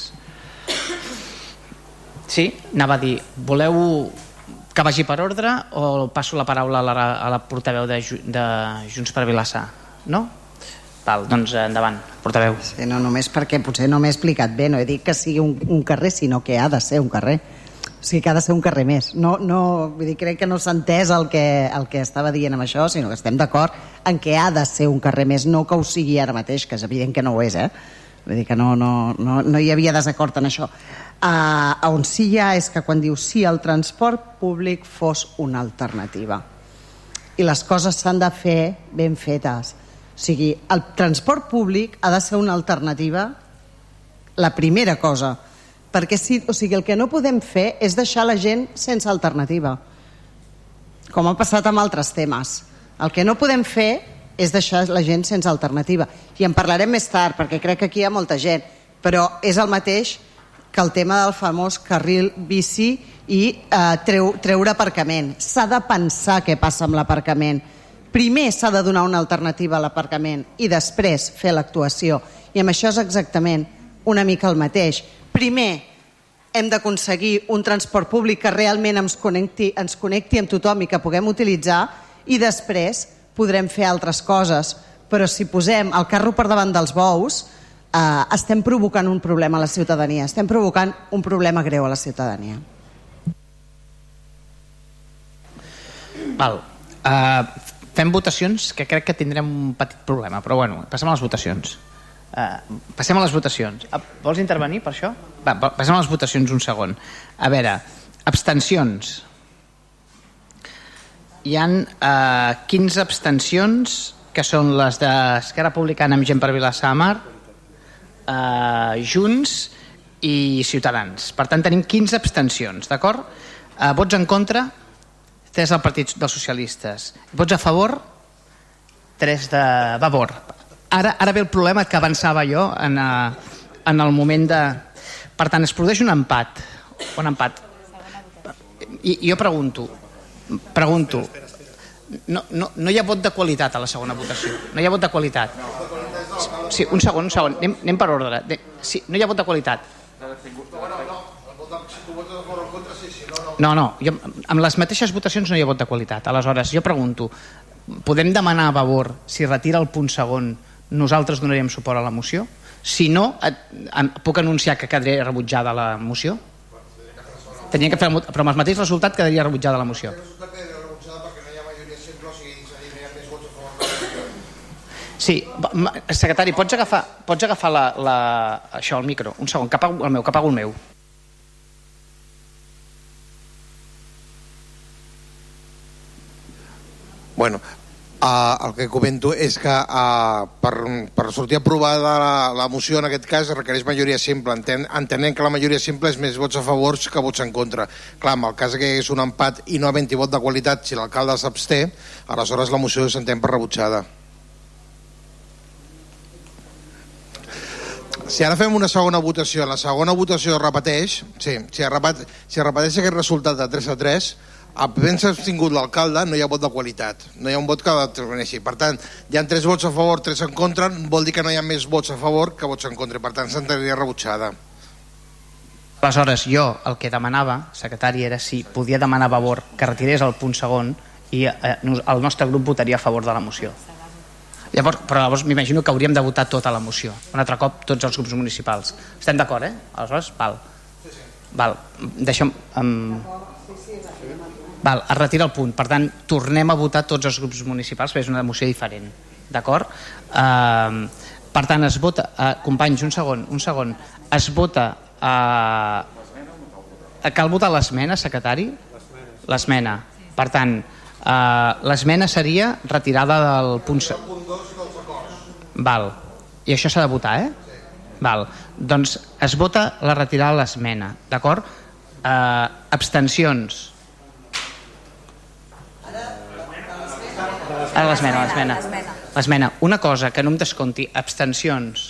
Sí, anava a dir, voleu que vagi per ordre o passo la paraula a la, a la portaveu de, de Junts per Vilassar? No? Val, doncs endavant, portaveu. Sí, no només perquè potser no m'he explicat bé, no he dit que sigui un, un carrer, sinó que ha de ser un carrer. O sigui que ha de ser un carrer més. No, no, vull dir, crec que no s'ha entès el que, el que estava dient amb això, sinó que estem d'acord en que ha de ser un carrer més, no que ho sigui ara mateix, que és evident que no ho és, eh? Vull dir que no, no, no, no hi havia desacord en això. Uh, on sí hi ha és que quan diu sí el transport públic fos una alternativa. I les coses s'han de fer ben fetes o sigui, el transport públic ha de ser una alternativa, la primera cosa, perquè si, o sigui, el que no podem fer és deixar la gent sense alternativa, com ha passat amb altres temes. El que no podem fer és deixar la gent sense alternativa. I en parlarem més tard, perquè crec que aquí hi ha molta gent, però és el mateix que el tema del famós carril bici i eh, treu, treure aparcament. S'ha de pensar què passa amb l'aparcament. Primer s'ha de donar una alternativa a l'aparcament i després fer l'actuació. I amb això és exactament una mica el mateix. Primer hem d'aconseguir un transport públic que realment ens connecti, ens connecti amb tothom i que puguem utilitzar i després podrem fer altres coses. Però si posem el carro per davant dels bous, eh, estem provocant un problema a la ciutadania, estem provocant un problema greu a la ciutadania. Val. Uh, fem votacions que crec que tindrem un petit problema, però bueno, passem a les votacions. Uh, passem a les votacions. Uh, vols intervenir per això? Va, passem a les votacions un segon. A veure, abstencions. Hi han uh, 15 abstencions que són les d'Esquerra Republicana amb gent per Vilassar Mar, uh, Junts i Ciutadans. Per tant, tenim 15 abstencions, d'acord? Uh, vots en contra, 3 del Partit dels Socialistes. Vots a favor, 3 de favor. Ara, ara ve el problema que avançava jo en, uh, en el moment de... Per tant, es produeix un empat. Un empat. I jo pregunto, pregunto, no, no, no hi ha vot de qualitat a la segona votació. No hi ha vot de qualitat. Sí, un segon, un segon. Anem, anem per ordre. Sí, no hi ha vot de qualitat. No, no, jo, amb les mateixes votacions no hi ha vot de qualitat. Aleshores, jo pregunto, podem demanar a favor, si retira el punt segon, nosaltres donaríem suport a la moció? Si no, et, puc anunciar que quedaria rebutjada la moció? Tenia que fer, però amb el mateix resultat quedaria rebutjada la moció. Sí, secretari, pots agafar, pots agafar la, la, això, el micro? Un segon, que apago el meu, que apago el meu. Bueno, Uh, el que comento és que uh, per, per sortir aprovada la, la moció en aquest cas requereix majoria simple, Enten, entenent que la majoria simple és més vots a favor que vots en contra. Clar, en el cas que és un empat i no havent-hi vot de qualitat, si l'alcalde s'absté, aleshores la moció s'entén per rebutjada. Si ara fem una segona votació, la segona votació repeteix, sí, si es repeteix, si repeteix aquest resultat de 3 a 3, havent tingut l'alcalde no hi ha vot de qualitat, no hi ha un vot que determineixi. Per tant, hi ha tres vots a favor, tres en contra, vol dir que no hi ha més vots a favor que vots en contra, per tant s'entendria rebutjada. Aleshores, jo el que demanava, secretari, era si podia demanar a favor que retirés el punt segon i eh, el nostre grup votaria a favor de la moció. Llavors, però llavors m'imagino que hauríem de votar tota la moció, un altre cop tots els grups municipals. Estem d'acord, eh? Aleshores, val. Val, deixa'm... Um... Val, es retira el punt. Per tant, tornem a votar tots els grups municipals, perquè és una moció diferent. D'acord? Uh, per tant, es vota... Uh, companys, un segon, un segon. Es vota... Uh, cal votar l'esmena, secretari? L'esmena. Per tant, uh, l'esmena seria retirada del punt... Val. I això s'ha de votar, eh? Val. Doncs es vota la retirada de l'esmena, d'acord? Uh, abstencions Ara l'esmena, l'esmena. L'esmena. Una cosa, que no em desconti, abstencions.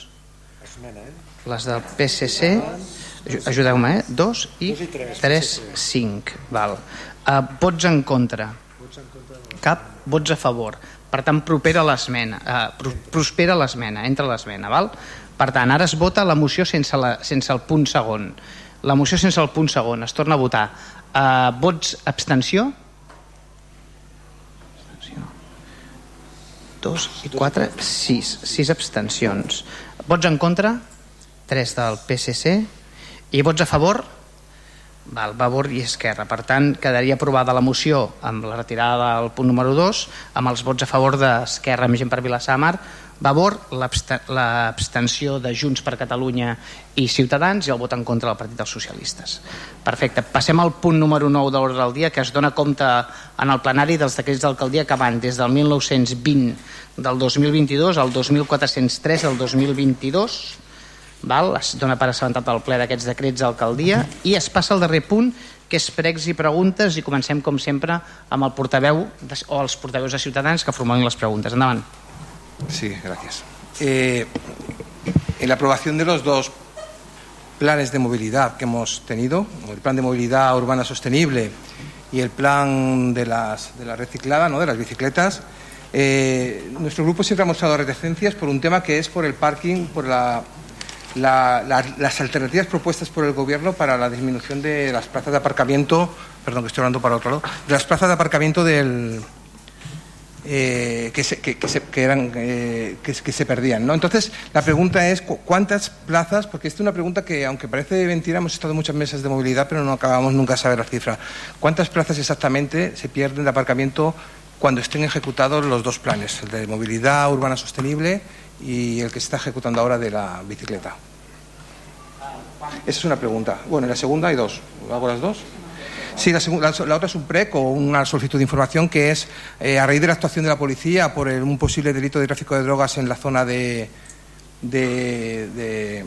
Les del PSC, ajudeu-me, eh? Dos i, tres, cinc. Val. Uh, vots en contra. Cap vots a favor. Per tant, propera l'esmena. Uh, prospera l'esmena, entra l'esmena. Val? Per tant, ara es vota la moció sense, la, sense el punt segon. La moció sense el punt segon. Es torna a votar. Uh, vots abstenció? 2 i 4, 6. 6 abstencions. Vots en contra? 3 del PSC. I vots a favor? Val, Vavor i Esquerra. Per tant, quedaria aprovada la moció amb la retirada del punt número 2, amb els vots a favor d'Esquerra amb gent per Vilassar Mar, Vavor, l'abstenció de Junts per Catalunya i Ciutadans i el vot en contra del Partit dels Socialistes. Perfecte. Passem al punt número 9 de l'ordre del dia, que es dona compte en el plenari dels decrets d'alcaldia que van des del 1920 del 2022 al 2403 del 2022 val? es dona per assabentat el ple d'aquests decrets d'alcaldia i es passa al darrer punt que és pregs i preguntes i comencem com sempre amb el portaveu o els portaveus de Ciutadans que formulen les preguntes. Endavant. Sí, gracias. Eh, en la aprobación de los dos planes de movilidad que hemos tenido, el plan de movilidad urbana sostenible y el plan de, las, de la reciclada, ¿no? de las bicicletas, eh, nuestro grupo siempre ha mostrado reticencias por un tema que es por el parking, por la, la, la, las alternativas propuestas por el Gobierno para la disminución de las plazas de aparcamiento, perdón que estoy hablando para otro lado, de las plazas de aparcamiento del, eh, que, se, que, se, que, eran, eh, que, se perdían. ¿no? Entonces, la pregunta es cuántas plazas, porque esta es una pregunta que, aunque parece mentira, hemos estado muchas mesas de movilidad, pero no acabamos nunca de saber la cifra. ¿Cuántas plazas exactamente se pierden de aparcamiento cuando estén ejecutados los dos planes, el de movilidad urbana sostenible y el que se está ejecutando ahora de la bicicleta? Esa es una pregunta. Bueno, en la segunda hay dos. ¿Hago las dos? Sí, la, la, la, otra es un PREC o una solicitud de información que es eh, a raíz de la actuación de la policía por un posible delito de tráfico de drogas en la zona de, de, de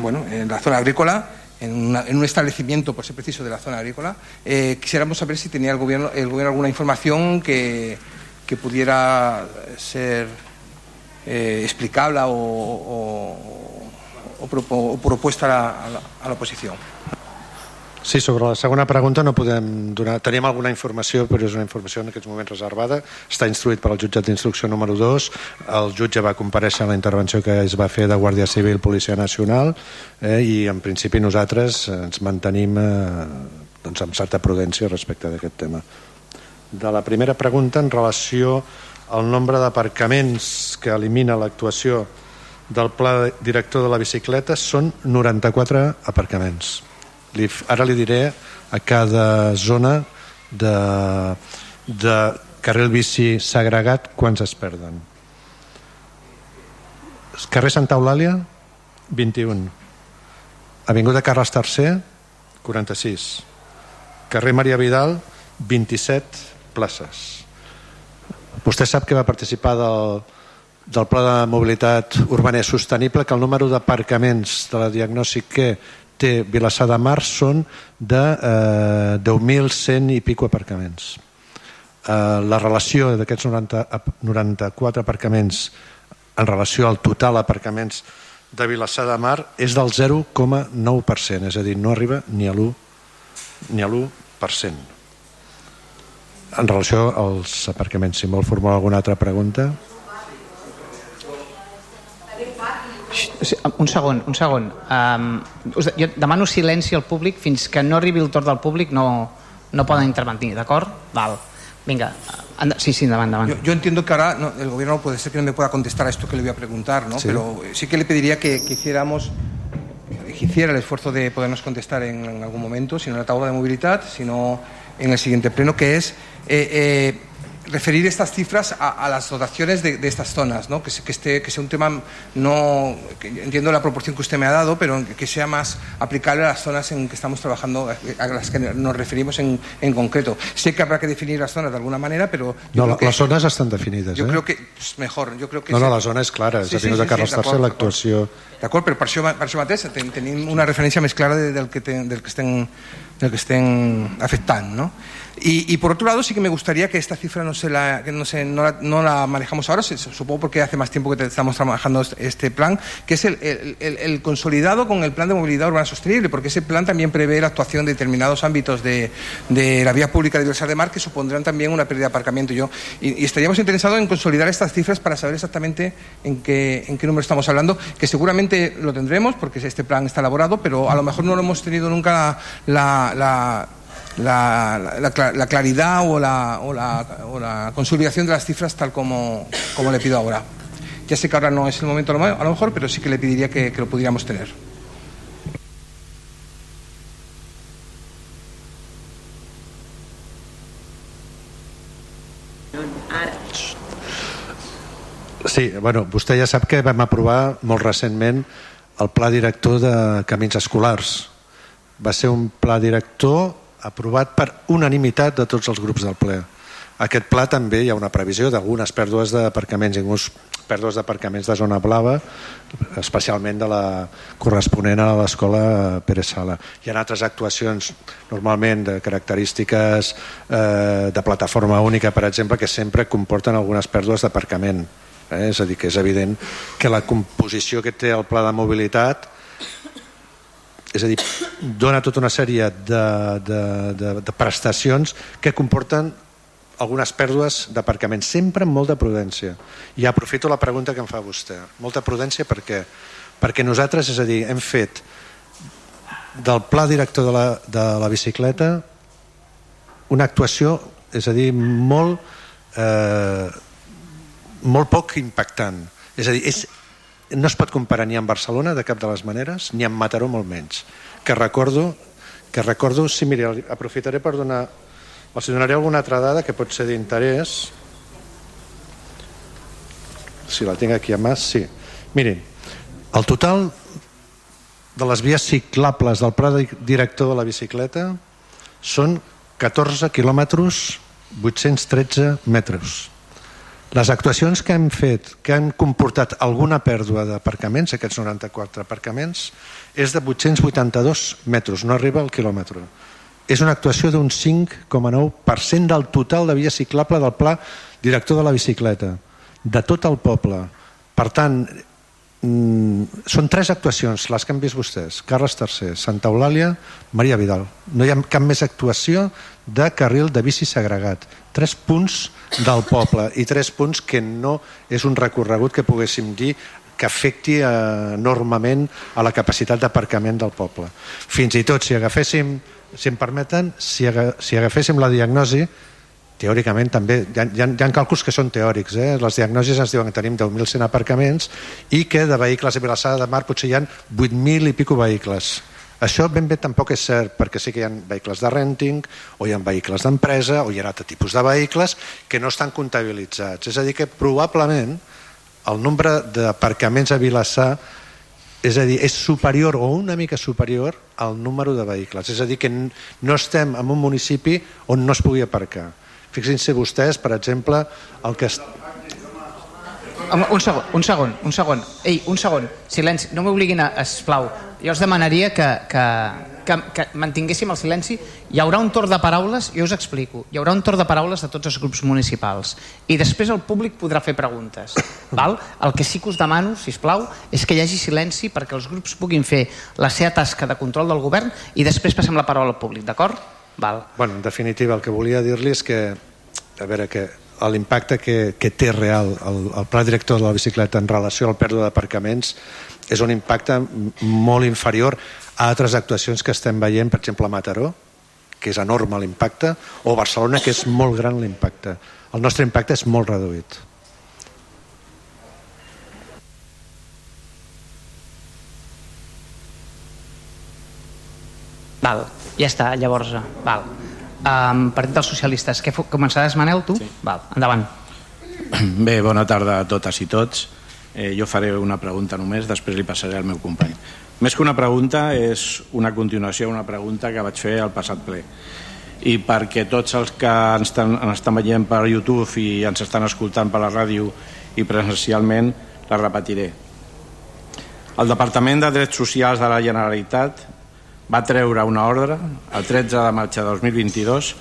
bueno, en la zona agrícola. En, un establecimiento, por ser preciso, de la zona agrícola. Eh, quisiéramos saber si tenía el gobierno, el gobierno alguna información que, pudiera ser eh, explicable o, o, o, propuesta a la, a la, a la oposició. Sí, sobre la segona pregunta no podem donar... Tenim alguna informació, però és una informació en aquests moments reservada. Està instruït per al jutjat d'instrucció número 2. El jutge va compareixer en la intervenció que es va fer de Guàrdia Civil Policia Nacional eh, i en principi nosaltres ens mantenim eh, doncs amb certa prudència respecte d'aquest tema. De la primera pregunta en relació al nombre d'aparcaments que elimina l'actuació del pla director de la bicicleta són 94 aparcaments li, ara li diré a cada zona de, de carril bici segregat quants es perden. Carrer Santa Eulàlia 21 Avinguda Carles III 46 carrer Maria Vidal 27 places. Vostè sap que va participar del, del Pla de Mobilitat Urbana Sostenible que el número d'aparcaments de la diagnosi que té Vilassar de Mar són de eh, 10.100 i pico aparcaments. Eh, la relació d'aquests 94 aparcaments en relació al total aparcaments de Vilassar de Mar és del 0,9%, és a dir, no arriba ni a l'1 ni a l'1%. En relació als aparcaments, si vol formular alguna altra pregunta... Un segon, un segon. Um, us, jo demano silenci al públic fins que no arribi el torn del públic no, no poden intervenir, d'acord? Val. Venga, anda, sí, sí, endavant, endavant. Yo, yo, entiendo que ahora no, el gobierno puede ser que no me pueda contestar a esto que le voy a preguntar, ¿no? Sí. Pero sí que le pediría que, que hiciéramos que hiciera el esfuerzo de podernos contestar en, en, algún momento, si no en la tabla de movilidad, sino en el siguiente pleno, que es eh, eh, referir estas cifras a, a las dotaciones de, de, estas zonas, ¿no? que, que, esté, que sea un tema, no que entiendo la proporción que usted me ha dado, pero que sea más aplicable a las zonas en que estamos trabajando, a las que nos referimos en, en concreto. Sé que habrá que definir las zonas de alguna manera, pero... No, la, que, les zones estan definides. Yo eh? creo que és mejor. Yo creo que no, no, la zona és clara, és sí, sí, sí, de Carles sí, l'actuació... D'acord, però per això, per això mateix ten, tenim una referència més clara de, del, que ten, del, que estem, del que estem afectant, no? Y, por otro lado, sí que me gustaría que esta cifra no, se la, que no, se, no, la, no la manejamos ahora, supongo porque hace más tiempo que estamos trabajando este plan, que es el, el, consolidado con el plan de movilidad urbana sostenible, porque ese plan también prevé la actuación de determinados ámbitos de, de la vía pública Vilasar de Mar que supondrán también una pérdida de aparcamiento. Yo, y, estaríamos interesados en consolidar estas cifras para saber exactamente en qué, en qué número estamos hablando, que seguramente lo tendremos, porque este plan está elaborado, pero a lo mejor no lo hemos tenido nunca la la, la, la, claridad o la, o, o la, consolidación de las cifras tal como, como, le pido ahora. Ya sé que ahora no es el momento a lo mejor, pero sí que le pediría que, que lo pudiéramos tener. Sí, bueno, vostè ja sap que vam aprovar molt recentment el pla director de camins escolars. Va ser un pla director aprovat per unanimitat de tots els grups del ple. Aquest pla també hi ha una previsió d'algunes pèrdues d'aparcaments, inclús pèrdues d'aparcaments de zona blava, especialment de la corresponent a l'escola Pere Sala. Hi ha altres actuacions, normalment de característiques eh, de plataforma única, per exemple, que sempre comporten algunes pèrdues d'aparcament. Eh? És a dir, que és evident que la composició que té el pla de mobilitat és a dir, dona tota una sèrie de, de, de, de prestacions que comporten algunes pèrdues d'aparcament, sempre amb molta prudència. I aprofito la pregunta que em fa vostè. Molta prudència per què? Perquè nosaltres, és a dir, hem fet del pla director de la, de la bicicleta una actuació, és a dir, molt, eh, molt poc impactant. És a dir, és, no es pot comparar ni amb Barcelona de cap de les maneres, ni amb Mataró molt menys. Que recordo, que recordo sí, miri, aprofitaré per donar... Els donaré alguna altra dada que pot ser d'interès. Si la tinc aquí a mà, sí. Mirin, el total de les vies ciclables del pla director de la bicicleta són 14 quilòmetres 813 metres. Les actuacions que hem fet, que han comportat alguna pèrdua d'aparcaments, aquests 94 aparcaments, és de 882 metres, no arriba al quilòmetre. És una actuació d'un 5,9% del total de via ciclable del pla director de la bicicleta, de tot el poble. Per tant, mm, són tres actuacions, les que han vist vostès, Carles III, Santa Eulàlia, Maria Vidal. No hi ha cap més actuació de carril de bici segregat. Tres punts del poble i tres punts que no és un recorregut que poguéssim dir que afecti eh, enormement a la capacitat d'aparcament del poble. Fins i tot, si agaféssim, si em permeten, si, si agaféssim la diagnosi, teòricament també, hi ha, hi ha, hi ha càlculs que són teòrics, eh? les diagnosis ens diuen que tenim 10.100 aparcaments i que de vehicles a Vilassada de Mar potser hi ha 8.000 i pico vehicles això ben bé tampoc és cert perquè sí que hi ha vehicles de renting o hi ha vehicles d'empresa o hi ha altre tipus de vehicles que no estan comptabilitzats. És a dir, que probablement el nombre d'aparcaments a Vilassar és a dir, és superior o una mica superior al número de vehicles. És a dir, que no estem en un municipi on no es pugui aparcar. Fixin-se vostès, per exemple, el que... Un segon, un segon, un segon. Ei, un segon. Silenci, no m'obliguin a, esclau. Jo us demanaria que, que, que, que mantinguéssim el silenci. Hi haurà un torn de paraules, jo us explico. Hi haurà un torn de paraules de tots els grups municipals. I després el públic podrà fer preguntes. Val? El que sí que us demano, si plau, és que hi hagi silenci perquè els grups puguin fer la seva tasca de control del govern i després passem la paraula al públic, d'acord? Val. Bueno, en definitiva, el que volia dir-li és que, a veure, que l'impacte que, que té real el, el pla director de la bicicleta en relació al pèrdua d'aparcaments és un impacte molt inferior a altres actuacions que estem veient, per exemple a Mataró, que és enorme l'impacte, o Barcelona, que és molt gran l'impacte. El nostre impacte és molt reduït. Val, ja està, llavors, val. Um, Partit dels Socialistes. Què començaràs, Manel, tu? Sí. Val, endavant. Bé, bona tarda a totes i tots. Eh, jo faré una pregunta només, després li passaré al meu company. Més que una pregunta, és una continuació una pregunta que vaig fer al passat ple. I perquè tots els que ens estan, ens estan veient per YouTube i ens estan escoltant per la ràdio i presencialment, la repetiré. El Departament de Drets Socials de la Generalitat va treure una ordre el 13 de maig de 2022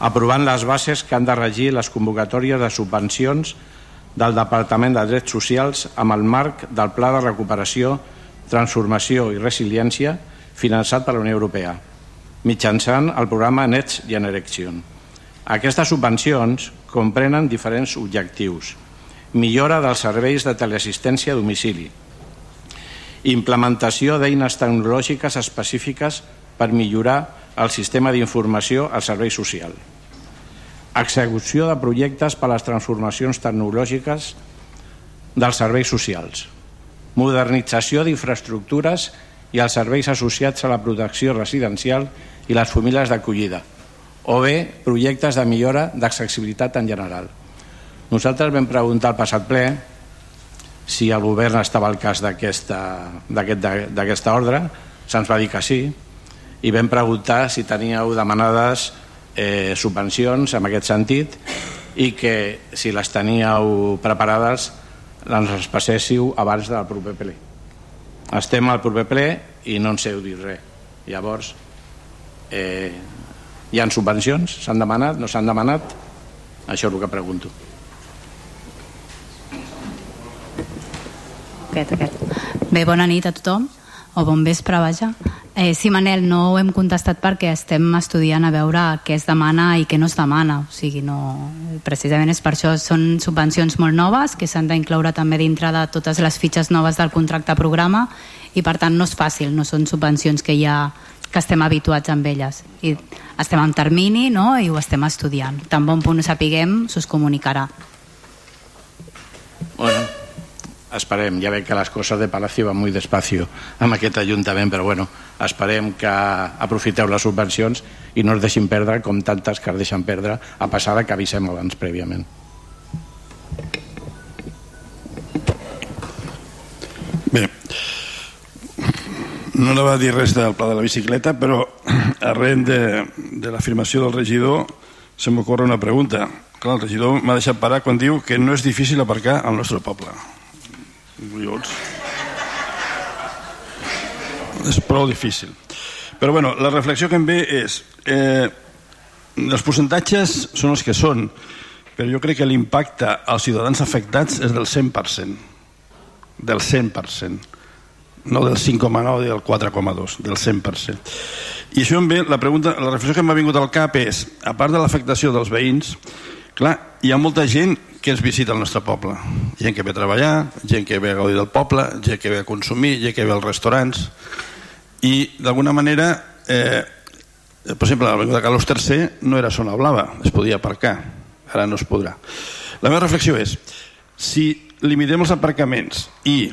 aprovant les bases que han de regir les convocatòries de subvencions del Departament de Drets Socials amb el marc del Pla de Recuperació, Transformació i Resiliència finançat per la Unió Europea, mitjançant el programa Next Generation. Aquestes subvencions comprenen diferents objectius. Millora dels serveis de teleassistència a domicili, implementació d'eines tecnològiques específiques per millorar el sistema d'informació al servei social, execució de projectes per a les transformacions tecnològiques dels serveis socials, modernització d'infraestructures i els serveis associats a la protecció residencial i les famílies d'acollida, o bé projectes de millora d'accessibilitat en general. Nosaltres vam preguntar al passat ple si el govern estava al cas d'aquesta ordre, se'ns va dir que sí, i vam preguntar si teníeu demanades eh, subvencions en aquest sentit i que si les teníeu preparades les passéssiu abans del proper ple. Estem al proper ple i no ens heu dit res. Llavors, eh, hi han subvencions? S'han demanat? No s'han demanat? Això és el que pregunto. Aquest, aquest. Bé, bona nit a tothom, o bon vespre, vaja. Eh, sí, Manel, no ho hem contestat perquè estem estudiant a veure què es demana i què no es demana. O sigui, no, precisament és per això. Són subvencions molt noves que s'han d'incloure també dintre de totes les fitxes noves del contracte programa i per tant no és fàcil, no són subvencions que ja que estem habituats amb elles. I estem en termini no? i ho estem estudiant. Tan bon punt ho sapiguem, s'us comunicarà. Bueno, esperem. Ja veig que les coses de Palacio van molt despacio amb aquest Ajuntament, però bueno, esperem que aprofiteu les subvencions i no es deixin perdre com tantes que es deixen perdre a passar que avisem abans prèviament. Bé, no anava a dir res del pla de la bicicleta, però arren de, de l'afirmació del regidor se m'ocorre una pregunta. Clar, el regidor m'ha deixat parar quan diu que no és difícil aparcar al nostre poble. Collons. És prou difícil. Però bueno, la reflexió que em ve és eh, els percentatges són els que són, però jo crec que l'impacte als ciutadans afectats és del 100%. Del 100%. No del 5,9 i del 4,2, del 100%. I això em ve, la, pregunta, la reflexió que m'ha vingut al cap és, a part de l'afectació dels veïns, clar, hi ha molta gent que ens visita al nostre poble. Gent que ve a treballar, gent que ve a gaudir del poble, gent que ve a consumir, gent que ve als restaurants. I d'alguna manera, eh, per exemple, l'avinguda Carlos III no era zona blava, es podia aparcar, ara no es podrà. La meva reflexió és, si limitem els aparcaments i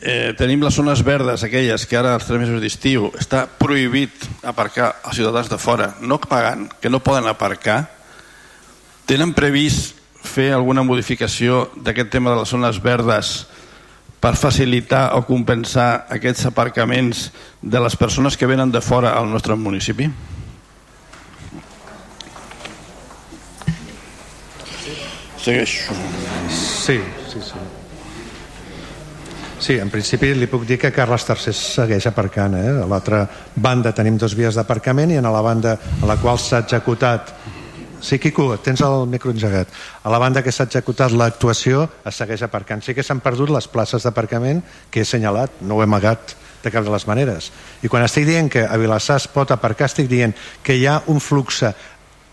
eh, tenim les zones verdes, aquelles que ara als tres mesos d'estiu està prohibit aparcar als ciutadans de fora, no pagant, que no poden aparcar, tenen previst fer alguna modificació d'aquest tema de les zones verdes per facilitar o compensar aquests aparcaments de les persones que venen de fora al nostre municipi? Segueixo. Sí, sí, sí. Sí, en principi li puc dir que Carles III segueix aparcant. Eh? A l'altra banda tenim dos vies d'aparcament i en la banda a la qual s'ha executat Sí, Quico, tens el micro engegat. A la banda que s'ha executat l'actuació es segueix aparcant. Sí que s'han perdut les places d'aparcament que he assenyalat, no ho he amagat de cap de les maneres. I quan estic dient que a Vilassar es pot aparcar, estic dient que hi ha un flux,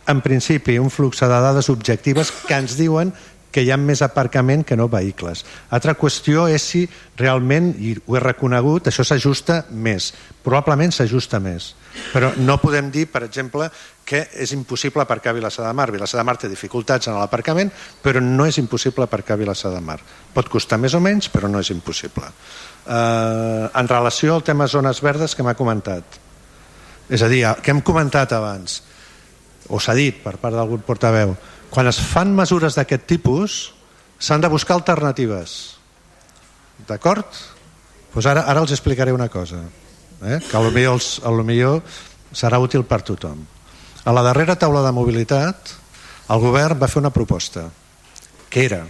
en principi, un flux de dades objectives que ens diuen que hi ha més aparcament que no vehicles. Altra qüestió és si realment, i ho he reconegut, això s'ajusta més. Probablement s'ajusta més. Però no podem dir, per exemple, que és impossible aparcar a Vilassar de Mar. Vilassar de Mar té dificultats en l'aparcament, però no és impossible aparcar a Vilassar de Mar. Pot costar més o menys, però no és impossible. Eh, en relació al tema zones verdes que m'ha comentat, és a dir, que hem comentat abans, o s'ha dit per part d'algun portaveu, quan es fan mesures d'aquest tipus s'han de buscar alternatives d'acord? Pues ara, ara els explicaré una cosa eh? que potser, els, millor serà útil per tothom a la darrera taula de mobilitat el govern va fer una proposta que era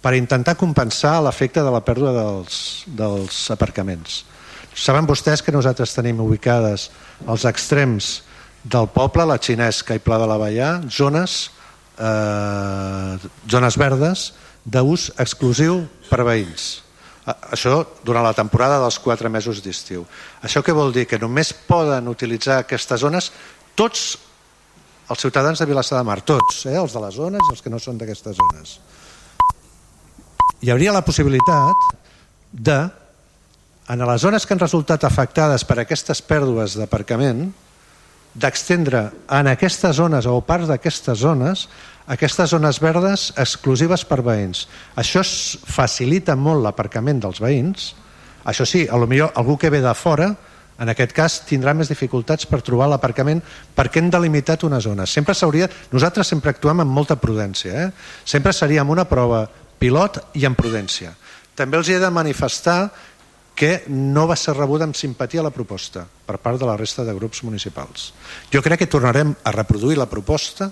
per intentar compensar l'efecte de la pèrdua dels, dels aparcaments saben vostès que nosaltres tenim ubicades als extrems del poble, la Xinesca i Pla de la Vallà, zones eh, zones verdes d'ús exclusiu per veïns. Això durant la temporada dels quatre mesos d'estiu. Això què vol dir? Que només poden utilitzar aquestes zones tots els ciutadans de Vilassar de Mar, tots, eh? els de les zones i els que no són d'aquestes zones. Hi hauria la possibilitat de, en les zones que han resultat afectades per aquestes pèrdues d'aparcament, d'extendre en aquestes zones o parts d'aquestes zones aquestes zones verdes exclusives per veïns. Això facilita molt l'aparcament dels veïns. Això sí, a lo millor algú que ve de fora, en aquest cas tindrà més dificultats per trobar l'aparcament perquè hem delimitat una zona. Sempre s'hauria... Nosaltres sempre actuem amb molta prudència. Eh? Sempre seríem una prova pilot i amb prudència. També els he de manifestar que no va ser rebuda amb simpatia la proposta per part de la resta de grups municipals. Jo crec que tornarem a reproduir la proposta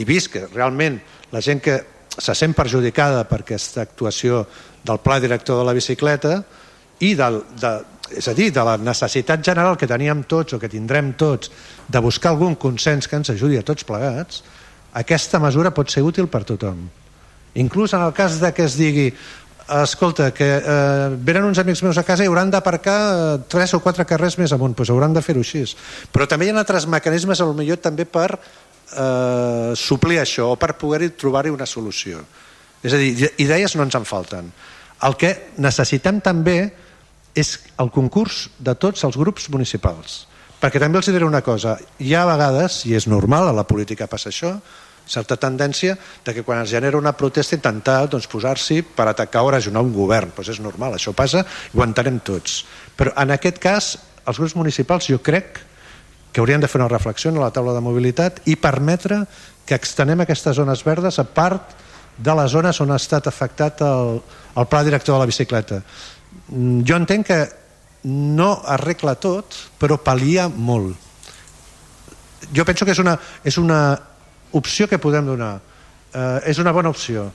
i vist que realment la gent que se sent perjudicada per aquesta actuació del pla director de la bicicleta i del, de, és a dir, de la necessitat general que teníem tots o que tindrem tots de buscar algun consens que ens ajudi a tots plegats, aquesta mesura pot ser útil per tothom. Inclús en el cas de que es digui escolta, que eh, venen uns amics meus a casa i hauran d'aparcar eh, tres o quatre carrers més amunt, doncs hauran de fer-ho així. Però també hi ha altres mecanismes, a lo millor també per eh, suplir això o per poder-hi trobar-hi una solució. És a dir, idees no ens en falten. El que necessitem també és el concurs de tots els grups municipals. Perquè també els diré una cosa, hi ha vegades, i és normal, a la política passa això, certa tendència de que quan es genera una protesta intentar doncs, posar-s'hi per atacar o regionar un govern. Doncs és normal, això passa i ho entenem tots. Però en aquest cas, els grups municipals jo crec que haurien de fer una reflexió a la taula de mobilitat i permetre que extenem aquestes zones verdes a part de les zones on ha estat afectat el, el pla director de la bicicleta. Mm, jo entenc que no arregla tot, però palia molt. Jo penso que és una, és una opció que podem donar. Eh, és una bona opció.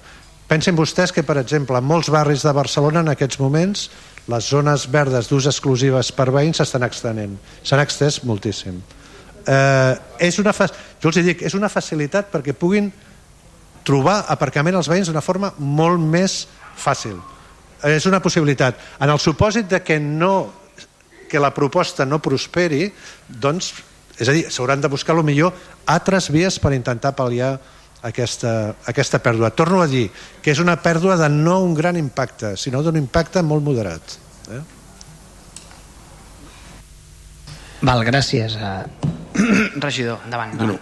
Pensen vostès que, per exemple, en molts barris de Barcelona en aquests moments les zones verdes d'ús exclusives per veïns s'estan extenent. S'han extès moltíssim. Eh, és una. Jo els dic, és una facilitat perquè puguin trobar aparcament als veïns d'una forma molt més fàcil. És una possibilitat. En el supòsit de que no que la proposta no prosperi, doncs, és a dir, s'hauran de buscar millor altres vies per intentar pal·liar aquesta, aquesta pèrdua. Torno a dir que és una pèrdua de no un gran impacte, sinó d'un impacte molt moderat. Eh? Val, gràcies. Uh, [CLEARS THROAT] regidor, endavant. Bueno,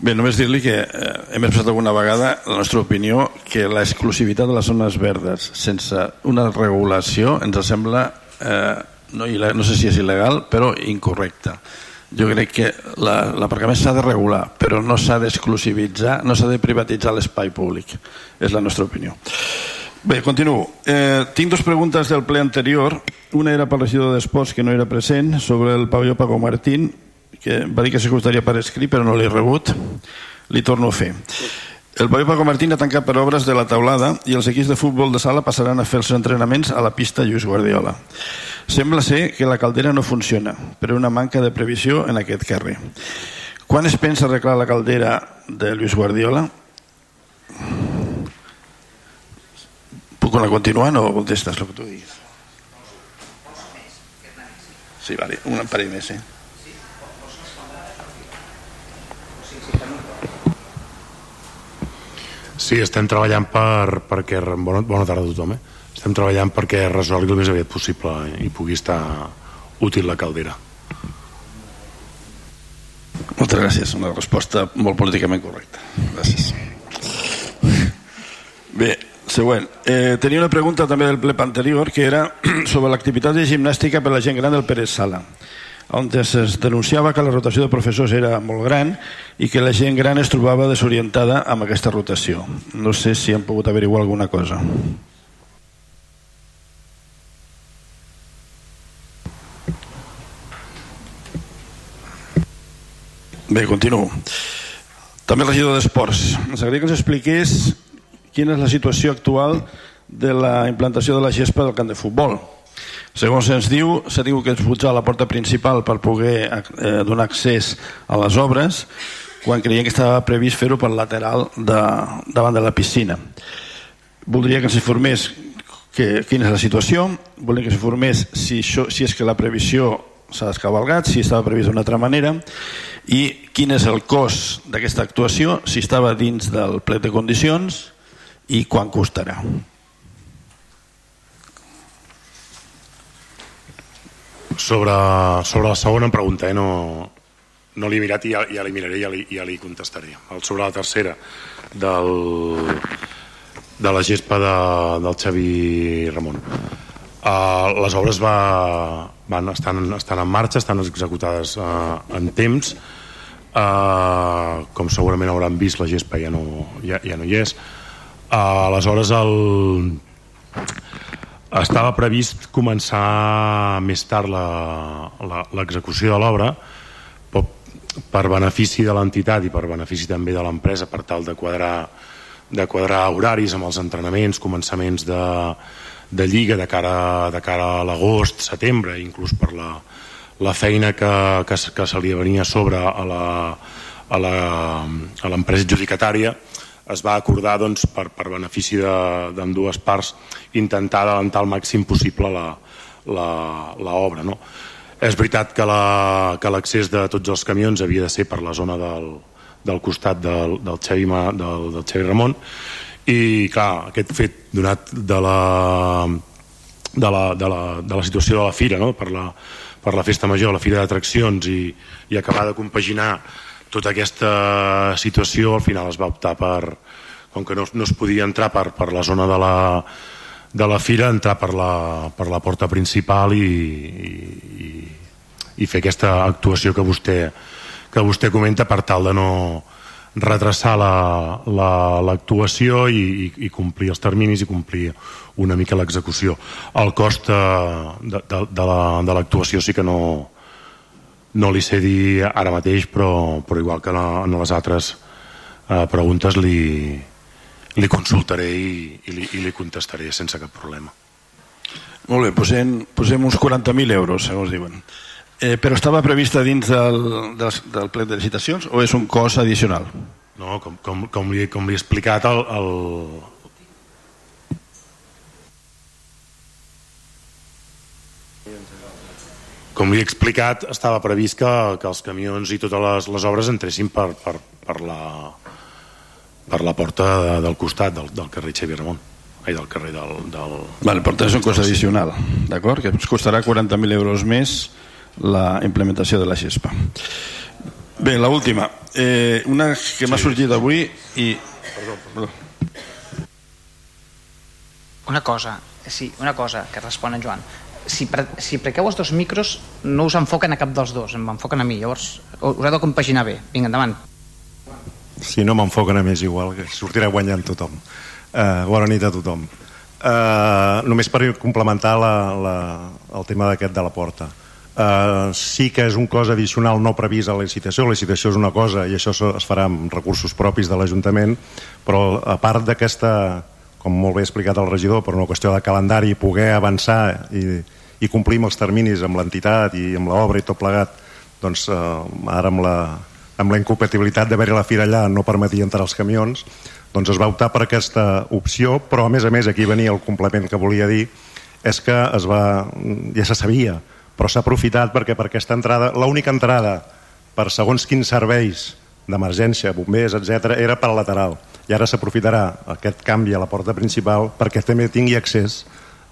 bé, només dir-li que eh, hem expressat alguna vegada la nostra opinió que l'exclusivitat de les zones verdes sense una regulació ens sembla eh, no, no sé si és il·legal, però incorrecta. Jo crec que l'aparcament s'ha de regular, però no s'ha d'exclusivitzar, no s'ha de privatitzar l'espai públic. És la nostra opinió. Bé, continuo. Eh, tinc dues preguntes del ple anterior. Una era pel regidor d'Esports, que no era present, sobre el pavelló Paco Martín, que va dir que s'acostaria per escrit, però no l'he rebut. Li torno a fer. El pavelló Paco Martín ha tancat per obres de la taulada i els equips de futbol de sala passaran a fer els entrenaments a la pista Lluís Guardiola. Sembla ser que la caldera no funciona, per una manca de previsió en aquest carrer. Quan es pensa arreglar la caldera de Lluís Guardiola? Puc anar continuant o contestes el que tu diguis? Sí, vale, un parell més, eh? Sí, estem treballant per, perquè... Bona, bona tarda a tothom, eh? estem treballant perquè resolgui el més aviat possible i pugui estar útil la caldera. Moltes gràcies, una resposta molt políticament correcta. Gràcies. Bé, següent. Eh, tenia una pregunta també del ple anterior que era [CLEARS THROAT] sobre l'activitat de gimnàstica per la gent gran del Pérez Sala on es denunciava que la rotació de professors era molt gran i que la gent gran es trobava desorientada amb aquesta rotació. No sé si han pogut averiguar alguna cosa. Bé, continuo. També el regidor d'Esports. Ens agradaria que ens expliqués quina és la situació actual de la implantació de la gespa del camp de futbol. Segons ens diu, s'ha tingut que expulsar la porta principal per poder eh, donar accés a les obres quan creien que estava previst fer-ho per lateral de, davant de la piscina. Voldria que ens informés que, quina és la situació, voldria que s'informés si, això, si és que la previsió s'ha descabalgat, si estava previst d'una altra manera i quin és el cost d'aquesta actuació, si estava dins del plet de condicions i quan costarà. Sobre, sobre la segona pregunta, eh? no, no l'he mirat i ja, ja l'hi miraré i ja li, ja li contestaré. El, sobre la tercera, del, de la gespa de, del Xavi Ramon. Uh, les obres va, van, estan, estan en marxa, estan executades uh, en temps. Uh, com segurament hauran vist, la gespa ja no, ja, ja no hi és. Uh, aleshores, el... estava previst començar més tard l'execució de l'obra, per benefici de l'entitat i per benefici també de l'empresa per tal de quadrar, de quadrar horaris amb els entrenaments, començaments de, de lliga de cara, de cara a l'agost, setembre, inclús per la, la feina que, que, que se li venia a sobre a l'empresa adjudicatària es va acordar doncs, per, per benefici d'ambdues de, parts intentar adelantar el màxim possible l'obra. No? És veritat que l'accés la, de tots els camions havia de ser per la zona del, del costat del, del, Xavi, del, del Xavi Ramon i clar, aquest fet donat de la, de la, de la, de la situació de la fira no? per, la, per la festa major, la fira d'atraccions i, i acabar de compaginar tota aquesta situació al final es va optar per com que no, no es podia entrar per, per la zona de la, de la fira entrar per la, per la porta principal i, i, i fer aquesta actuació que vostè, que vostè comenta per tal de no retrasar l'actuació la, la, i, i, i complir els terminis i complir una mica l'execució. El cost de, de, de l'actuació la, sí que no, no li sé dir ara mateix, però, però igual que en les altres eh, preguntes li, li consultaré i, i, li, i li contestaré sense cap problema. Molt bé, posem, posem uns 40.000 euros, segons diuen. Eh, però estava prevista dins del, del, del ple de licitacions o és un cost addicional? No, com, com, com, li, com li he explicat, el, el, com li he explicat, estava previst que, que els camions i totes les, les obres entressin per, per, per, la, per la porta de, del costat del, del carrer Xavier Ramon ai, del carrer del... del vale, per tant és un cost addicional, d'acord? Que ens costarà 40.000 euros més la implementació de la XESPA. Bé, la última. Eh, una que m'ha sorgit avui i... Perdó, perdó. Una cosa, sí, una cosa que respon en Joan. Si, pre, si prequeu els dos micros no us enfoquen a cap dels dos, em enfoquen a mi, llavors us heu de compaginar bé. Vinga, endavant. Si no m'enfoquen a més igual, que sortirà guanyant tothom. Uh, bona nit a tothom. Uh, només per complementar la, la, el tema d'aquest de la porta Uh, sí que és un cost addicional no previst a la licitació, la licitació és una cosa i això es farà amb recursos propis de l'Ajuntament, però a part d'aquesta, com molt bé explicat el regidor, per una qüestió de calendari, poder avançar i, i complir amb els terminis amb l'entitat i amb l'obra i tot plegat, doncs uh, ara amb la, amb la incompatibilitat d'haver-hi la fira allà no permetia entrar els camions, doncs es va optar per aquesta opció, però a més a més aquí venia el complement que volia dir, és que es va, ja se sabia però s'ha aprofitat perquè per aquesta entrada, l'única entrada per segons quins serveis d'emergència, bombers, etc era per lateral. I ara s'aprofitarà aquest canvi a la porta principal perquè també tingui accés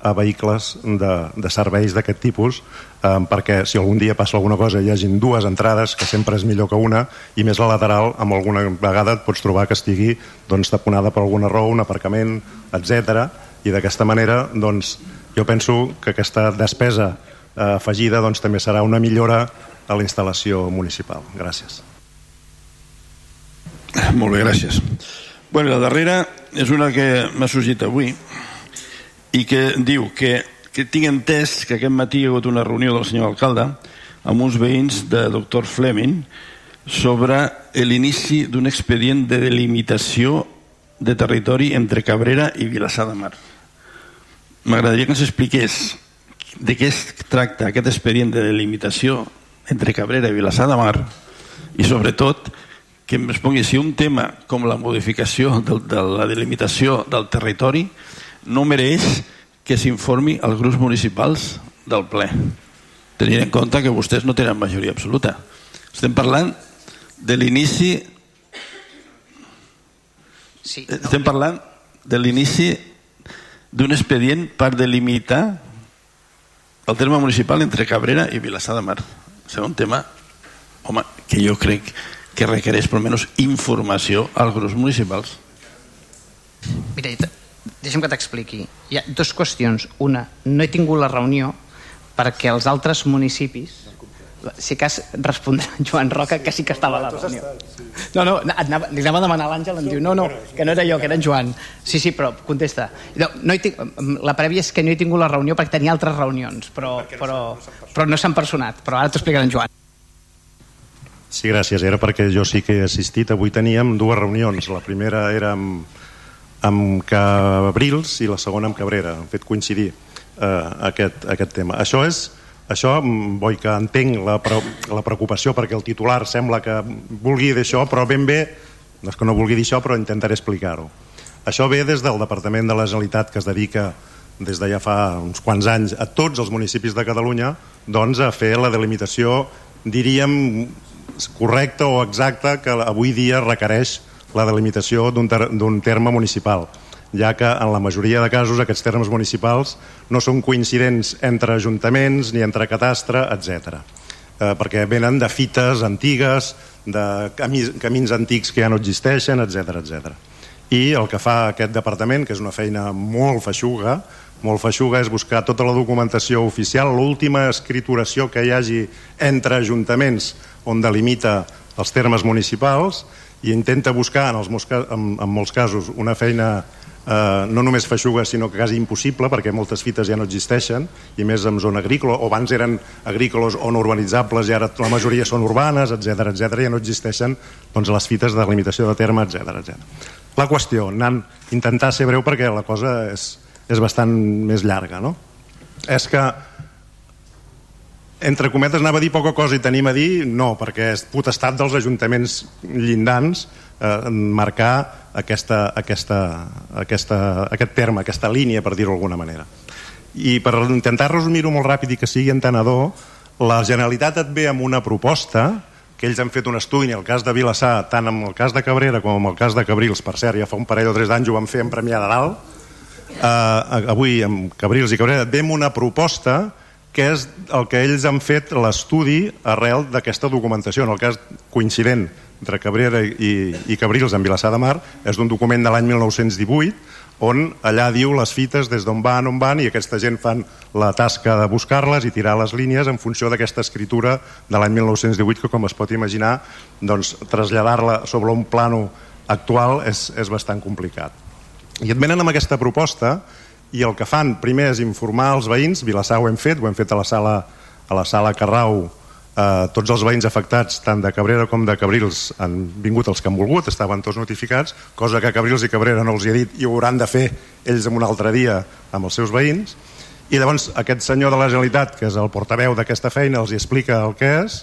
a vehicles de, de serveis d'aquest tipus eh, perquè si algun dia passa alguna cosa hi hagin dues entrades, que sempre és millor que una i més la lateral, amb alguna vegada et pots trobar que estigui doncs, taponada per alguna raó, un aparcament, etc. I d'aquesta manera doncs, jo penso que aquesta despesa eh, afegida doncs, també serà una millora a la instal·lació municipal. Gràcies. Molt bé, gràcies. Bueno, la darrera és una que m'ha sorgit avui i que diu que, que tinc entès que aquest matí hi ha hagut una reunió del senyor alcalde amb uns veïns de doctor Fleming sobre l'inici d'un expedient de delimitació de territori entre Cabrera i Vilassar de Mar. M'agradaria que ens expliqués de què es tracta aquest expedient de delimitació entre Cabrera i Vilassar de Mar i sobretot que em respongui si un tema com la modificació de, de la delimitació del territori no mereix que s'informi als grups municipals del ple tenint en compte que vostès no tenen majoria absoluta estem parlant de l'inici sí, no. estem parlant de l'inici d'un expedient per delimitar el terme municipal entre Cabrera i Vilassar de Mar. Serà un tema home, que jo crec que requereix per almenys informació als grups municipals. Mira, deixa'm que t'expliqui. Hi ha dues qüestions. Una, no he tingut la reunió perquè els altres municipis si cas respondrà en Joan Roca que sí que estava a la reunió. no, no, anava, li anava a demanar a l'Àngel em diu, no, no, que no era jo, que era en Joan. Sí, sí, però contesta. No, no he la prèvia és que no he tingut la reunió perquè tenia altres reunions però, però, però no s'han personat. Però ara t'ho explicarà en Joan. Sí, gràcies, era perquè jo sí que he assistit. Avui teníem dues reunions. La primera era amb, amb Cabrils i la segona amb Cabrera hem fet coincidir eh, aquest, aquest tema això és això, mm, vull que entenc la, la preocupació perquè el titular sembla que vulgui d'això, però ben bé No és que no vulgui dir això, però intentaré explicar-ho. Això ve des del Departament de la Generalitat que es dedica des de ja fa uns quants anys a tots els municipis de Catalunya doncs, a fer la delimitació, diríem, correcta o exacta que avui dia requereix la delimitació d'un ter terme municipal ja que en la majoria de casos aquests termes municipals no són coincidents entre ajuntaments ni entre catastre, etc. Eh, perquè venen de fites antigues, de camins, camins antics que ja no existeixen, etc etc. I el que fa aquest departament, que és una feina molt feixuga, molt feixuga és buscar tota la documentació oficial, l'última escrituració que hi hagi entre ajuntaments on delimita els termes municipals i intenta buscar, en, els, en, en molts casos, una feina eh, no només feixuga sinó que quasi impossible perquè moltes fites ja no existeixen i més en zona agrícola o abans eren agrícoles o no urbanitzables i ara la majoria són urbanes, etc etc ja no existeixen doncs, les fites de limitació de terme, etc etc. La qüestió, anant, intentar ser breu perquè la cosa és, és bastant més llarga, no? És que entre cometes anava a dir poca cosa i tenim a dir no, perquè és potestat dels ajuntaments llindans eh, marcar aquesta, aquesta, aquesta, aquest terme, aquesta línia, per dir-ho d'alguna manera. I per intentar resumir-ho molt ràpid i que sigui entenedor, la Generalitat et ve amb una proposta que ells han fet un estudi en el cas de Vilassar, tant en el cas de Cabrera com en el cas de Cabrils, per cert, ja fa un parell o tres d'anys ho van fer en Premià de Dalt, eh, avui amb Cabrils i Cabrera, ve amb una proposta que és el que ells han fet l'estudi arrel d'aquesta documentació, en el cas coincident entre Cabrera i, i Cabrils en Vilassar de Mar és d'un document de l'any 1918 on allà diu les fites des d'on van, on van i aquesta gent fan la tasca de buscar-les i tirar les línies en funció d'aquesta escritura de l'any 1918 que com es pot imaginar doncs, traslladar-la sobre un plano actual és, és bastant complicat. I et venen amb aquesta proposta i el que fan primer és informar els veïns Vilassar ho hem fet, ho hem fet a la sala a la sala Carrau eh, tots els veïns afectats, tant de Cabrera com de Cabrils, han vingut els que han volgut, estaven tots notificats, cosa que Cabrils i Cabrera no els hi ha dit i ho hauran de fer ells en un altre dia amb els seus veïns. I llavors aquest senyor de la Generalitat, que és el portaveu d'aquesta feina, els hi explica el que és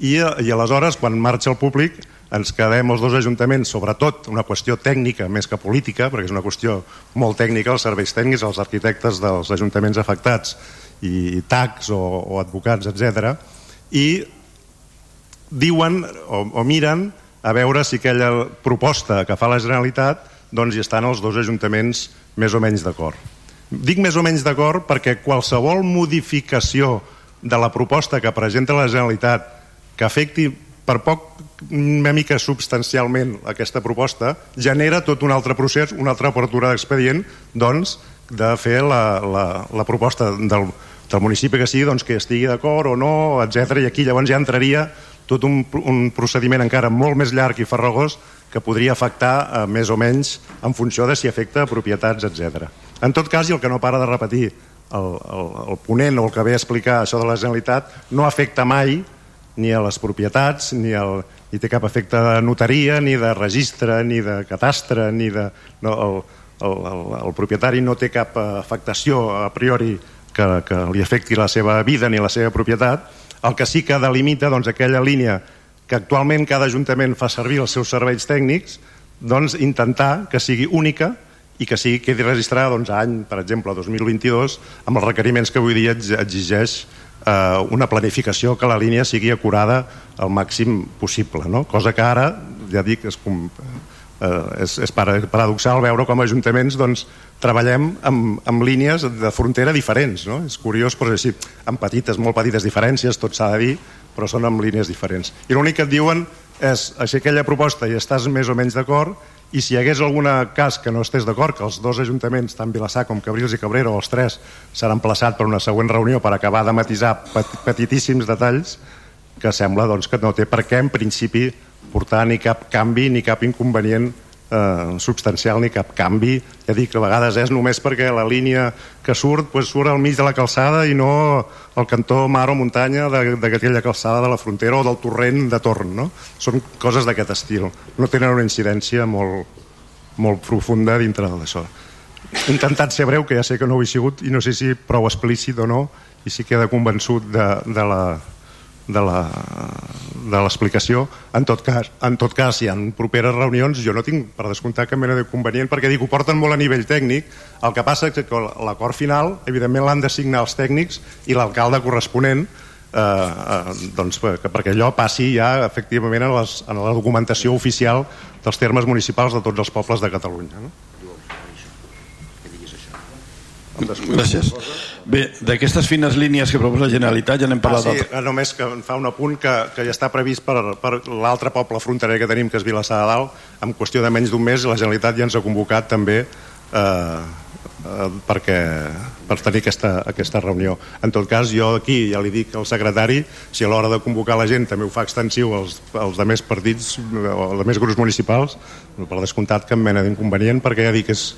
i, i aleshores, quan marxa el públic, ens quedem els dos ajuntaments, sobretot una qüestió tècnica més que política, perquè és una qüestió molt tècnica, els serveis tècnics, els arquitectes dels ajuntaments afectats i tacs o, o advocats, etc i diuen o, o miren a veure si aquella proposta que fa la Generalitat doncs hi estan els dos ajuntaments més o menys d'acord. Dic més o menys d'acord perquè qualsevol modificació de la proposta que presenta la Generalitat que afecti per poc una mica substancialment aquesta proposta genera tot un altre procés, una altra apertura d'expedient doncs de fer la, la, la proposta del, del municipi que sigui doncs, que estigui d'acord o no, etc. I aquí llavors ja entraria tot un, un procediment encara molt més llarg i farragós que podria afectar eh, més o menys en funció de si afecta propietats, etc. En tot cas, i el que no para de repetir el, el, el ponent o el que ve a explicar això de la Generalitat, no afecta mai ni a les propietats, ni, el, ni té cap efecte de notaria, ni de registre, ni de catastre, ni de... No, el, el, el, el propietari no té cap afectació a priori que, que li afecti la seva vida ni la seva propietat, el que sí que delimita doncs, aquella línia que actualment cada ajuntament fa servir els seus serveis tècnics, doncs intentar que sigui única i que sigui quedi registrada doncs, any, per exemple, 2022, amb els requeriments que avui dia exigeix eh, una planificació que la línia sigui acurada al màxim possible, no? cosa que ara, ja dic, és, eh, és, és paradoxal veure com ajuntaments doncs, treballem amb, amb línies de frontera diferents. No? És curiós, però és així, amb petites, molt petites diferències, tot s'ha de dir, però són amb línies diferents. I l'únic que et diuen és així aquella proposta i estàs més o menys d'acord i si hi hagués algun cas que no estés d'acord, que els dos ajuntaments, tant Vilassar com Cabrils i Cabrera, o els tres, seran plaçats per una següent reunió per acabar de matisar petitíssims detalls, que sembla doncs, que no té per què, en principi, portar ni cap canvi ni cap inconvenient eh, substancial ni cap canvi. Ja dic a vegades és només perquè la línia que surt pues, surt al mig de la calçada i no al cantó mar o muntanya d'aquella calçada de la frontera o del torrent de torn no? són coses d'aquest estil. No tenen una incidència molt, molt profunda dintre d'això he intentat ser breu que ja sé que no ho he sigut i no sé si prou explícit o no i si queda convençut de, de la de la de l'explicació en tot cas en tot cas si hi ha properes reunions jo no tinc per descomptar cap mena de convenient perquè dic ho porten molt a nivell tècnic el que passa és que l'acord final evidentment l'han de signar els tècnics i l'alcalde corresponent eh, eh, doncs, que perquè allò passi ja efectivament en, les, en la documentació oficial dels termes municipals de tots els pobles de Catalunya no? Gràcies. Bé, d'aquestes fines línies que proposa la Generalitat ja n'hem parlat... Ah, sí, eh, només que fa un apunt que, que ja està previst per, per l'altre poble fronterer que tenim, que és Vilassar de Dalt, en qüestió de menys d'un mes la Generalitat ja ens ha convocat també eh, eh, perquè, per tenir aquesta, aquesta reunió. En tot cas, jo aquí ja li dic al secretari, si a l'hora de convocar la gent també ho fa extensiu als, als de més partits o als de més grups municipals, per descomptat cap mena d'inconvenient, perquè ja dic que és...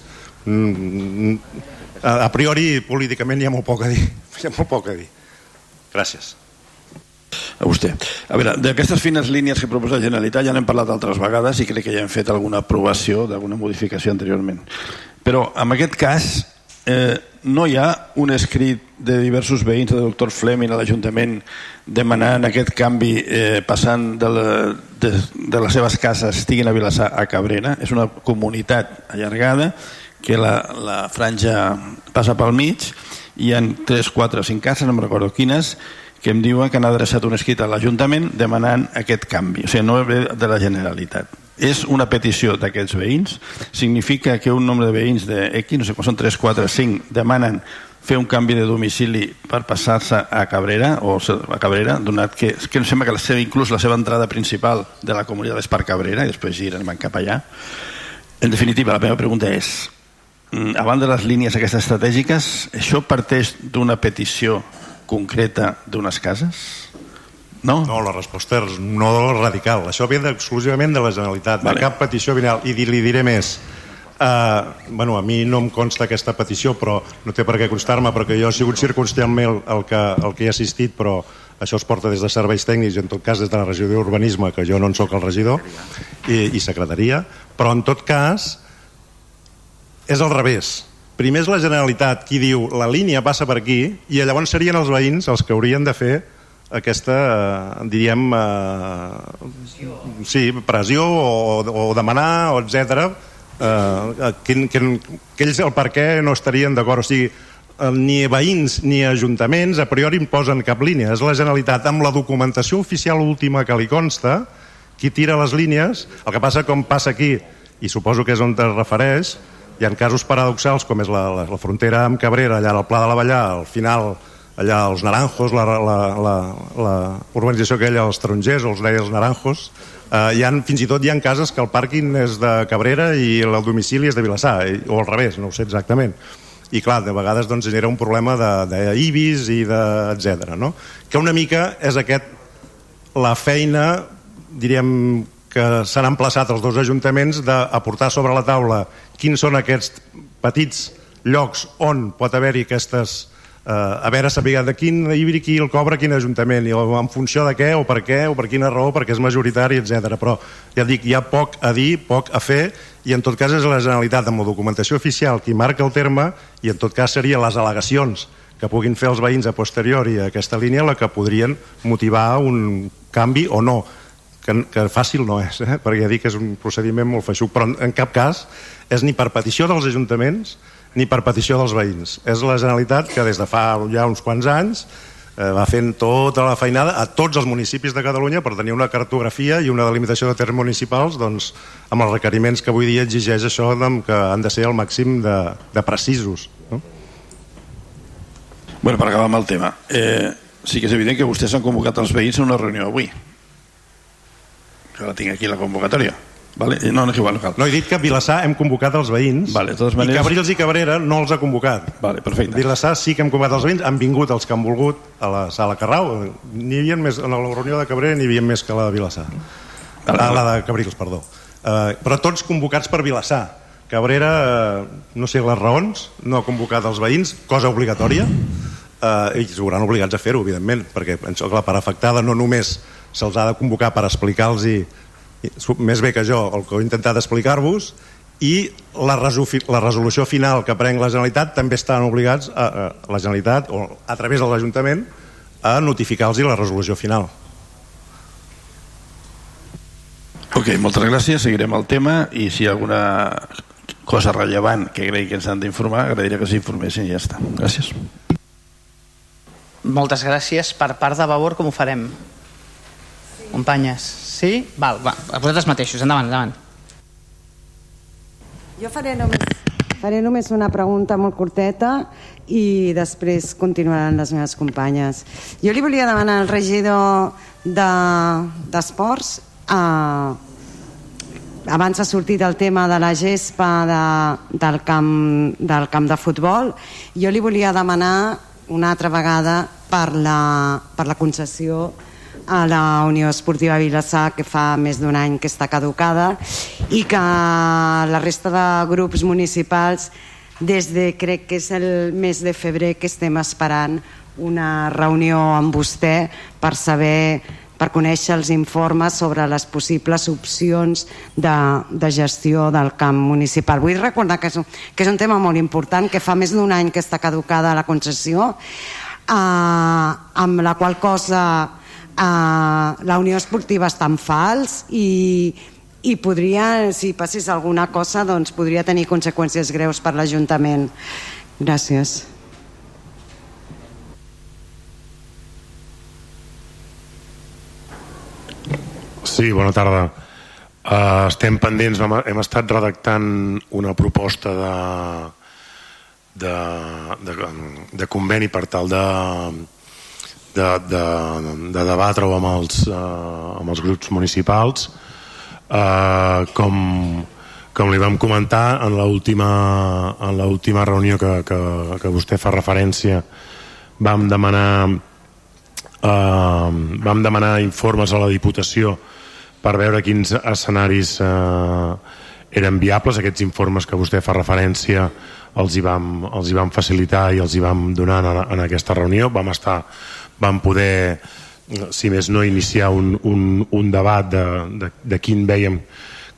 Mm, a priori políticament hi ha molt poc a dir [LAUGHS] hi ha molt poc a dir gràcies a vostè. A veure, d'aquestes fines línies que proposa la Generalitat ja n'hem parlat altres vegades i crec que ja hem fet alguna aprovació d'alguna modificació anteriorment. Però en aquest cas eh, no hi ha un escrit de diversos veïns de doctor Fleming a l'Ajuntament demanant aquest canvi eh, passant de, la, de, de les seves cases estiguin a Vilassar a Cabrera. És una comunitat allargada que la, la franja passa pel mig i hi ha 3, 4 o 5 cases, no em recordo quines, que em diuen que han adreçat un escrit a l'Ajuntament demanant aquest canvi, o sigui, no ve de la Generalitat. És una petició d'aquests veïns, significa que un nombre de veïns de X, no sé quan són 3, 4, 5, demanen fer un canvi de domicili per passar-se a Cabrera o a Cabrera, donat que, que em sembla que la seva, inclús la seva entrada principal de la comunitat és per Cabrera i després giren van cap allà. En definitiva, la meva pregunta és a banda de les línies aquestes estratègiques, això parteix d'una petició concreta d'unes cases? No? No, la resposta és no radical. Això ve exclusivament de la Generalitat, vale. de cap petició vinal. I li diré més. Uh, bueno, a mi no em consta aquesta petició, però no té per què constar-me, perquè jo he sigut circumstancialment el que, el que he assistit, però això es porta des de serveis tècnics, en tot cas des de la regió d'urbanisme, que jo no en sóc el regidor, i, i secretaria, però en tot cas és al revés. Primer és la Generalitat qui diu la línia passa per aquí i llavors serien els veïns els que haurien de fer aquesta, eh, diríem, eh, sí, pressió o, o demanar, o etc. Eh, que, que, que ells el per què no estarien d'acord. O sigui, eh, ni veïns ni ajuntaments a priori imposen cap línia. És la Generalitat amb la documentació oficial última que li consta qui tira les línies. El que passa com passa aquí, i suposo que és on es refereix, hi ha casos paradoxals com és la, la, la frontera amb Cabrera, allà al Pla de la Vallà, al final allà els Naranjos, la, la, la, la urbanització aquella, els tarongers, els deia els Naranjos, eh, hi ha, fins i tot hi ha cases que el pàrquing és de Cabrera i el domicili és de Vilassar, o al revés, no ho sé exactament. I clar, de vegades doncs, genera un problema d'IBIS i de, etc. No? Que una mica és aquest la feina, diríem, que s'han emplaçat els dos ajuntaments d'aportar sobre la taula quins són aquests petits llocs on pot haver-hi aquestes eh, a veure saber de quin híbrid qui el cobra quin ajuntament, i en funció de què o per què o per quina raó, perquè és majoritari, etc. Però ja dic, hi ha poc a dir, poc a fer, i en tot cas és la Generalitat amb la documentació oficial qui marca el terme i en tot cas serien les al·legacions que puguin fer els veïns a posteriori a aquesta línia la que podrien motivar un canvi o no que, que fàcil no és, eh? perquè ja dic que és un procediment molt feixuc, però en, en cap cas és ni per petició dels ajuntaments ni per petició dels veïns. És la Generalitat que des de fa ja uns quants anys eh, va fent tota la feinada a tots els municipis de Catalunya per tenir una cartografia i una delimitació de termes municipals doncs, amb els requeriments que avui dia exigeix això doncs, que han de ser el màxim de, de precisos. No? Bueno, per acabar amb el tema, eh, sí que és evident que vostès han convocat els veïns a una reunió avui que la tinc aquí la convocatòria Vale? No, no és igual, no cal. No, he dit que a Vilassar hem convocat els veïns vale, de maneres... i Cabrils i Cabrera no els ha convocat. Vale, perfecte. Vilassar sí que hem convocat els veïns, han vingut els que han volgut a la sala Carrau. N'hi havia més, a la reunió de Cabrera n'hi havia més que la de Vilassar. Vale, a la de Cabrils, perdó. Uh, però tots convocats per Vilassar. Cabrera, uh, no sé les raons, no ha convocat els veïns, cosa obligatòria, uh, i s'hauran obligats a fer-ho, evidentment, perquè penso que la part afectada no només se'ls ha de convocar per explicar-los més bé que jo el que he intentat explicar-vos i la, la resolució final que prenc la Generalitat també estan obligats a, a, la Generalitat o a través de l'Ajuntament a notificar-los la resolució final. Ok, moltes gràcies, seguirem el tema i si hi ha alguna cosa rellevant que cregui que ens han d'informar agrairia que s'informessin i ja està, gràcies. Moltes gràcies. Per part de Vavor com ho farem? Companyes, sí? Val, va, a vosaltres mateixos, endavant, endavant. Jo faré només, faré només una pregunta molt curteta i després continuaran les meves companyes. Jo li volia demanar al regidor d'esports de, eh, abans ha sortit el tema de la gespa de, del, camp, del camp de futbol jo li volia demanar una altra vegada per la, per la concessió a la Unió Esportiva Vilassar que fa més d'un any que està caducada i que la resta de grups municipals des de crec que és el mes de febrer que estem esperant una reunió amb vostè per saber per conèixer els informes sobre les possibles opcions de, de gestió del camp municipal. Vull recordar que és, un, que és un tema molt important, que fa més d'un any que està caducada la concessió, eh, amb la qual cosa eh, la Unió Esportiva està en fals i, i podria, si passés alguna cosa, doncs podria tenir conseqüències greus per l'Ajuntament. Gràcies. Sí, bona tarda. Uh, estem pendents, hem, hem estat redactant una proposta de, de, de, de conveni per tal de, de, de, de debatre-ho amb, els, uh, amb els grups municipals. Uh, com, com li vam comentar en l'última reunió que, que, que vostè fa referència vam demanar uh, vam demanar informes a la Diputació per veure quins escenaris eh, eren viables, aquests informes que vostè fa referència els hi vam, els hi vam facilitar i els hi vam donar en, en aquesta reunió vam estar, vam poder si més no iniciar un, un, un debat de, de, de quin veiem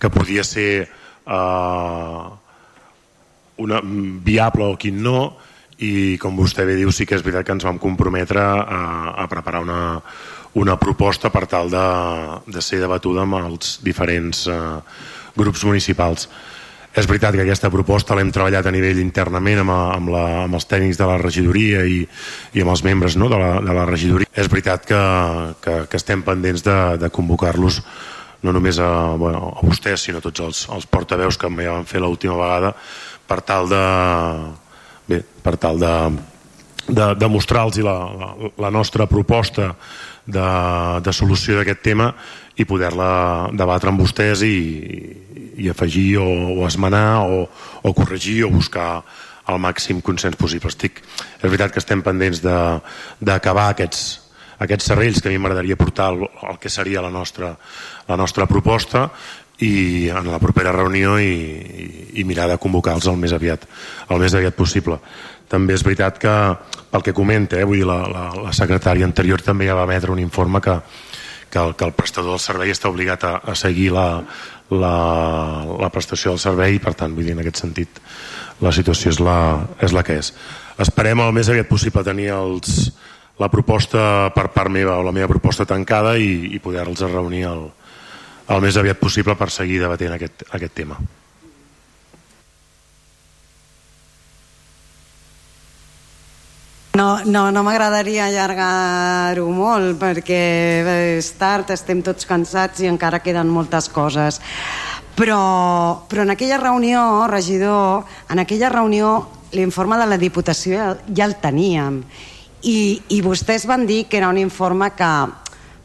que podia ser eh, una, viable o quin no i com vostè bé diu sí que és veritat que ens vam comprometre a, a preparar una, una proposta per tal de, de ser debatuda amb els diferents eh, grups municipals. És veritat que aquesta proposta l'hem treballat a nivell internament amb, amb, la, amb els tècnics de la regidoria i, i amb els membres no, de, la, de la regidoria. És veritat que, que, que estem pendents de, de convocar-los no només a, bueno, a vostès, sinó a tots els, els portaveus que ja van fer l'última vegada per tal de, bé, per tal de, de, de mostrar-los la, la, la nostra proposta de, de solució d'aquest tema i poder-la debatre amb vostès i, i afegir o, o esmenar o, o corregir o buscar el màxim consens possible. Estic, és veritat que estem pendents d'acabar aquests, aquests serrells que a mi m'agradaria portar el, el que seria la nostra, la nostra proposta i en la propera reunió i, i, i mirar de convocar-los el més aviat el més aviat possible també és veritat que pel que comenta, eh, vull dir, la, la, la secretària anterior també ja va emetre un informe que, que, el, que el prestador del servei està obligat a, a seguir la, la, la prestació del servei i per tant, vull dir, en aquest sentit la situació és la, és la que és. Esperem el més aviat possible tenir els, la proposta per part meva o la meva proposta tancada i, i poder-los reunir el, el més aviat possible per seguir debatent aquest, aquest tema No, no, no m'agradaria allargar-ho molt perquè és tard, estem tots cansats i encara queden moltes coses. Però, però en aquella reunió, regidor, en aquella reunió l'informe de la Diputació ja, el teníem i, i vostès van dir que era un informe que,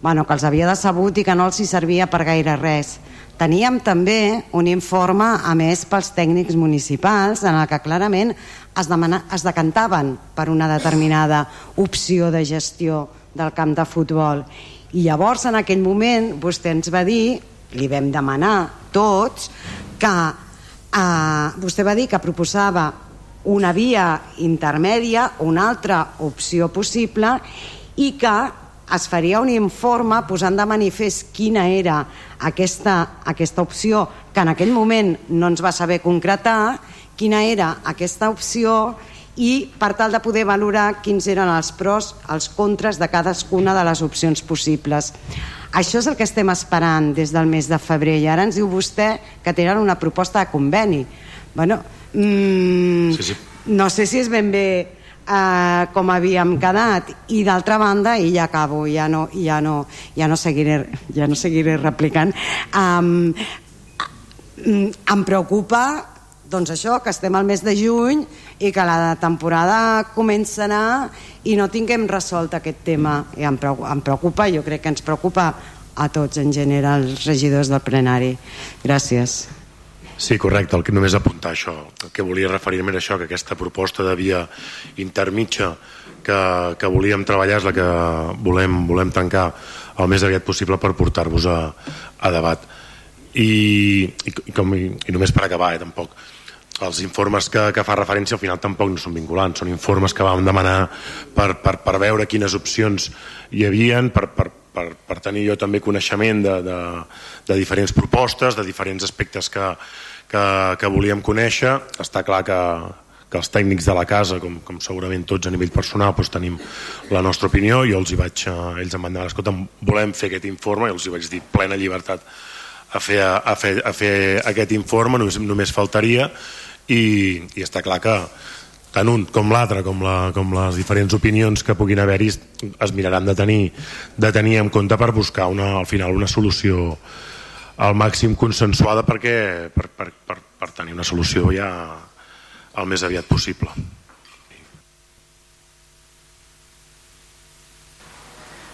bueno, que els havia decebut i que no els hi servia per gaire res. Teníem també un informe a més pels tècnics municipals en el que clarament es, demana, es decantaven per una determinada opció de gestió del camp de futbol. I llavors, en aquell moment, vostè ens va dir, li vam demanar tots, que eh, vostè va dir que proposava una via intermèdia, una altra opció possible, i que es faria un informe posant de manifest quina era aquesta, aquesta opció que en aquell moment no ens va saber concretar quina era aquesta opció i per tal de poder valorar quins eren els pros, els contres de cadascuna de les opcions possibles. Això és el que estem esperant des del mes de febrer i ara ens diu vostè que tenen una proposta de conveni. Bueno, mm, sí, sí. no sé si és ben bé eh, com havíem quedat i d'altra banda, i ja acabo ja no, ja no, ja no, seguiré, ja no seguiré replicant um, em preocupa doncs això, que estem al mes de juny i que la temporada comença anar i no tinguem resolt aquest tema i em preocupa, jo crec que ens preocupa a tots en general els regidors del plenari gràcies Sí, correcte, el que només apuntar això. El que volia referir-me era això, que aquesta proposta de via intermitja que, que volíem treballar és la que volem, volem tancar el més aviat possible per portar-vos a, a debat. I, i, com, i només per acabar, eh, tampoc, els informes que, que fa referència al final tampoc no són vinculants, són informes que vam demanar per, per, per veure quines opcions hi havien, per, per, per, per tenir jo també coneixement de, de, de diferents propostes, de diferents aspectes que, que, que volíem conèixer. Està clar que, que els tècnics de la casa, com, com segurament tots a nivell personal, doncs tenim la nostra opinió. Jo els hi vaig, eh, ells em van dir, escolta, volem fer aquest informe, i els hi vaig dir plena llibertat a fer, a fer, a fer aquest informe, només, només faltaria, i, i està clar que tant un com l'altre, com, la, com les diferents opinions que puguin haver-hi es miraran de tenir, de tenir en compte per buscar una, al final una solució al màxim consensuada perquè, per, per, per, per tenir una solució ja el més aviat possible.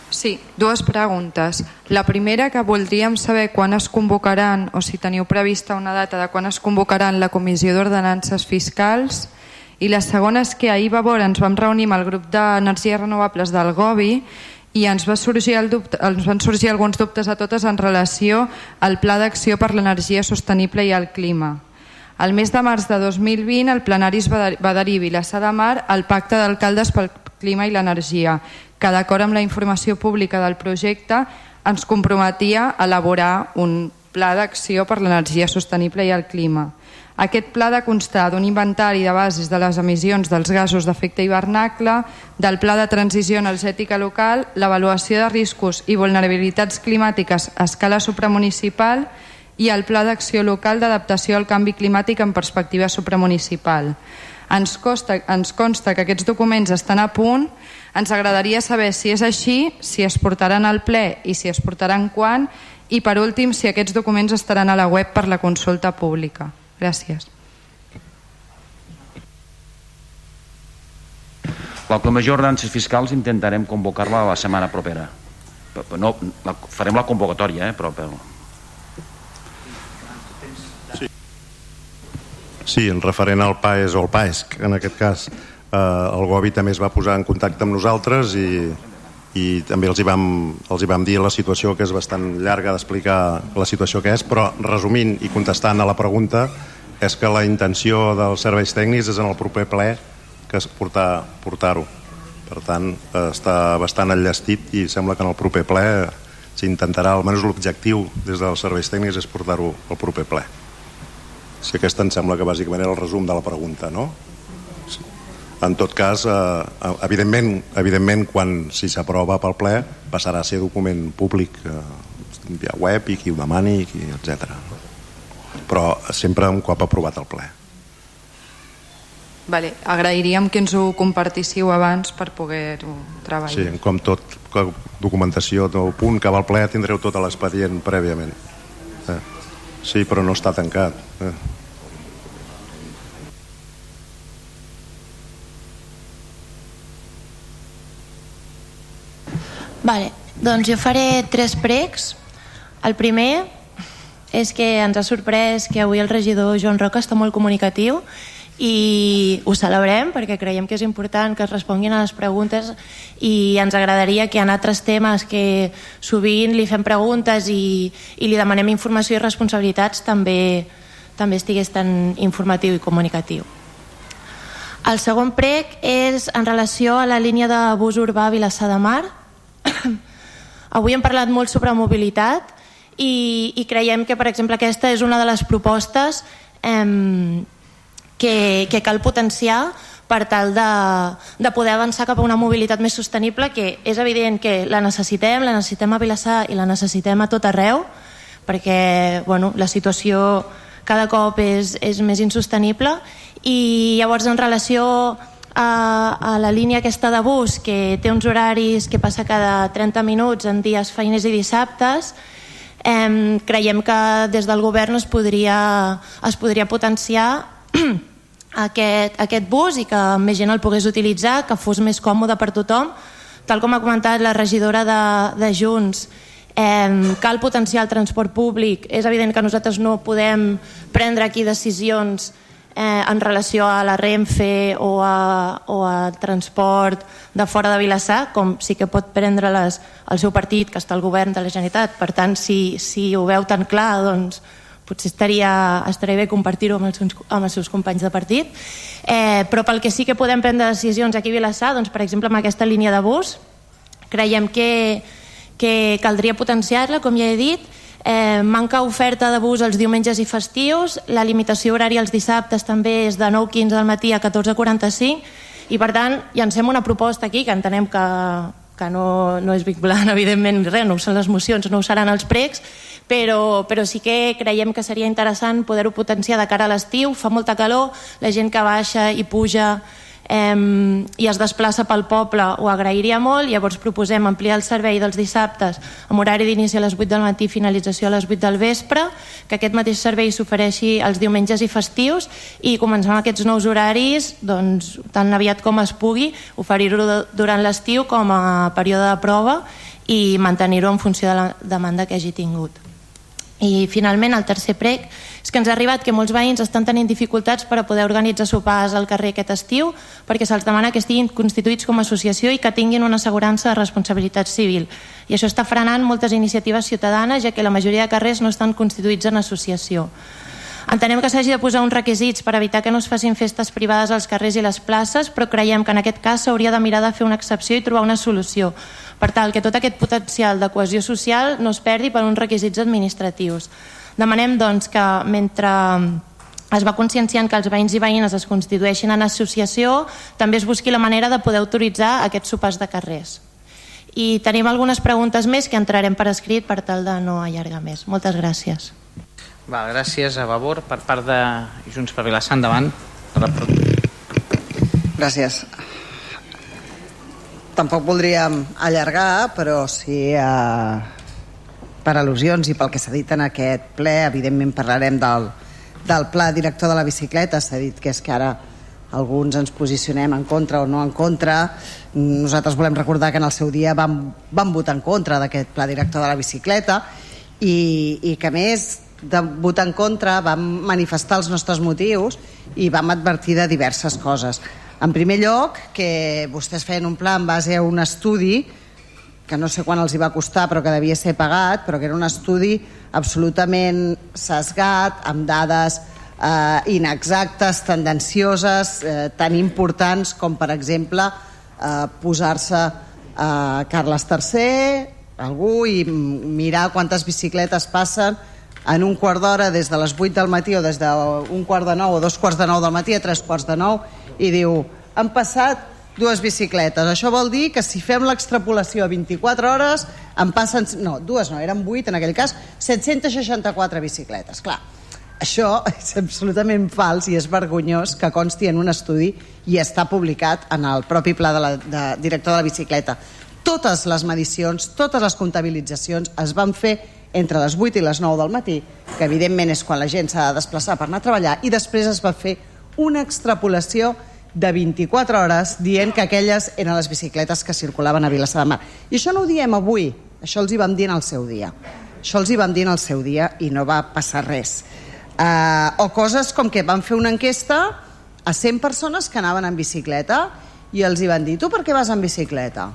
Sí, dues preguntes. La primera que voldríem saber quan es convocaran o si teniu prevista una data de quan es convocaran la Comissió d'Ordenances Fiscals i la segona és que ahir va veure, ens vam reunir amb el grup d'energies renovables del Gobi i ens, va sorgir el dubte, ens van sorgir alguns dubtes a totes en relació al Pla d'Acció per l'Energia Sostenible i el Clima. El mes de març de 2020 el plenari es va, va adherir Vilassar de Mar al Pacte d'Alcaldes pel Clima i l'Energia, que d'acord amb la informació pública del projecte ens comprometia a elaborar un pla d'acció per l'energia sostenible i el clima. Aquest pla ha de constar d'un inventari de bases de les emissions dels gasos d'efecte hivernacle, del pla de transició energètica local, l'avaluació de riscos i vulnerabilitats climàtiques a escala supramunicipal i el pla d'acció local d'adaptació al canvi climàtic en perspectiva supramunicipal. Ens, costa, ens consta que aquests documents estan a punt, ens agradaria saber si és així, si es portaran al ple i si es portaran quan, i per últim si aquests documents estaran a la web per la consulta pública. Gràcies. La Comissió d'Ordenances Fiscals intentarem convocar-la la setmana propera. No, la, farem la convocatòria, eh, però... però... Sí. sí, en referent al PAES o al PAESC, en aquest cas, eh, el Gobi també es va posar en contacte amb nosaltres i, i també els hi, vam, els hi vam dir la situació que és bastant llarga d'explicar la situació que és, però resumint i contestant a la pregunta, és que la intenció dels serveis tècnics és en el proper ple que portar-ho. Portar per tant, està bastant enllestit i sembla que en el proper ple s'intentarà, almenys l'objectiu des dels serveis tècnics és portar-ho al proper ple. Si aquest em sembla que bàsicament era el resum de la pregunta, no? En tot cas, eh, evidentment, evidentment quan si s'aprova pel ple passarà a ser document públic eh, via web i qui ho demani, qui, etc però sempre un cop aprovat el ple. Vale, agrairíem que ens ho compartíssiu abans per poder-ho treballar. Sí, com tot, documentació del punt que va al ple tindreu tot l'expedient prèviament. Eh? Sí, però no està tancat. Eh? Vale, doncs jo faré tres pregs. El primer és que ens ha sorprès que avui el regidor Joan Roca està molt comunicatiu i ho celebrem perquè creiem que és important que es responguin a les preguntes i ens agradaria que en altres temes que sovint li fem preguntes i, i li demanem informació i responsabilitats també, també estigués tan informatiu i comunicatiu. El segon prec és en relació a la línia de bus urbà a Vilassar de Mar. [COUGHS] Avui hem parlat molt sobre mobilitat i, i creiem que, per exemple, aquesta és una de les propostes eh, que, que cal potenciar per tal de, de poder avançar cap a una mobilitat més sostenible que és evident que la necessitem, la necessitem a Vilassar i la necessitem a tot arreu perquè bueno, la situació cada cop és, és més insostenible. I llavors en relació a, a la línia aquesta de bus que té uns horaris que passa cada 30 minuts en dies feiners i dissabtes eh, creiem que des del govern es podria, es podria potenciar [CLEARS THROAT] aquest, aquest bus i que més gent el pogués utilitzar, que fos més còmode per tothom. Tal com ha comentat la regidora de, de Junts, eh, cal potenciar el transport públic. És evident que nosaltres no podem prendre aquí decisions eh, en relació a la Renfe o a, o a transport de fora de Vilassar, com sí que pot prendre-les el seu partit, que està al govern de la Generalitat. Per tant, si, si ho veu tan clar, doncs potser estaria, estaria bé compartir-ho amb, els, amb els seus companys de partit, eh, però pel que sí que podem prendre decisions aquí a Vilassar, doncs, per exemple, amb aquesta línia de bus, creiem que, que caldria potenciar-la, com ja he dit, eh, manca oferta de bus els diumenges i festius, la limitació horària els dissabtes també és de 9.15 del matí a 14.45, i per tant llancem una proposta aquí que entenem que, que no, no és vinculant, [LAUGHS] evidentment, res, no són les mocions, no ho seran els pregs, però, però sí que creiem que seria interessant poder-ho potenciar de cara a l'estiu, fa molta calor, la gent que baixa i puja eh, i es desplaça pel poble ho agrairia molt, llavors proposem ampliar el servei dels dissabtes amb horari d'inici a les 8 del matí i finalització a les 8 del vespre, que aquest mateix servei s'ofereixi els diumenges i festius i començar amb aquests nous horaris doncs, tan aviat com es pugui, oferir-ho durant l'estiu com a període de prova i mantenir-ho en funció de la demanda que hagi tingut. I finalment el tercer prec és que ens ha arribat que molts veïns estan tenint dificultats per a poder organitzar sopars al carrer aquest estiu perquè se'ls demana que estiguin constituïts com a associació i que tinguin una assegurança de responsabilitat civil. I això està frenant moltes iniciatives ciutadanes ja que la majoria de carrers no estan constituïts en associació. Entenem que s'hagi de posar uns requisits per evitar que no es facin festes privades als carrers i les places, però creiem que en aquest cas s'hauria de mirar de fer una excepció i trobar una solució per tal que tot aquest potencial de cohesió social no es perdi per uns requisits administratius. Demanem doncs, que mentre es va conscienciant que els veïns i veïnes es constitueixin en associació, també es busqui la manera de poder autoritzar aquests sopars de carrers. I tenim algunes preguntes més que entrarem per escrit per tal de no allargar més. Moltes gràcies. Val, gràcies a Vavor per part de Junts per Vilassar. Endavant. Gràcies tampoc voldríem allargar, però sí eh, per al·lusions i pel que s'ha dit en aquest ple, evidentment parlarem del, del pla director de la bicicleta, s'ha dit que és que ara alguns ens posicionem en contra o no en contra. Nosaltres volem recordar que en el seu dia vam, vam votar en contra d'aquest pla director de la bicicleta i, i que més de votar en contra vam manifestar els nostres motius i vam advertir de diverses coses. En primer lloc, que vostès feien un pla en base a un estudi que no sé quan els hi va costar però que devia ser pagat, però que era un estudi absolutament sesgat, amb dades eh, inexactes, tendencioses, eh, tan importants com, per exemple, eh, posar-se a Carles III, algú, i mirar quantes bicicletes passen en un quart d'hora des de les 8 del matí o des d'un quart de nou o dos quarts de nou del matí a tres quarts de nou i diu, han passat dues bicicletes. Això vol dir que si fem l'extrapolació a 24 hores, en passen... No, dues no, eren 8 en aquell cas, 764 bicicletes. Clar, això [LAUGHS] és absolutament fals i és vergonyós que consti en un estudi i està publicat en el propi pla de la de, director de la bicicleta. Totes les medicions, totes les comptabilitzacions es van fer entre les 8 i les 9 del matí, que evidentment és quan la gent s'ha de desplaçar per anar a treballar, i després es va fer una extrapolació de 24 hores dient que aquelles eren les bicicletes que circulaven a Vilassar de Mar. I això no ho diem avui, això els hi vam dir en el seu dia. Això els hi vam dir en el seu dia i no va passar res. Uh, o coses com que van fer una enquesta a 100 persones que anaven en bicicleta i els hi van dir, tu per què vas en bicicleta?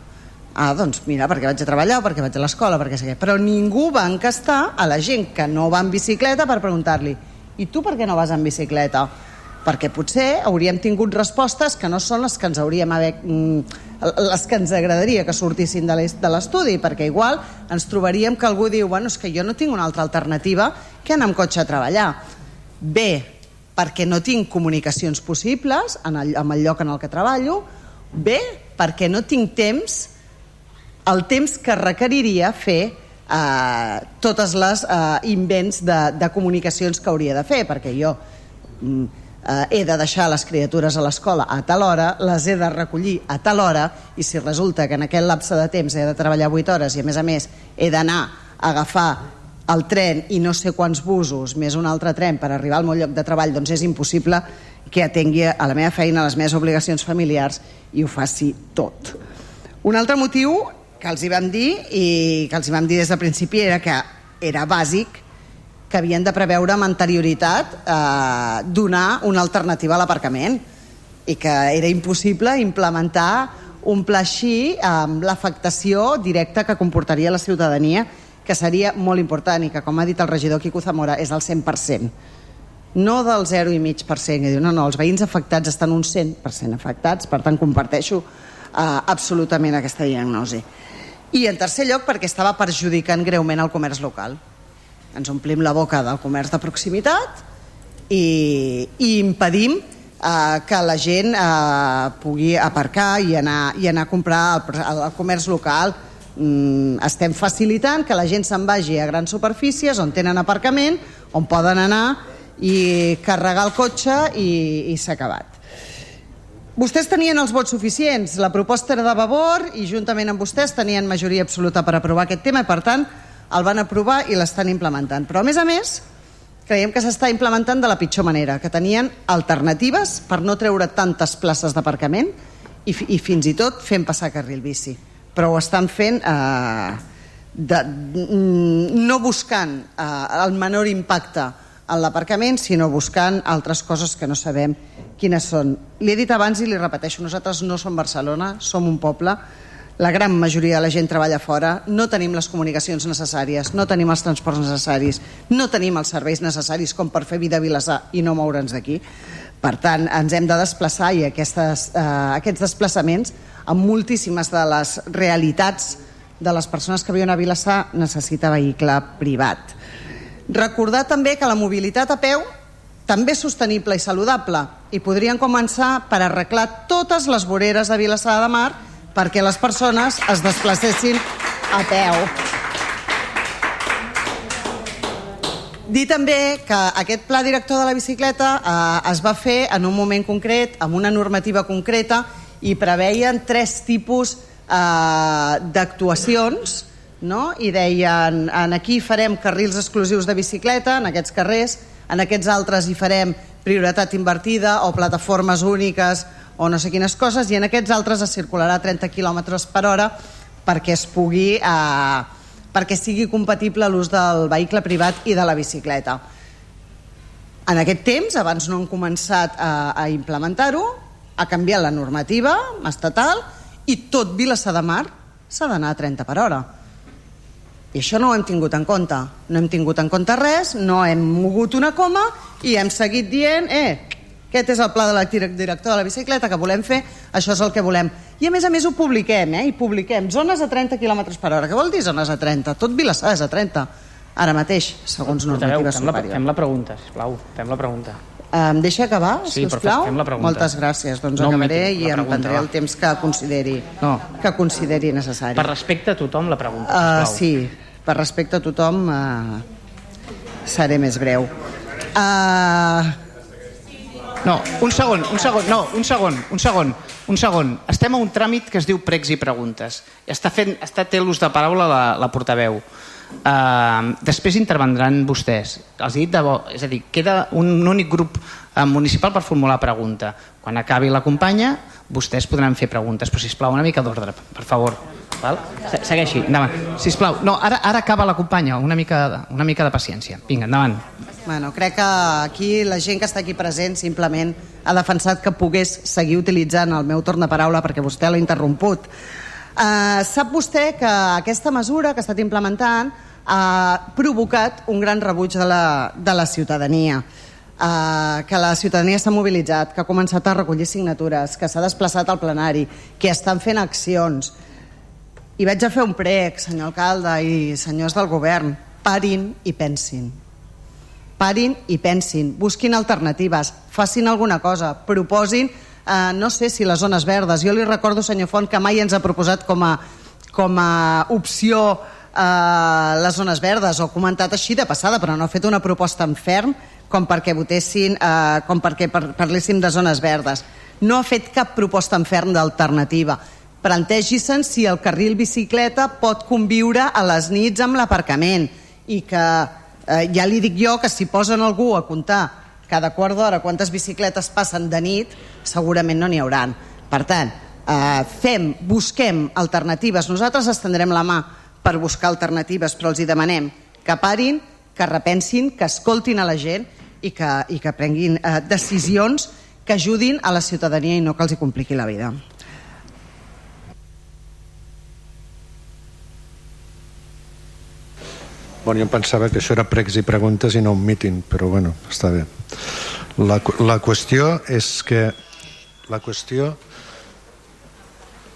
Ah, doncs mira, perquè vaig a treballar perquè vaig a l'escola, perquè sé què. Però ningú va encastar a la gent que no va en bicicleta per preguntar-li i tu per què no vas en bicicleta? Perquè potser hauríem tingut respostes que no són les que ens hauríem haver, mm, les que ens agradaria que sortissin de l'estudi, perquè igual ens trobaríem que algú diu bueno, és que jo no tinc una altra alternativa que anar amb cotxe a treballar. Bé, perquè no tinc comunicacions possibles en el, en el lloc en el que treballo, B, perquè no tinc temps, el temps que requeriria fer eh, totes les eh, invents de, de comunicacions que hauria de fer, perquè jo mm, eh, he de deixar les criatures a l'escola a tal hora, les he de recollir a tal hora, i si resulta que en aquest lapse de temps he de treballar 8 hores i a més a més he d'anar a agafar el tren i no sé quants busos més un altre tren per arribar al meu lloc de treball, doncs és impossible que atengui a la meva feina, a les meves obligacions familiars i ho faci tot. Un altre motiu que els hi vam dir i que els hi vam dir des del principi era que era bàsic que havien de preveure amb anterioritat eh, donar una alternativa a l'aparcament i que era impossible implementar un pla així amb l'afectació directa que comportaria la ciutadania que seria molt important i que, com ha dit el regidor Quico Zamora, és el 100%. No del 0,5%, que diu, no, no, els veïns afectats estan un 100% afectats, per tant comparteixo eh, absolutament aquesta diagnosi. I en tercer lloc, perquè estava perjudicant greument el comerç local. Ens omplim la boca del comerç de proximitat i, i impedim eh, que la gent eh, pugui aparcar i anar, i anar a comprar al, al comerç local mm, estem facilitant que la gent se'n vagi a grans superfícies on tenen aparcament, on poden anar i carregar el cotxe i, i s'ha acabat. Vostès tenien els vots suficients, la proposta era de Vavor i juntament amb vostès tenien majoria absoluta per aprovar aquest tema i per tant el van aprovar i l'estan implementant. Però a més a més creiem que s'està implementant de la pitjor manera, que tenien alternatives per no treure tantes places d'aparcament i, i fins i tot fent passar carril bici però ho estan fent eh, de, mm, no buscant eh, el menor impacte en l'aparcament, sinó buscant altres coses que no sabem quines són. Li he dit abans i li repeteixo, nosaltres no som Barcelona, som un poble, la gran majoria de la gent treballa fora, no tenim les comunicacions necessàries, no tenim els transports necessaris, no tenim els serveis necessaris com per fer vida a Vilassar i no moure'ns d'aquí. Per tant, ens hem de desplaçar i aquestes, eh, aquests desplaçaments amb moltíssimes de les realitats de les persones que viuen a Vilassar necessita vehicle privat. Recordar també que la mobilitat a peu també és sostenible i saludable i podrien començar per arreglar totes les voreres de Vilassar de Mar perquè les persones es desplacessin a peu. Dir també que aquest pla director de la bicicleta eh, es va fer en un moment concret, amb una normativa concreta i preveien tres tipus eh, d'actuacions no? i deien en aquí farem carrils exclusius de bicicleta en aquests carrers, en aquests altres hi farem prioritat invertida o plataformes úniques o no sé quines coses i en aquests altres es circularà a 30 km per hora perquè es pugui eh, perquè sigui compatible l'ús del vehicle privat i de la bicicleta. En aquest temps, abans no han començat a, a implementar-ho, ha canviat la normativa estatal i tot Vilassar de Mar s'ha d'anar a 30 per hora. I això no ho hem tingut en compte. No hem tingut en compte res, no hem mogut una coma i hem seguit dient eh, aquest és el pla de la director de la bicicleta que volem fer, això és el que volem. I a més a més ho publiquem, eh? I publiquem zones a 30 km per hora. Què vol dir zones a 30? Tot Vilassar és a 30. Ara mateix, segons normativa fem la, superior. fem la pregunta, sisplau. Fem la pregunta. Em deixa acabar, Sí, si us plau? fem la pregunta. Moltes gràcies. Doncs No acabaré i em prendré el temps que consideri, no. que consideri necessari. Per respecte a tothom, la pregunta, Uh, sisplau. sí, per respecte a tothom uh, seré més breu. Uh, No, un segon, un segon, no, un segon, un segon, un segon. Estem a un tràmit que es diu pregs i preguntes. Està fent, està té l'ús de paraula la, la portaveu. Uh, després intervendran vostès. Els he dit de bo, és a dir, queda un únic grup uh, municipal per formular pregunta. Quan acabi la companya, vostès podran fer preguntes, però sisplau, una mica d'ordre, per favor. Val? Se- Segueixi, endavant. Sisplau, no, ara, ara acaba la companya, una mica, una mica de paciència. Vinga, endavant. Bueno, crec que aquí la gent que està aquí present simplement ha defensat que pogués seguir utilitzant el meu torn de paraula perquè vostè l'ha interromput. Uh, sap vostè que aquesta mesura que ha estat implementant ha provocat un gran rebuig de la, de la ciutadania. Uh, que la ciutadania s'ha mobilitzat, que ha començat a recollir signatures, que s'ha desplaçat al plenari, que estan fent accions. I vaig a fer un prec, senyor alcalde i senyors del govern, parin i pensin parin i pensin, busquin alternatives, facin alguna cosa, proposin, eh, no sé si les zones verdes, jo li recordo, senyor Font, que mai ens ha proposat com a, com a opció eh, les zones verdes, o comentat així de passada, però no ha fet una proposta en ferm com perquè votessin, eh, com perquè par parléssim de zones verdes. No ha fet cap proposta en ferm d'alternativa. Plantegi-se'n si el carril bicicleta pot conviure a les nits amb l'aparcament i que eh, ja li dic jo que si posen algú a comptar cada quart d'hora quantes bicicletes passen de nit, segurament no n'hi hauran. Per tant, eh, fem, busquem alternatives. Nosaltres estendrem la mà per buscar alternatives, però els hi demanem que parin, que repensin, que escoltin a la gent i que, i que prenguin eh, decisions que ajudin a la ciutadania i no que els hi compliqui la vida. Bueno, jo em pensava que això era pregs i preguntes i no un míting, però bueno, està bé. La, la qüestió és que la qüestió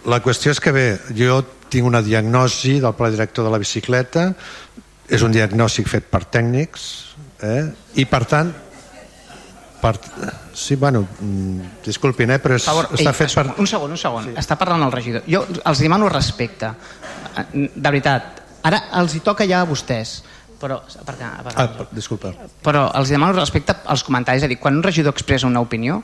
la qüestió és que bé, jo tinc una diagnosi del pla director de la bicicleta, és un diagnòstic fet per tècnics, eh? i per tant per... Sí, bueno, mm, disculpin, eh, però és, favor, està ei, fet per... Un segon, un segon. Sí. Està parlant el regidor. Jo els demano respecte. Eh, De veritat. Ara els hi toca ja a vostès. Però, perquè, perquè, Ah, disculpa. però els demano respecte als comentaris. És a dir, quan un regidor expressa una opinió,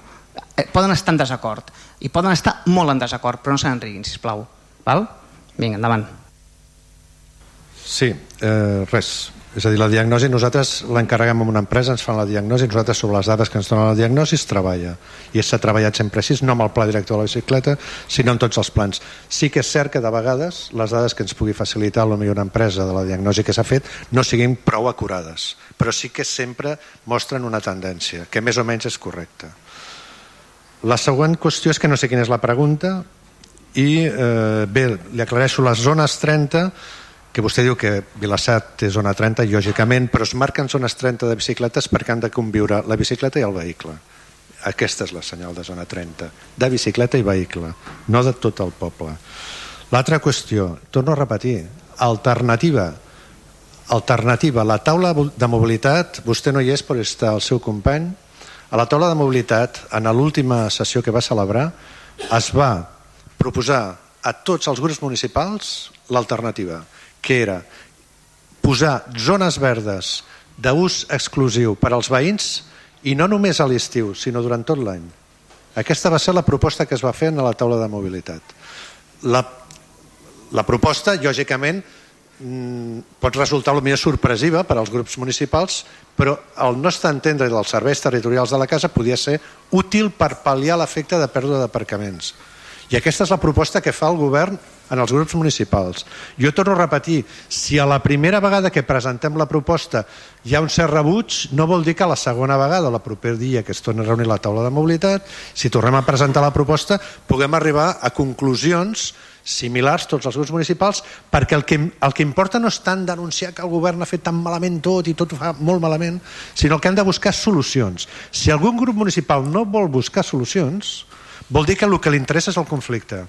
eh, poden estar en desacord. I poden estar molt en desacord, però no se n'enriguin, sisplau. Val? Vinga, endavant. Sí, eh, res. És a dir, la diagnosi nosaltres l'encarreguem a una empresa, ens fan la diagnosi, nosaltres sobre les dades que ens donen la diagnosi es treballa. I s'ha treballat sempre així, no amb el pla director de la bicicleta, sinó en tots els plans. Sí que és cert que de vegades les dades que ens pugui facilitar potser una empresa de la diagnosi que s'ha fet no siguin prou acurades, però sí que sempre mostren una tendència, que més o menys és correcta. La següent qüestió és que no sé quina és la pregunta i eh, bé, li aclareixo les zones 30 que vostè diu que Vilassat té zona 30, lògicament, però es marquen zones 30 de bicicletes perquè han de conviure la bicicleta i el vehicle. Aquesta és la senyal de zona 30, de bicicleta i vehicle, no de tot el poble. L'altra qüestió, torno a repetir, alternativa, alternativa, la taula de mobilitat, vostè no hi és però està el seu company, a la taula de mobilitat, en l'última sessió que va celebrar, es va proposar a tots els grups municipals l'alternativa, que era posar zones verdes d'ús exclusiu per als veïns i no només a l'estiu, sinó durant tot l'any. Aquesta va ser la proposta que es va fer en la taula de mobilitat. La, la proposta, lògicament, mm, pot resultar millor sorpresiva per als grups municipals, però al nostre entendre dels serveis territorials de la casa podia ser útil per pal·liar l'efecte de pèrdua d'aparcaments. I aquesta és la proposta que fa el govern en els grups municipals. Jo torno a repetir, si a la primera vegada que presentem la proposta hi ha un cert rebuig, no vol dir que la segona vegada, la proper dia que es torni a reunir la taula de mobilitat, si tornem a presentar la proposta, puguem arribar a conclusions similars tots els grups municipals perquè el que, el que importa no és tant denunciar que el govern ha fet tan malament tot i tot ho fa molt malament, sinó que hem de buscar solucions. Si algun grup municipal no vol buscar solucions, vol dir que el que li interessa és el conflicte.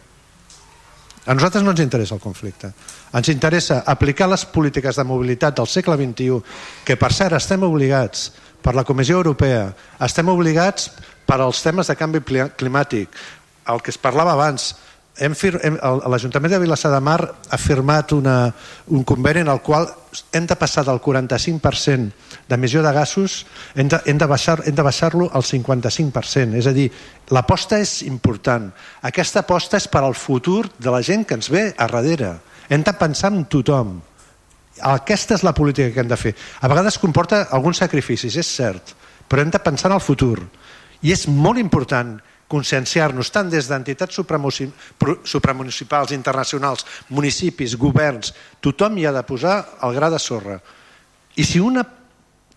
A nosaltres no ens interessa el conflicte. Ens interessa aplicar les polítiques de mobilitat del segle XXI, que per cert estem obligats per la Comissió Europea, estem obligats per als temes de canvi climàtic, el que es parlava abans, hem fir... hem... l'Ajuntament de Vilassar de Mar ha firmat una, un conveni en el qual hem de passar del 45% d'emissió de gasos, hem de, hem de baixar-lo baixar al 55%. És a dir, l'aposta és important. Aquesta aposta és per al futur de la gent que ens ve a darrere. Hem de pensar en tothom. Aquesta és la política que hem de fer. A vegades comporta alguns sacrificis, és cert, però hem de pensar en el futur. I és molt important conscienciar-nos tant des d'entitats supramunicipals, internacionals, municipis, governs, tothom hi ha de posar el gra de sorra. I si una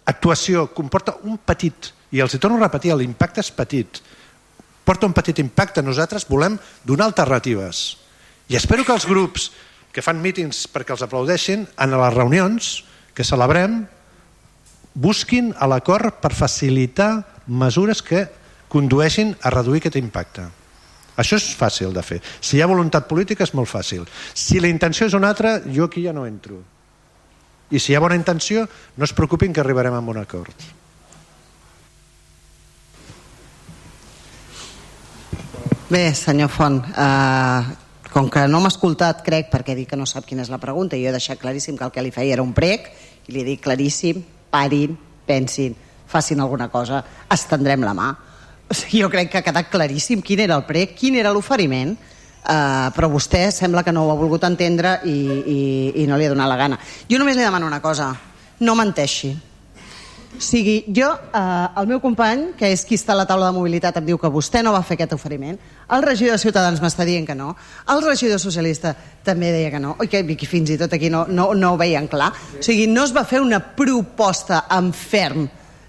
actuació comporta un petit, i els hi torno a repetir, l'impacte és petit, porta un petit impacte, nosaltres volem donar alternatives. I espero que els grups que fan mítings perquè els aplaudeixin en les reunions que celebrem busquin l'acord per facilitar mesures que condueixin a reduir aquest impacte. Això és fàcil de fer. Si hi ha voluntat política és molt fàcil. Si la intenció és una altra, jo aquí ja no entro. I si hi ha bona intenció, no es preocupin que arribarem a un acord. Bé, senyor Font, eh, com que no m'ha escoltat, crec, perquè dic que no sap quina és la pregunta, i jo he deixat claríssim que el que li feia era un prec, i li dic claríssim, parin, pensin, facin alguna cosa, estendrem la mà. O sigui, jo crec que ha quedat claríssim quin era el prec, quin era l'oferiment, eh, però vostè sembla que no ho ha volgut entendre i, i, i no li ha donat la gana. Jo només li demano una cosa, no menteixi. O sigui, jo, eh, el meu company, que és qui està a la taula de mobilitat, em diu que vostè no va fer aquest oferiment. El regidor de Ciutadans m'està dient que no. El regidor socialista també deia que no. Oi, que, que fins i tot aquí no, no, no ho veien clar. O sigui, no es va fer una proposta en ferm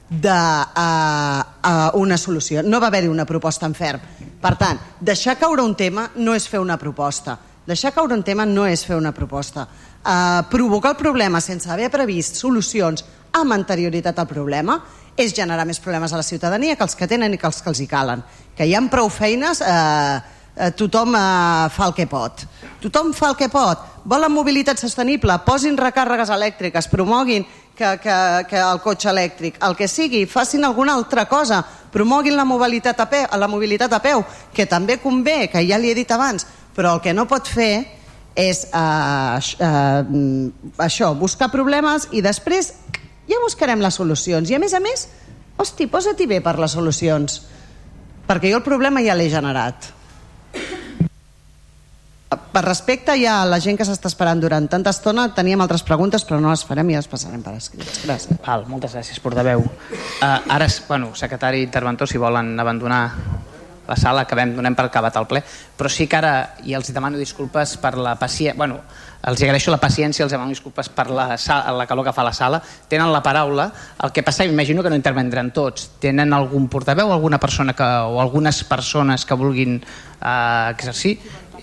de uh, uh, una solució. No va haver-hi una proposta en ferm. Per tant, deixar caure un tema no és fer una proposta. Deixar caure un tema no és fer una proposta. Uh, provocar el problema sense haver previst solucions amb anterioritat al problema és generar més problemes a la ciutadania que els que tenen i que els que els hi calen. Que hi ha prou feines, eh, eh, tothom eh, fa el que pot. Tothom fa el que pot. Volen mobilitat sostenible, posin recàrregues elèctriques, promoguin que, que, que el cotxe elèctric, el que sigui, facin alguna altra cosa, promoguin la mobilitat a peu, la mobilitat a peu que també convé, que ja li he dit abans, però el que no pot fer és eh, eh, això, buscar problemes i després ja buscarem les solucions. I a més a més, hosti, posa-t'hi bé per les solucions, perquè jo el problema ja l'he generat. Per respecte ja a la gent que s'està esperant durant tanta estona, teníem altres preguntes, però no les farem i les passarem per escrits. Gràcies. Val, moltes gràcies, portaveu. Uh, ara, bueno, secretari interventor, si volen abandonar la sala, acabem, donem per acabat el ple, però sí que ara, i els demano disculpes per la paciència, bueno, els agraeixo la paciència, els demano disculpes per la, la calor que fa la sala, tenen la paraula, el que passa, imagino que no intervendran tots, tenen algun portaveu, alguna persona que, o algunes persones que vulguin uh, exercir,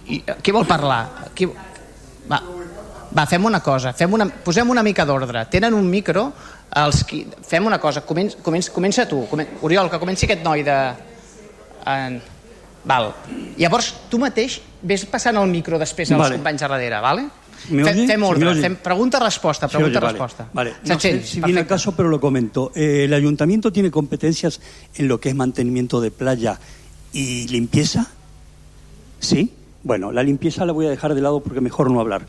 i, qui vol parlar? Qui... Va, va, fem una cosa, fem una, posem una mica d'ordre. Tenen un micro, els qui... fem una cosa, comença, comença, comença tu, comen... Oriol, que comenci aquest noi de... En... Val. Llavors, tu mateix ves passant el micro després als vale. companys a darrere, vale? Fem, fem ordre, fem pregunta-resposta, pregunta-resposta. Vale, vale. no sé si viene el caso, pero lo comento. Eh, ¿El ayuntamiento tiene competencias en lo que es mantenimiento de playa y limpieza? ¿Sí? Bueno, la limpieza la voy a dejar de lado porque mejor no hablar.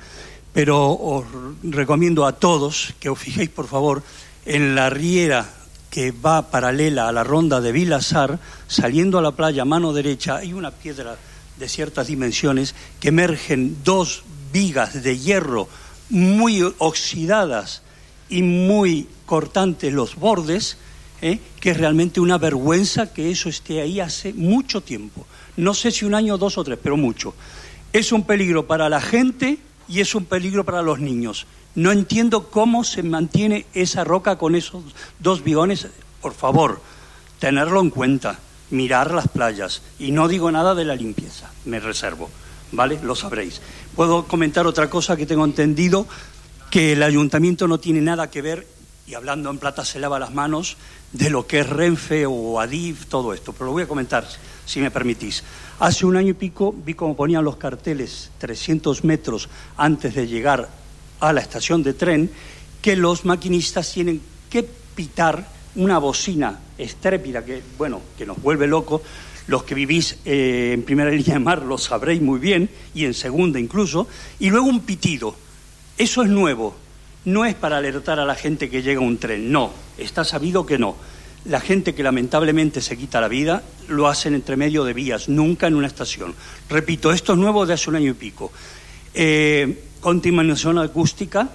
Pero os recomiendo a todos que os fijéis, por favor, en la riera que va paralela a la ronda de Vilazar, saliendo a la playa a mano derecha, hay una piedra de ciertas dimensiones que emergen dos vigas de hierro muy oxidadas y muy cortantes los bordes, ¿eh? que es realmente una vergüenza que eso esté ahí hace mucho tiempo. No sé si un año, dos o tres, pero mucho. Es un peligro para la gente y es un peligro para los niños. No entiendo cómo se mantiene esa roca con esos dos bigones. Por favor, tenerlo en cuenta, mirar las playas. Y no digo nada de la limpieza, me reservo. ¿Vale? Lo sabréis. Puedo comentar otra cosa que tengo entendido, que el ayuntamiento no tiene nada que ver, y hablando en plata se lava las manos, de lo que es Renfe o Adif, todo esto. Pero lo voy a comentar si me permitís. Hace un año y pico vi cómo ponían los carteles 300 metros antes de llegar a la estación de tren que los maquinistas tienen que pitar una bocina estrépida que, bueno, que nos vuelve locos. Los que vivís eh, en primera línea de mar lo sabréis muy bien, y en segunda incluso, y luego un pitido. Eso es nuevo. No es para alertar a la gente que llega un tren, no, está sabido que no la gente que lamentablemente se quita la vida lo hacen entre medio de vías, nunca en una estación. Repito, esto es nuevo de hace un año y pico. Eh, contaminación acústica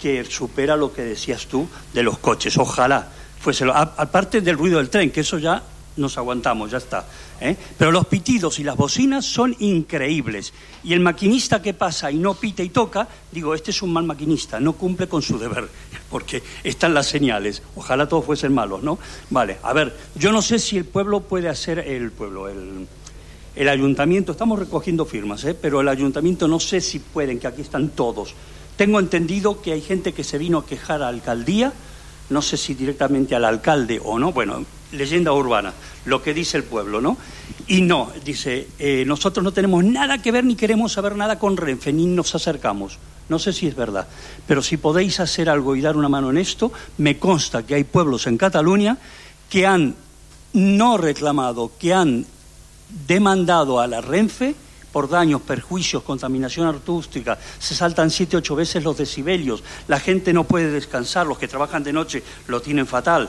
que supera lo que decías tú de los coches. Ojalá fuese. Aparte del ruido del tren, que eso ya nos aguantamos, ya está. ¿eh? Pero los pitidos y las bocinas son increíbles. Y el maquinista que pasa y no pita y toca, digo, este es un mal maquinista, no cumple con su deber, [LAUGHS] porque están las señales. Ojalá todos fuesen malos, ¿no? Vale, a ver, yo no sé si el pueblo puede hacer, el pueblo, el, el ayuntamiento, estamos recogiendo firmas, ¿eh? pero el ayuntamiento no sé si pueden, que aquí están todos. Tengo entendido que hay gente que se vino a quejar a la alcaldía, no sé si directamente al alcalde o no, bueno, leyenda urbana, lo que dice el pueblo, ¿no? Y no, dice, eh, nosotros no tenemos nada que ver ni queremos saber nada con Renfe, ni nos acercamos. No sé si es verdad, pero si podéis hacer algo y dar una mano en esto, me consta que hay pueblos en Cataluña que han no reclamado, que han demandado a la Renfe por daños, perjuicios, contaminación acústica, se saltan siete, ocho veces los decibelios, la gente no puede descansar, los que trabajan de noche lo tienen fatal.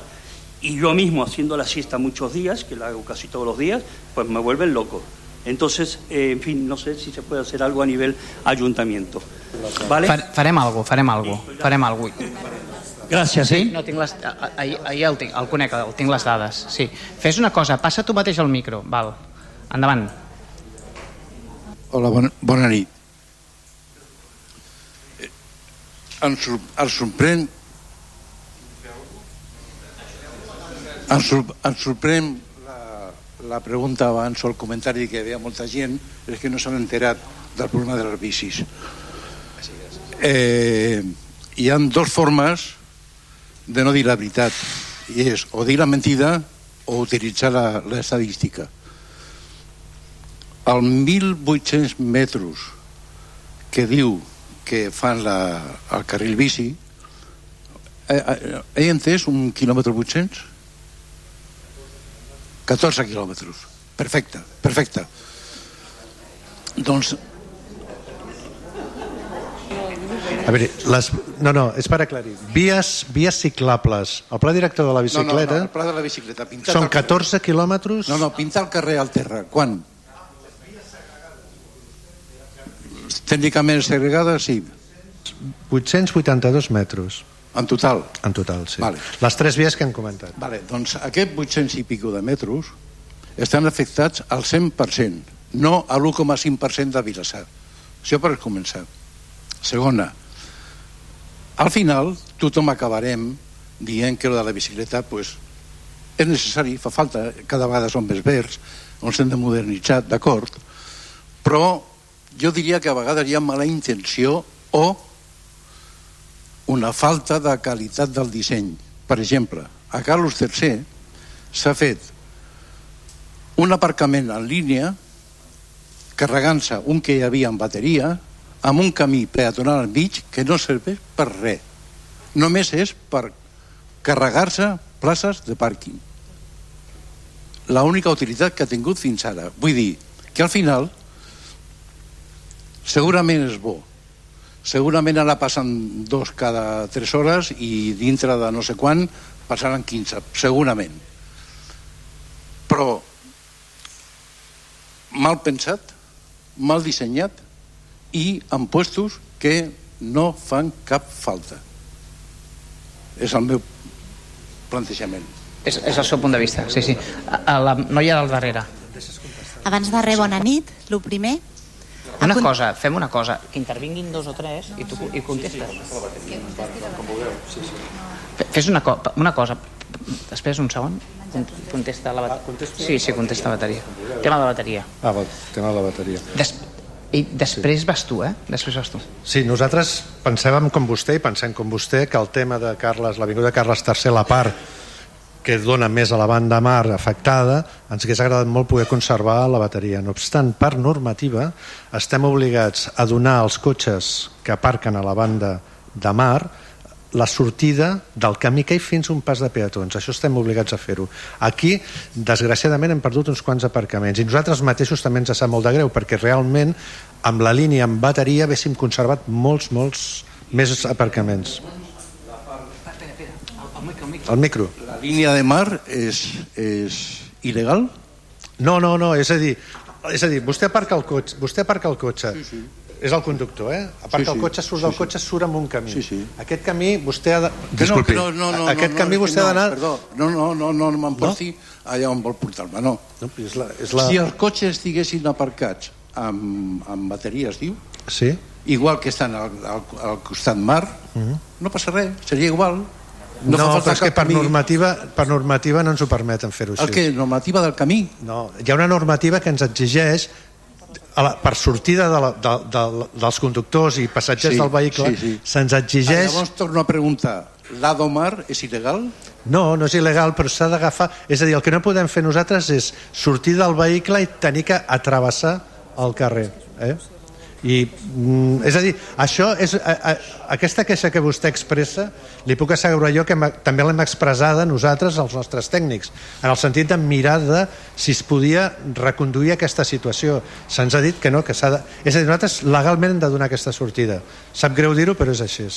Y yo mismo haciendo la siesta muchos días, que la hago casi todos los días, pues me vuelven loco. Entonces, eh, en fin, no sé si se puede hacer algo a nivel ayuntamiento. ¿Vale? Fa- Farem alguna cosa, farem alguna cosa. Farem alguna cosa. Gràcies, sí? eh? No, tinc les, ahir, ahir el, tinc, el conec, el tinc les dades. Sí. Fes una cosa, passa tu mateix el micro. Val. Endavant. Hola, bona, bona nit. Em, sor em sorprèn... Em sorprèn la, la pregunta abans o el comentari que havia molta gent és que no s'han enterat del problema de les bicis. Eh, hi han dues formes de no dir la veritat i és o dir la mentida o utilitzar la- el 1.800 metres que diu que fan la, el carril bici eh, eh, he entès un quilòmetre 800 14 quilòmetres perfecte, perfecte doncs A veure, les, no, no, és per aclarir. Vies, vies ciclables. El pla director de la no, no, bicicleta no, el pla de la bicicleta pintat són al carrer. 14 quilòmetres... no, no, pintar el carrer al terra quan? Tècnicament segregada sí 882 metres. en total En total, sí. Vale. Les tres vies que hem comentat. Vale, doncs aquests 800 i pico de metres estan afectats al 100%, no a l'1,5% de Vilassar. Això per començar. Segona, al final tothom acabarem dient que lo de la bicicleta pues, és necessari, fa falta, cada vegada són més verds, ens hem de modernitzar, d'acord, però jo diria que a vegades hi ha mala intenció o una falta de qualitat del disseny. Per exemple, a Carlos III s'ha fet un aparcament en línia carregant-se un que hi havia en bateria amb un camí peatonal al mig que no serveix per res. Només és per carregar-se places de pàrquing. La única utilitat que ha tingut fins ara. Vull dir que al final segurament és bo. Segurament ara passen dos cada tres hores i dintre de no sé quan passaran 15, segurament. Però mal pensat, mal dissenyat i amb puestos que no fan cap falta. És el meu plantejament. És, és el seu punt de vista, sí, sí. A, a la noia del darrere. Abans de res, bona nit, el primer. Una Acon- cosa, fem una cosa, que intervinguin dos o tres i tu i contestes. Fe- Fes una, co una cosa, després un segon, con- contesta la bateria. Sí, sí, contesta la bateria. Tema de la bateria. Ah, val, tema de la bateria. Des I després vas tu, eh? Després vas tu. Sí, nosaltres pensàvem com vostè i pensem com vostè que el tema de Carles, l'Avinguda Carles III, la part que dona més a la banda mar afectada, ens hagués agradat molt poder conservar la bateria. No obstant, per normativa, estem obligats a donar als cotxes que aparquen a la banda de mar la sortida del camí que hi fins un pas de peatons. Això estem obligats a fer-ho. Aquí, desgraciadament, hem perdut uns quants aparcaments i nosaltres mateixos també ens sap molt de greu perquè realment amb la línia en bateria haguéssim conservat molts, molts més aparcaments. El micro. La línia de mar és, és il·legal? No, no, no, és a dir, és a dir vostè aparca el cotxe, vostè aparca el cotxe Sí, sí. és el conductor, eh? Aparca Sí, sí. el cotxe, surt Sí, del sí. cotxe, surt amb un camí. Sí, sí. Aquest camí vostè ha de... No, no, no, no, Aquest no, camí no, és vostè que ha d'anar... No, perdó, no, no, no, no, no me'n porti allà on vol portar-me, no. no és la, és la... Si els cotxes estiguessin aparcats amb, amb bateria, es diu, Sí? igual que estan al, al, al costat mar, Mhm. no passa res, seria igual. No, fa no falta però és que per camí. normativa, per normativa no ens ho permeten fer-ho així. El que? Normativa del camí? No, hi ha una normativa que ens exigeix a la, per sortida de la, de, de, dels conductors i passatgers Sí, del vehicle sí, sí. se'ns Ah, exigeix... llavors torno a preguntar, l'Ado Mar és il·legal? No, no és il·legal, però s'ha d'agafar... És a dir, el que no podem fer nosaltres és sortir del vehicle i tenir que atravessar el carrer. Eh? I, mm, és a dir, això és, a, a, aquesta queixa que vostè expressa li puc assegurar jo que també l'hem expressada nosaltres, els nostres tècnics, en el sentit de mirar de si es podia reconduir aquesta situació. Se'ns ha dit que no, que s'ha de... És a dir, nosaltres legalment hem de donar aquesta sortida. Sap greu dir-ho, però és així.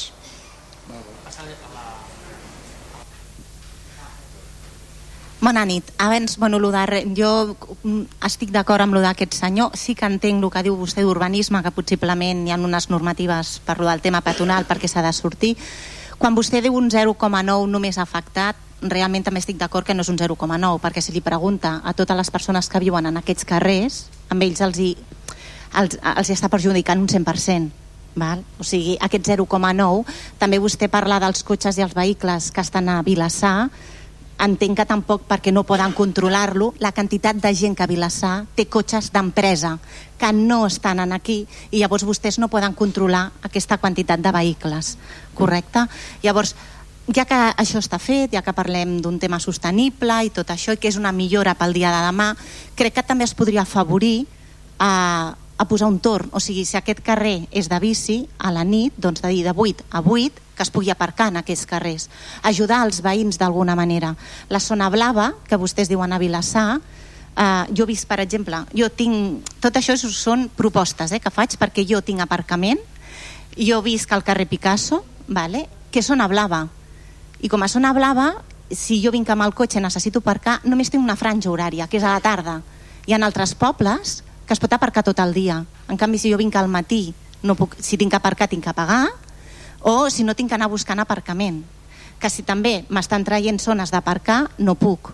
Bona nit. Abans, bueno, lo de, jo mm, estic d'acord amb lo d'aquest senyor. Sí que entenc el que diu vostè d'urbanisme, que possiblement hi ha unes normatives per lo del tema peatonal perquè s'ha de sortir. Quan vostè diu un 0,9 només afectat, realment també estic d'acord que no és un 0,9, perquè si li pregunta a totes les persones que viuen en aquests carrers, amb ells els hi, els, els hi està perjudicant un 100%. Val? O sigui, aquest 0,9, també vostè parla dels cotxes i els vehicles que estan a Vilassar, entenc que tampoc perquè no poden controlar-lo la quantitat de gent que a Vilassar té cotxes d'empresa que no estan en aquí i llavors vostès no poden controlar aquesta quantitat de vehicles correcte? Llavors ja que això està fet, ja que parlem d'un tema sostenible i tot això, i que és una millora pel dia de demà, crec que també es podria afavorir a, a posar un torn. O sigui, si aquest carrer és de bici, a la nit, doncs de dir de 8 a 8, que es pugui aparcar en aquests carrers. Ajudar els veïns d'alguna manera. La zona blava, que vostès diuen a Vilassar, eh, jo he vist, per exemple, jo tinc... Tot això són propostes eh, que faig perquè jo tinc aparcament, jo visc al carrer Picasso, vale? que és zona blava. I com a zona blava, si jo vinc amb el cotxe i necessito aparcar, només tinc una franja horària, que és a la tarda. Hi ha altres pobles que es pot aparcar tot el dia. En canvi, si jo vinc al matí, no puc, si tinc que aparcar, tinc que pagar, o si no tinc que anar buscant aparcament. Que si també m'estan traient zones d'aparcar, no puc.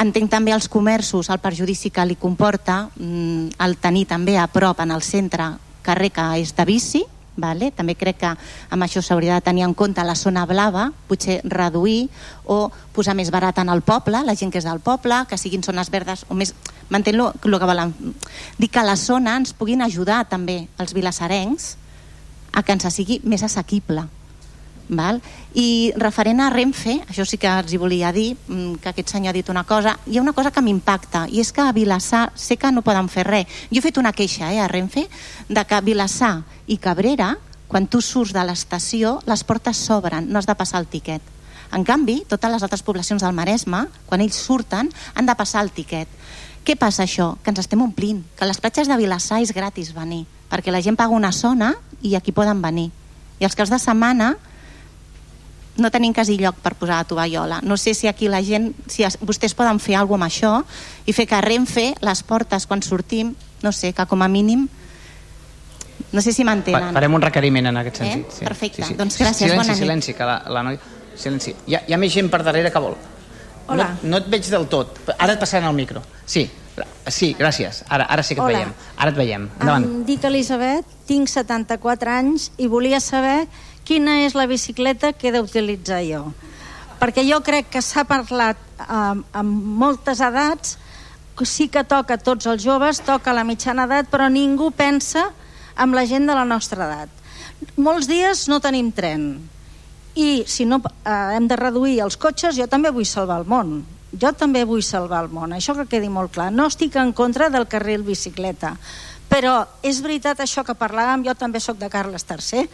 Entenc també els comerços, el perjudici que li comporta mm, el tenir també a prop en el centre carrer que és de bici, Vale? També crec que amb això s'hauria de tenir en compte la zona blava, potser reduir o posar més barat en el poble, la gent que és del poble, que siguin zones verdes o més... M'entén el que volen? Dir que la zona ens puguin ajudar també els vilassarencs a que ens sigui més assequible. Val? I referent a Renfe, això sí que els hi volia dir, mm, que aquest senyor ha dit una cosa, hi ha una cosa que m'impacta, i és que a Vilassar sé que no poden fer res. Jo he fet una queixa eh, a Renfe de que Vilassar i Cabrera, quan tu surts de l'estació, les portes s'obren, no has de passar el tiquet. En canvi, totes les altres poblacions del Maresme, quan ells surten, han de passar el tiquet. Què passa això? Que ens estem omplint, que les platges de Vilassar és gratis venir, perquè la gent paga una zona i aquí poden venir. I els caps de setmana no tenim quasi lloc per posar la tovallola. No sé si aquí la gent, si vostès poden fer alguna amb això i fer que Renfe, les portes quan sortim, no sé, que com a mínim no sé si m'entenen. Farem un requeriment en aquest sentit. Eh? Sí. Perfecte, sí, sí. doncs gràcies, silenci, bona nit. Silenci, que la, la noia... Silenci. Hi ha, hi ha més gent per darrere que vol. Hola. No, no et veig del tot. Ara et passaran el micro. Sí, sí, gràcies. Ara, ara sí que et Hola. veiem. Ara et veiem. Endavant. Em dic Elisabet, tinc 74 anys i volia saber quina és la bicicleta que he d'utilitzar jo. Perquè jo crec que s'ha parlat amb, amb moltes edats, que sí que toca a tots els joves, toca a la mitjana edat, però ningú pensa amb la gent de la nostra edat. Molts dies no tenim tren i si no eh, hem de reduir els cotxes, jo també vull salvar el món. Jo també vull salvar el món, això que quedi molt clar. No estic en contra del carril bicicleta, però és veritat això que parlàvem, jo també sóc de Carles III,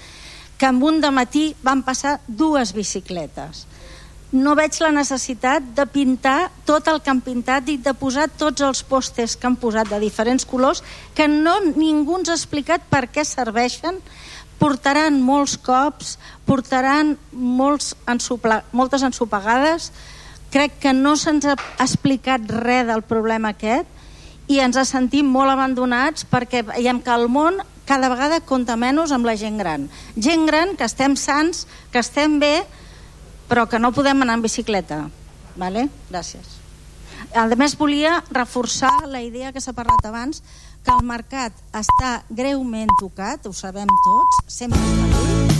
que en un de matí van passar dues bicicletes. No veig la necessitat de pintar tot el que han pintat i de posar tots els pòsters que han posat de diferents colors que no ningú ens ha explicat per què serveixen portaran molts cops, portaran molts ensopla, moltes ensopegades. Crec que no se'ns ha explicat res del problema aquest i ens sentim molt abandonats perquè veiem que el món cada vegada compta menys amb la gent gran. Gent gran que estem sants, que estem bé, però que no podem anar en bicicleta. Vale? Gràcies. A més, volia reforçar la idea que s'ha parlat abans, que el mercat està greument tocat, ho sabem tots, sempre està buit,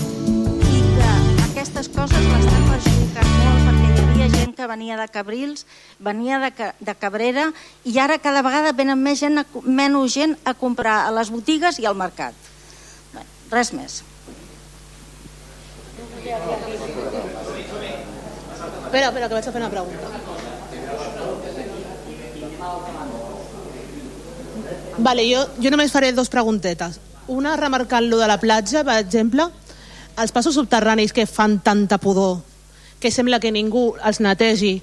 i que aquestes coses l'estan perjudicant molt hi havia gent que venia de Cabrils, venia de, de Cabrera, i ara cada vegada venen més gent, menys gent a comprar a les botigues i al mercat. Bé, res més. Espera, espera, que vaig a fer una pregunta. Vale, jo, jo només faré dos preguntetes. una remarcant lo de la platja, per exemple, els passos subterranis que fan tanta pudor, que sembla que ningú els netegi,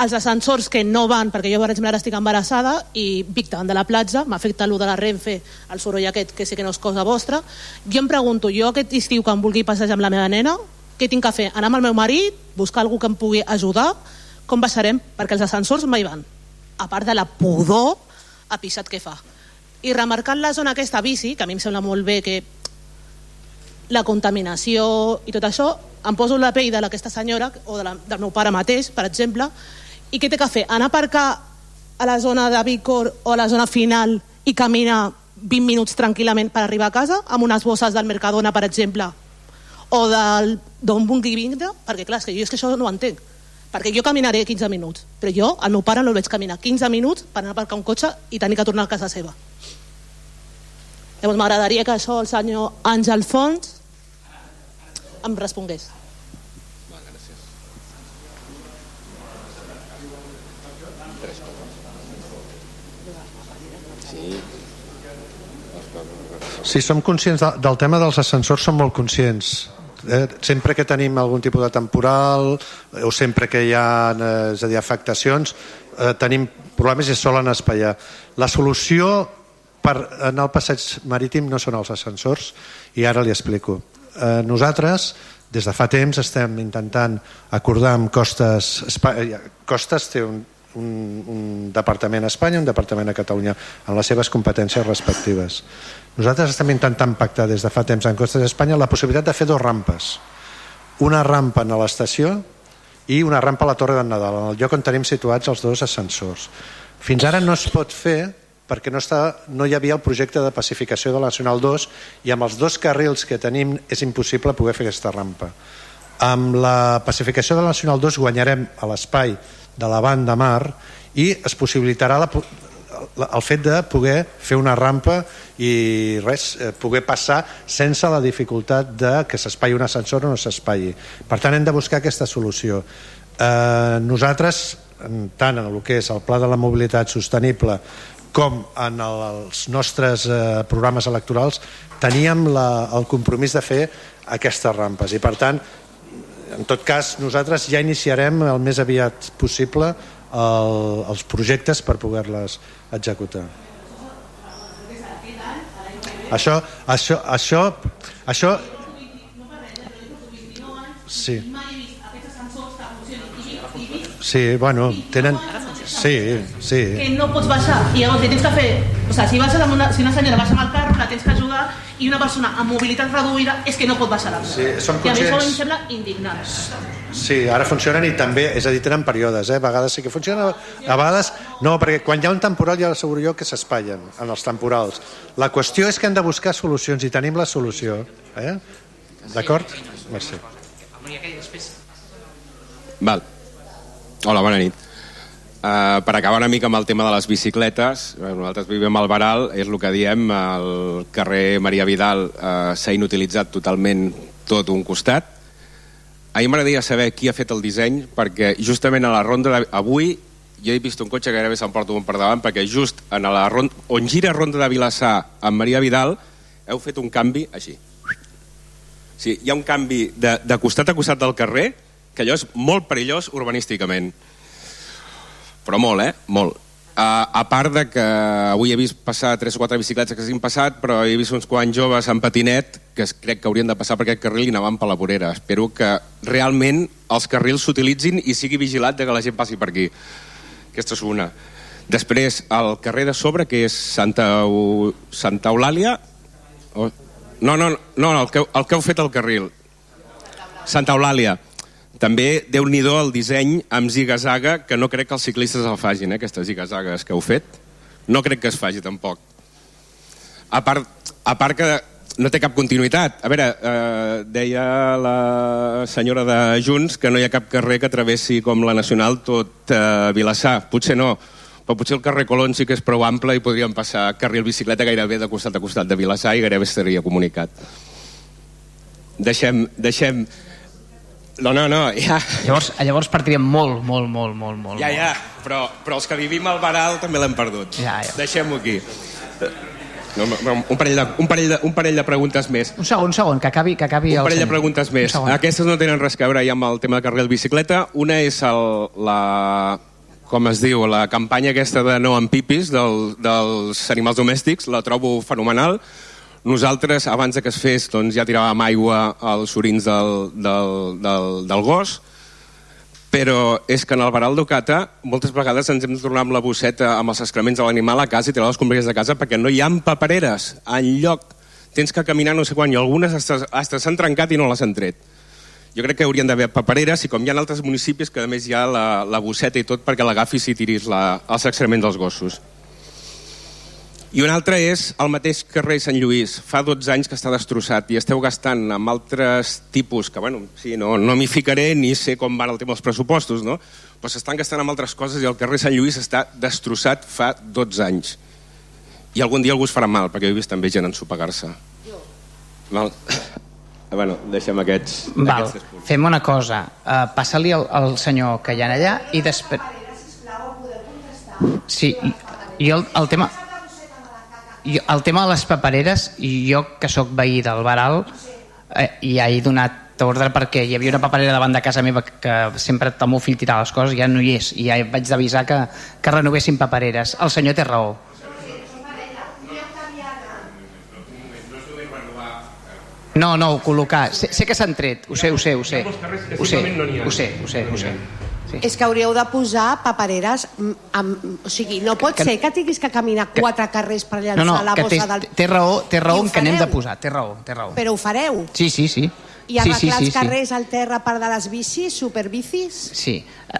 els ascensors que no van, perquè jo, per exemple, ara estic embarassada i vic davant de la platja, m'afecta lo de la Renfe, el soroll aquest, que sé que no és cosa vostra. Jo em pregunto, jo aquest estiu que em vulgui passejar amb la meva nena, què tinc que fer? Anar amb el meu marit? Buscar algú que em pugui ajudar? Com passarem? Perquè els ascensors mai van. A part de la pudor apisat que fa. I remarcant la zona aquesta bici, que a mi em sembla molt bé que la contaminació i tot això, em poso la pell d'aquesta senyora o de la, del meu pare mateix, per exemple, i què té que fer? Anar a aparcar a la zona de Vicor o a la zona final i caminar 20 minuts tranquil·lament per arribar a casa amb unes bosses del Mercadona, per exemple, o d'on vulgui vindre, perquè clar, és que jo és que això no ho entenc perquè jo caminaré 15 minuts, però jo, el meu pare no el veig caminar 15 minuts per anar a aparcar un cotxe i tenir que tornar a casa seva. Llavors m'agradaria que això el senyor Àngel Fons em respongués. Si som conscients de, del tema dels ascensors, som molt conscients. Eh, sempre que tenim algun tipus de temporal eh, o sempre que hi ha eh, és a dir, afectacions, eh, tenim problemes i es solen espaiar. La solució per anar al passeig marítim no són els ascensors i ara li explico. Eh, nosaltres des de fa temps estem intentant acordar amb Costes... Eh, Costes té un, un, un departament a Espanya un departament a Catalunya en les seves competències respectives. Nosaltres estem intentant pactar des de fa temps en Costes d'Espanya la possibilitat de fer dos rampes. Una rampa a l'estació i una rampa a la Torre d'en Nadal, en el lloc on tenim situats els dos ascensors. Fins ara no es pot fer perquè no, està, no hi havia el projecte de pacificació de la Nacional 2 i amb els dos carrils que tenim és impossible poder fer aquesta rampa. Amb la pacificació de la Nacional 2 guanyarem a l'espai de la banda mar i es possibilitarà la, el fet de poder fer una rampa i res, eh, poder passar sense la dificultat de que s'espai un ascensor o no s'espai. Per tant, hem de buscar aquesta solució. Eh, nosaltres, tant en el que és el Pla de la Mobilitat Sostenible com en els nostres eh, programes electorals teníem la, el compromís de fer aquestes rampes. I per tant en tot cas nosaltres ja iniciarem el més aviat possible el, els projectes per poder-les executar. Això això, això, això sí. Sí, bueno tenen Sí, sí. Que no pots baixar i llavors tens que fer... O sigui, si, baixes amb una, si una senyora baixa amb el carro, la tens que ajudar i una persona amb mobilitat reduïda és que no pot baixar la Sí, som I a mi això em sembla indignant. Sí, ara funcionen i també, és a dir, tenen períodes, eh? a vegades sí que funciona, a vegades no, perquè quan hi ha un temporal ja asseguro jo que s'espaien en els temporals. La qüestió és que hem de buscar solucions i tenim la solució. Eh? D'acord? Merci. Val. Hola, bona nit. Uh, per acabar una mica amb el tema de les bicicletes, eh, nosaltres vivim al Baral, és el que diem, el carrer Maria Vidal uh, s'ha inutilitzat totalment tot un costat. A mi m'agradaria saber qui ha fet el disseny, perquè justament a la ronda de... Avui jo he vist un cotxe que gairebé s'emporta un per davant, perquè just en la ronda, on gira Ronda de Vilassar amb Maria Vidal heu fet un canvi així. Sí, hi ha un canvi de, de costat a costat del carrer que allò és molt perillós urbanísticament. Però molt, eh? Molt. Uh, a part de que avui he vist passar tres o quatre bicicletes que s'han passat, però he vist uns quants joves en patinet que crec que haurien de passar per aquest carril i anaven per la vorera. Espero que realment els carrils s'utilitzin i sigui vigilat de que la gent passi per aquí. Aquesta és una. Després, el carrer de sobre, que és Santa, U... Santa Eulàlia... O... No, no, no, el que, el que heu fet al carril. Santa Eulàlia. També, déu nhi el disseny amb ziga-zaga, que no crec que els ciclistes el facin, eh, aquestes ziga-zagues que heu fet. No crec que es faci, tampoc. A part, a part que no té cap continuïtat. A veure, eh, deia la senyora de Junts que no hi ha cap carrer que travessi com la Nacional tot eh, Vilassar. Potser no, però potser el carrer Colón sí que és prou ample i podríem passar carril bicicleta gairebé de costat a costat de Vilassar i gairebé estaria comunicat. Deixem, deixem... No, no, no, ja... Llavors, llavors partiríem molt, molt, molt, molt, molt. Ja, ja, però, però els que vivim al Baral també l'hem perdut. Ja, ja. Deixem-ho aquí. No, no, un, parell de, un, parell de, un parell de preguntes més. Un segon, un segon, que acabi, que acabi Un el parell de preguntes més. Aquestes no tenen res a veure ja amb el tema de carrer de bicicleta. Una és el, la, com es diu, la campanya aquesta de no amb pipis del, dels animals domèstics, la trobo fenomenal. Nosaltres, abans que es fes, doncs, ja tiràvem aigua als orins del, del, del, del gos, però és que en el Baral d'Ocata moltes vegades ens hem de tornar amb la bosseta amb els excrements de l'animal a casa i tirar les escombraries de casa perquè no hi ha papereres en lloc tens que caminar no sé quan i algunes hasta, s'han trencat i no les han tret. Jo crec que haurien d'haver papereres i com hi ha altres municipis que a més hi ha la, la bosseta i tot perquè l'agafis i tiris la, els excrements dels gossos i una altra és el mateix carrer Sant Lluís. Fa 12 anys que està destrossat i esteu gastant amb altres tipus, que bueno, sí, no, no m'hi ficaré ni sé com van el tema dels pressupostos, no? però s'estan gastant amb altres coses i el carrer Sant Lluís està destrossat fa 12 anys. I algun dia algú es farà mal, perquè he vist també gent ensopegar-se. Val. [COUGHS] bueno, deixem aquests... Val, aquests fem una cosa. Uh, Passa-li al, al senyor que hi ha allà i després... Sí, i el, el tema... I el tema de les papereres, i jo que sóc veí del Baral, eh, ja he donat ordre perquè hi havia una paperera davant de casa meva que, sempre el meu fill tirava les coses, ja no hi és, i ja vaig d'avisar que, que renovessin papereres. El senyor té raó. No, no, col·locar. Sé, sé que s'han tret, ho sé, ho sé, ho sé. Ho sé, ho sé, ho sé, ho sé. Sí. És que hauríeu de posar papereres mm, amb, o sigui, no pot Que- ser que tinguis que caminar quatre carrers per llançar No, no, la que té, bossa del... té raó, té raó que n'hem de posar, té raó, té raó. Però ho fareu. Sí, sí, sí. I sí, arreglar sí, sí, els carrers al terra per de les bicis, superbicis? Sí.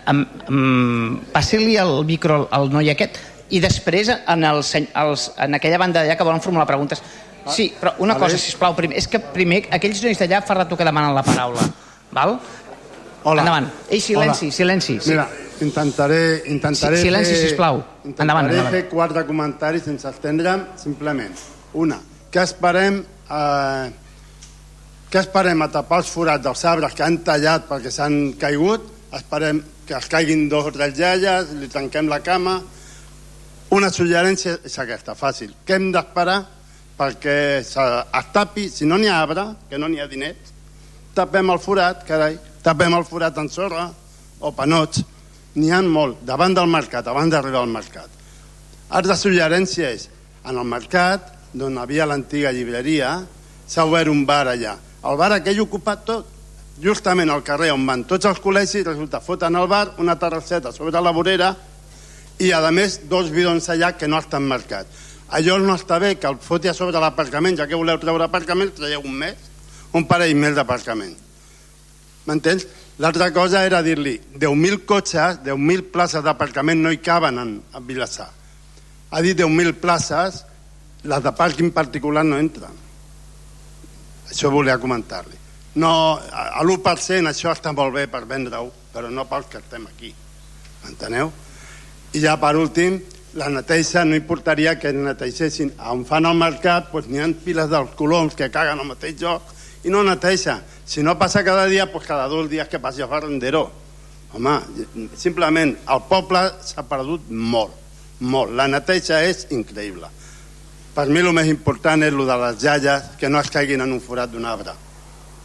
Um, um, Passi-li el micro al noi aquest i després en, el, seny- els, en aquella banda d'allà que volen formular preguntes. Sí, però una cosa, sisplau, primer, és que primer aquells nois d'allà fa rato que demanen la paraula. Val? Hola. Endavant. Ei, silenci, Hola. silenci. Sí. Mira, intentaré, intentaré Si- silenci, fer, sisplau. Intentaré Endavant, endavant. fer quatre comentaris sense estendre'm, simplement. Una, què esperem, eh, què esperem a tapar els forats dels arbres que han tallat perquè s'han caigut? Esperem que es caiguin dos o tres lleies, li tanquem la cama... Una suggerència és aquesta, fàcil. Què hem d'esperar perquè se- es tapi, si no n'hi ha arbre, que no n'hi ha diners, tapem el forat, carai, tapem el forat en sorra o panots. N'hi ha molt, davant del mercat, abans d'arribar al mercat. Altra suggerència és, en el mercat, d'on havia l'antiga llibreria, s'ha obert un bar allà. El bar aquell ocupat tot, justament al carrer on van tots els col·legis, resulta, foten al bar una terrasseta sobre la vorera i, a més, dos bidons allà que no estan marcats. Allò no està bé que el foti a sobre l'aparcament, ja que voleu treure aparcament, traieu un mes, un parell més d'aparcament. M'entens? L'altra cosa era dir-li 10.000 cotxes, 10.000 places d'aparcament no hi caben en, en Vilassar. Ha dit 10.000 places, les de pàrquing particular no entren. Això volia comentar-li. No, a a l'1% això està molt bé per vendre-ho, però no pels que estem aquí. M'enteneu? I ja per últim, la neteja no importaria que netegessin. On fan el mercat, doncs n'hi ha piles dels coloms que caguen al mateix lloc i no neteja. Si no passa cada dia, doncs cada dos dies que passi a Ferrandero. Home, simplement, el poble s'ha perdut molt, molt. La neteja és increïble. Per mi el més important és el de les jaies que no es caiguin en un forat d'un arbre.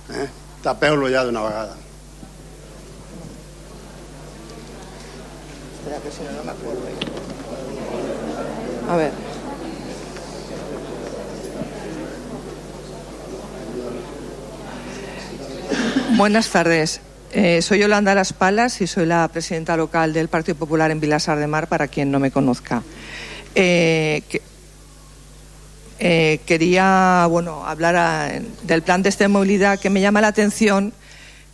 Eh? Tapeu-lo ja d'una vegada. A ver. Buenas tardes. Eh, soy Yolanda Las Palas y soy la presidenta local del Partido Popular en Vilasar de Mar, para quien no me conozca. Eh, eh, quería bueno, hablar a- del plan de esta movilidad que me llama la atención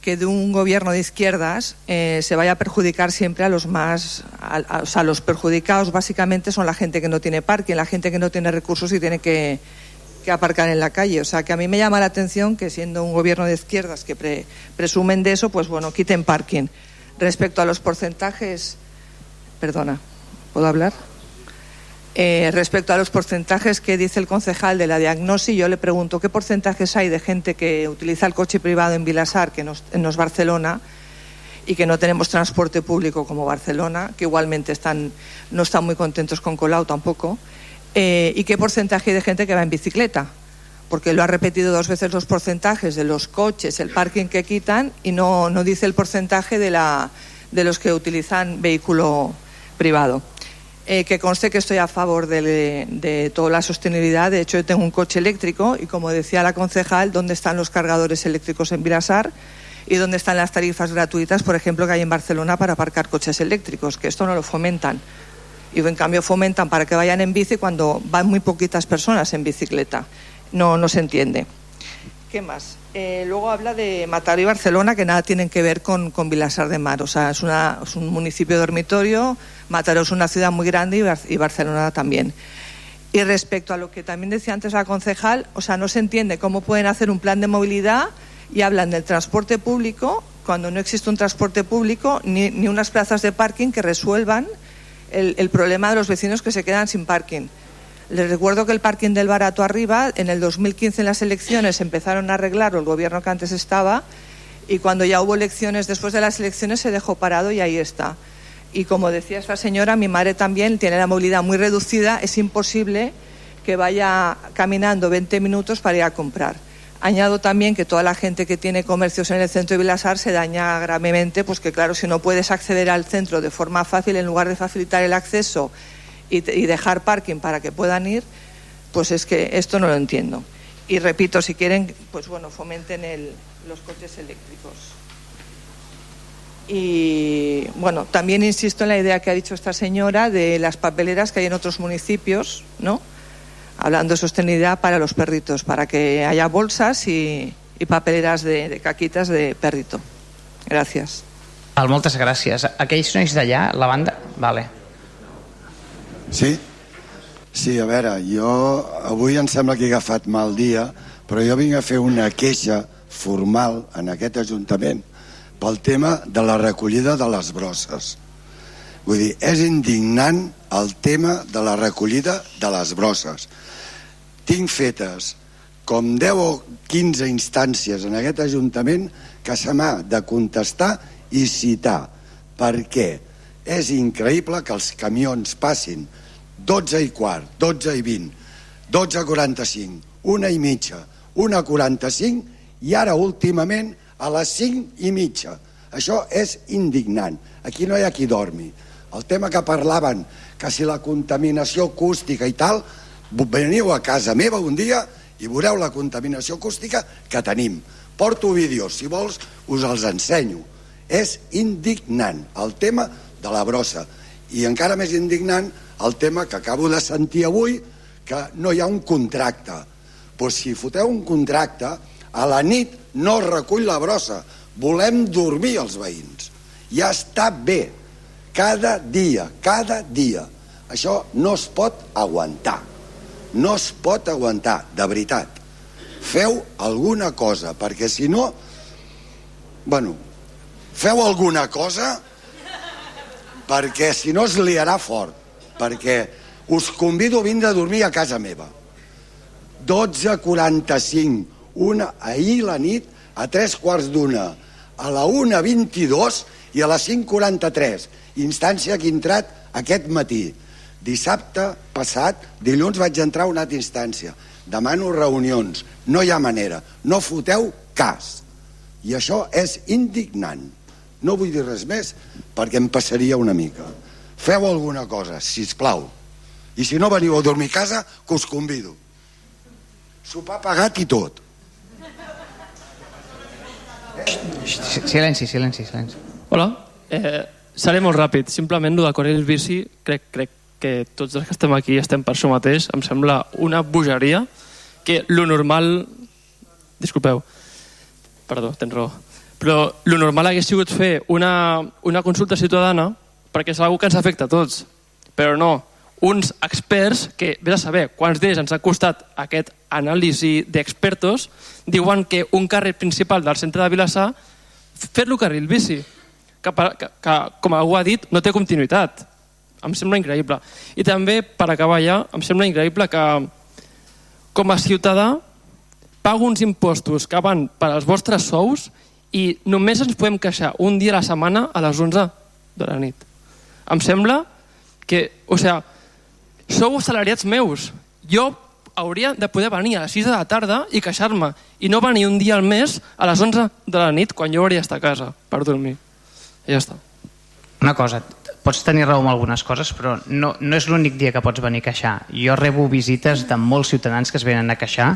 que de un gobierno de izquierdas se vaya a perjudicar siempre a los más, a- o sea, los perjudicados básicamente son la gente que no tiene parking, la gente que no tiene recursos y tiene que, que aparcar en la calle. O sea, que a mí me llama la atención que siendo un gobierno de izquierdas que pre- presumen de eso, pues bueno, quiten parking. Respecto a los porcentajes, perdona, ¿puedo hablar? Eh, respecto a los porcentajes que dice el concejal de la diagnosis, yo le pregunto qué porcentajes hay de gente que utiliza el coche privado en Vilasar, que no es, no es Barcelona, y que no tenemos transporte público como Barcelona, que igualmente están, no están muy contentos con Colau tampoco. Eh, ¿Y qué porcentaje de gente que va en bicicleta? Porque lo ha repetido dos veces los porcentajes de los coches, el parking que quitan y no, no dice el porcentaje de, la, de los que utilizan vehículo privado. Eh, que conste que estoy a favor de, de, toda la sostenibilidad. De hecho, yo tengo un coche eléctrico y, como decía la concejal, ¿dónde están los cargadores eléctricos en Vilasar? ¿Y dónde están las tarifas gratuitas, por ejemplo, que hay en Barcelona para aparcar coches eléctricos? Que esto no lo fomentan. Y en cambio fomentan para que vayan en bici cuando van muy poquitas personas en bicicleta. No, no se entiende. ¿Qué más? Eh, luego habla de Mataró y Barcelona, que nada tienen que ver con, con Vilasar de Mar. O sea, es, una, es un municipio dormitorio, Mataró es una ciudad muy grande y, y Barcelona también. Y respecto a lo que también decía antes la concejal, o sea, no se entiende cómo pueden hacer un plan de movilidad y hablan del transporte público cuando no existe un transporte público ni, ni unas plazas de parking que resuelvan el, problema de los vecinos que se quedan sin parking. Les recuerdo que el parking del Barato arriba, en el 2015 en las elecciones empezaron a arreglarlo el gobierno que antes estaba y cuando ya hubo elecciones, después de las elecciones se dejó parado y ahí está. Y como decía esta señora, mi madre también tiene la movilidad muy reducida, es imposible que vaya caminando 20 minutos para ir a comprar. Añado también que toda la gente que tiene comercios en el centro de Vilasar se daña gravemente, pues que claro, si no puedes acceder al centro de forma fácil, en lugar de facilitar el acceso y, y dejar parking para que puedan ir, pues es que esto no lo entiendo. Y repito, si quieren, pues bueno, fomenten el, los coches eléctricos. Y bueno, también insisto en la idea que ha dicho esta señora de las papeleras que hay en otros municipios, ¿no? Hablando de sostenibilidad para los perritos, para que haya bolsas y, y papeleras de, de caquitas de perrito. Gràcies. Val, moltes gràcies. Aquells nois d'allà, la banda... Vale. Sí? Sí, a veure, jo avui em sembla que he agafat mal dia, però jo vinc a fer una queixa formal en aquest Ajuntament pel tema de la recollida de les brosses. Vull dir, és indignant el tema de la recollida de les brosses. Tinc fetes com 10 o 15 instàncies en aquest Ajuntament que se m'ha de contestar i citar. Per què? És increïble que els camions passin 12 i quart, 12 i 20, 12 i 45, una i mitja, una 45 i ara últimament a les 5 i mitja. Això és indignant. Aquí no hi ha qui dormi. El tema que parlaven, que si la contaminació acústica i tal, veniu a casa meva un dia i veureu la contaminació acústica que tenim. Porto vídeos, si vols us els ensenyo. És indignant el tema de la brossa. I encara més indignant el tema que acabo de sentir avui, que no hi ha un contracte. Pues si foteu un contracte, a la nit no es recull la brossa. Volem dormir els veïns. Ja està bé. Cada dia, cada dia. Això no es pot aguantar. No es pot aguantar, de veritat. Feu alguna cosa, perquè si no... Bueno, feu alguna cosa perquè si no es liarà fort perquè us convido a vindre a dormir a casa meva. 12.45 una, ahir la nit a tres quarts d'una a la 1.22 i a les 5.43 instància que he entrat aquest matí dissabte passat dilluns vaig entrar a una altra instància. Demano reunions. No hi ha manera, no foteu cas. I això és indignant. No vull dir res més perquè em passaria una mica. Feu alguna cosa, si us plau i si no veniu a dormir a casa que us convido. Sopar pagat i tot. Silenci, silenci, silenci. Hola, eh, seré molt ràpid. Simplement, el de correr el bici, crec, crec que tots els que estem aquí estem per això mateix. Em sembla una bogeria que lo normal... Disculpeu, perdó, tens raó. Però lo normal hagués sigut fer una, una consulta ciutadana perquè és una que ens afecta a tots. Però no, uns experts que, vés a saber quants diners ens ha costat aquest anàlisi d'expertos, diuen que un carrer principal del centre de Vilassar, fer-lo carril bici, que, que, que, com algú ha dit, no té continuïtat. Em sembla increïble. I també, per acabar ja, em sembla increïble que, com a ciutadà, pago uns impostos que van per als vostres sous i només ens podem queixar un dia a la setmana a les 11 de la nit. Em sembla que, o sigui, sou assalariats meus. Jo hauria de poder venir a les 6 de la tarda i queixar-me i no venir un dia al mes a les 11 de la nit quan jo hauria d'estar a casa per dormir. I ja està. Una cosa, pots tenir raó amb algunes coses, però no, no és l'únic dia que pots venir a queixar. Jo rebo visites de molts ciutadans que es venen a queixar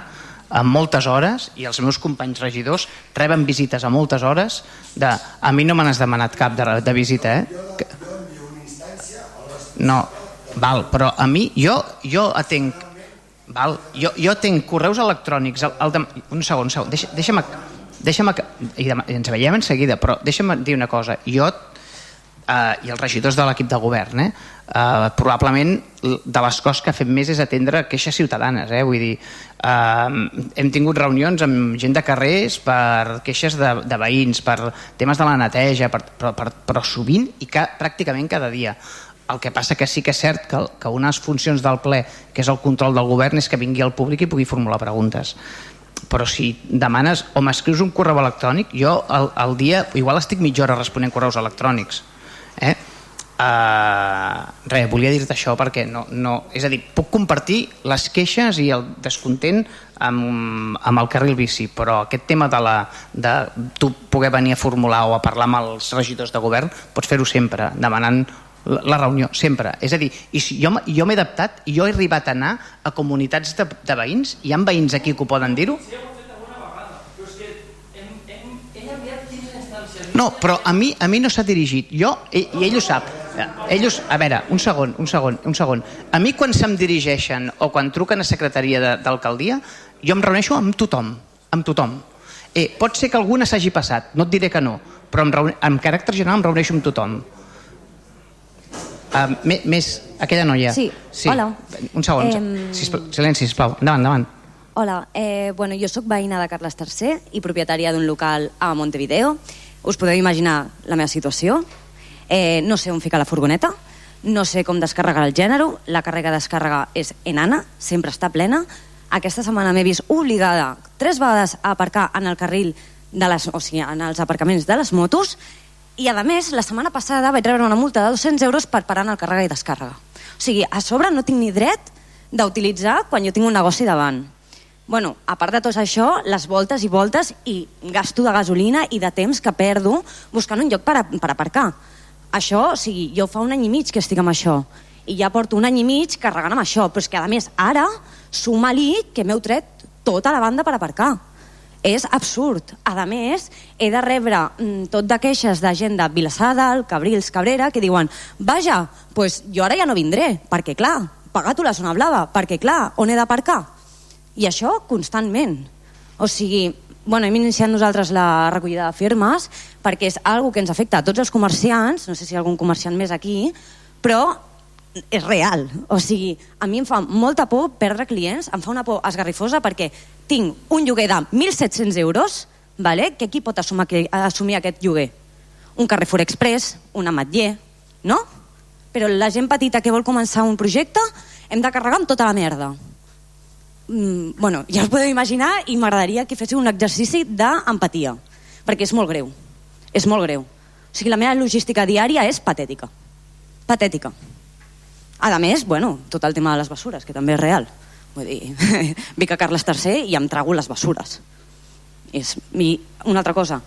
a moltes hores i els meus companys regidors reben visites a moltes hores de... A mi no me n'has demanat cap de, de visita, eh? Que... No, val, però a mi, jo, jo atenc Val? Jo, jo tinc correus electrònics... El, el de, un segon, un segon. Deixa, deixa'm, deixa'm, i, ens veiem en seguida, però deixa'm dir una cosa. Jo eh, i els regidors de l'equip de govern, eh, eh, probablement de les coses que fem més és atendre queixes ciutadanes. Eh? Vull dir, eh, hem tingut reunions amb gent de carrers per queixes de, de veïns, per temes de la neteja, per, però, per, però sovint i ca, pràcticament cada dia. El que passa que sí que és cert que, que unes funcions del ple, que és el control del govern, és que vingui al públic i pugui formular preguntes. Però si demanes o m'escrius un correu electrònic, jo al, al dia igual estic mitja hora responent correus electrònics. Eh? Uh, res, volia dir-te això perquè no, no, és a dir, puc compartir les queixes i el descontent amb, amb el carril bici, però aquest tema de, la, de tu poder venir a formular o a parlar amb els regidors de govern pots fer-ho sempre, demanant la reunió, sempre. És a dir, i si jo, jo m'he adaptat i jo he arribat a anar a comunitats de, de veïns, hi ha veïns aquí que ho poden dir-ho? No, però a mi, a mi no s'ha dirigit. Jo, i, i ell ho sap. Ell ho, a veure, un segon, un segon, un segon. A mi quan se'm dirigeixen o quan truquen a secretaria d'alcaldia, jo em reuneixo amb tothom, amb tothom. Eh, pot ser que alguna s'hagi passat, no et diré que no, però amb, amb caràcter general em reuneixo amb tothom. Uh, més, aquella noia. Sí, sí. hola. Un segon, Em- sisplau, silenci, sisplau. Endavant, endavant. Hola, eh, bueno, jo sóc veïna de Carles III i propietària d'un local a Montevideo. Us podeu imaginar la meva situació. Eh, no sé on ficar la furgoneta, no sé com descarregar el gènere, la càrrega de descàrrega és enana, sempre està plena. Aquesta setmana m'he vist obligada tres vegades a aparcar en el carril de les, o sigui, en els aparcaments de les motos i, a més, la setmana passada vaig rebre una multa de 200 euros per parar en el càrrega i descàrrega. O sigui, a sobre no tinc ni dret d'utilitzar quan jo tinc un negoci davant. Bueno, a part de tot això, les voltes i voltes i gasto de gasolina i de temps que perdo buscant un lloc per, a, per aparcar. Això, o sigui, jo fa un any i mig que estic amb això i ja porto un any i mig carregant amb això, però és que a més ara suma-li que m'heu tret tota la banda per aparcar. És absurd. A més, he de rebre mm, tot de queixes de gent de Vilassar de Dalt, Cabrils, Cabrera, que diuen vaja, pues jo ara ja no vindré, perquè clar, paga tu la zona blava, perquè clar, on he d'aparcar? I això constantment. O sigui, bueno, hem iniciat nosaltres la recollida de firmes perquè és algo que ens afecta a tots els comerciants, no sé si hi ha algun comerciant més aquí, però és real. O sigui, a mi em fa molta por perdre clients, em fa una por esgarrifosa perquè tinc un lloguer de 1.700 euros, vale? que qui pot assumir, assumir aquest lloguer? Un Carrefour Express, un ametller, no? Però la gent petita que vol començar un projecte hem de carregar amb tota la merda mm, bueno, ja us podeu imaginar i m'agradaria que féssiu un exercici d'empatia, perquè és molt greu. És molt greu. O sigui, la meva logística diària és patètica. Patètica. A més, bueno, tot el tema de les bessures, que també és real. Vull dir, [LAUGHS] vic a Carles III i em trago les bessures. És, I una altra cosa,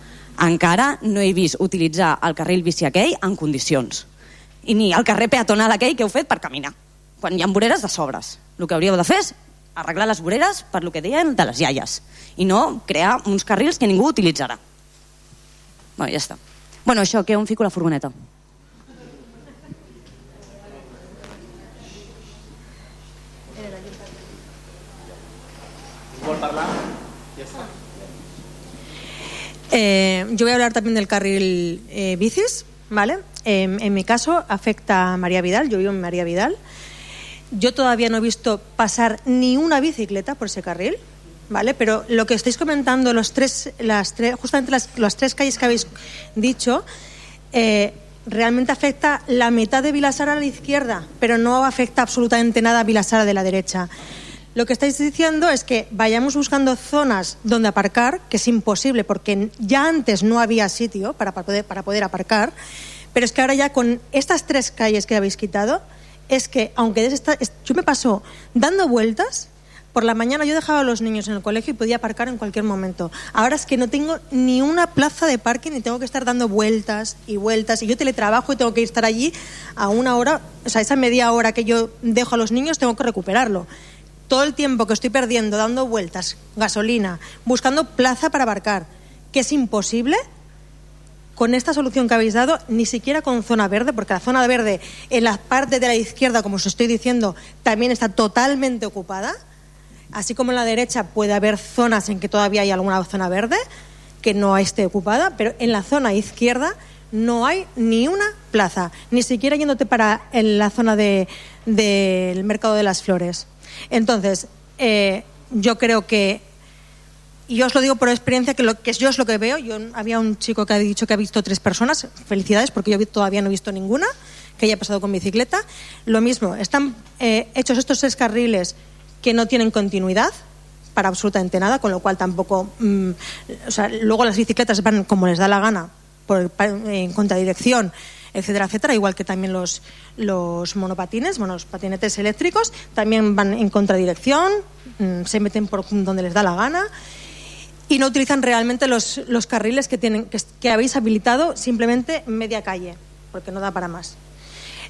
encara no he vist utilitzar el carril bici aquell en condicions. I ni el carrer peatonal aquell que heu fet per caminar. Quan hi ha voreres de sobres. El que hauríeu de fer és arreglar les voreres per lo que deien de les iaies i no crear uns carrils que ningú utilitzarà. Bueno, ja està. Bueno, això, que on fico la furgoneta? Vol parlar? Ja està. Eh, yo voy a hablar también del carril eh, bicis, ¿vale? Eh, en mi caso afecta a María Vidal, yo vivo en María Vidal. Yo todavía no he visto pasar ni una bicicleta por ese carril, ¿vale? Pero lo que estáis comentando, los tres, las tres, justamente las, las tres calles que habéis dicho, eh, realmente afecta la mitad de Vilasara a la izquierda, pero no afecta absolutamente nada a Vilasara de la derecha. Lo que estáis diciendo es que vayamos buscando zonas donde aparcar, que es imposible porque ya antes no había sitio para, para poder, para poder aparcar, pero es que ahora ya con estas tres calles que habéis quitado es que aunque esta- es- yo me paso dando vueltas, por la mañana yo dejaba a los niños en el colegio y podía aparcar en cualquier momento. Ahora es que no tengo ni una plaza de parking y tengo que estar dando vueltas y vueltas. Y yo teletrabajo y tengo que estar allí a una hora, o sea, esa media hora que yo dejo a los niños tengo que recuperarlo. Todo el tiempo que estoy perdiendo dando vueltas, gasolina, buscando plaza para aparcar, que es imposible, con esta solución que habéis dado, ni siquiera con zona verde, porque la zona verde en la parte de la izquierda, como os estoy diciendo, también está totalmente ocupada. Así como en la derecha puede haber zonas en que todavía hay alguna zona verde que no esté ocupada, pero en la zona izquierda no hay ni una plaza, ni siquiera yéndote para en la zona de- del mercado de las flores. Entonces, eh, yo creo que y yo os lo digo por experiencia que, lo, que yo es lo que veo. Yo, había un chico que ha dicho que ha visto tres personas. Felicidades, porque yo todavía no he visto ninguna que haya pasado con bicicleta. Lo mismo, están eh, hechos estos tres carriles que no tienen continuidad para absolutamente nada, con lo cual tampoco. mm, o sea, luego las bicicletas van como les da la gana, por, en contradirección, etcétera, etcétera, igual que también los, los monopatines, bueno, los patinetes eléctricos, también van en contradirección, mm, se meten por donde les da la gana y no utilizan realmente los, los carriles que, tienen, que, que habéis habilitado simplemente media calle, porque no da para más.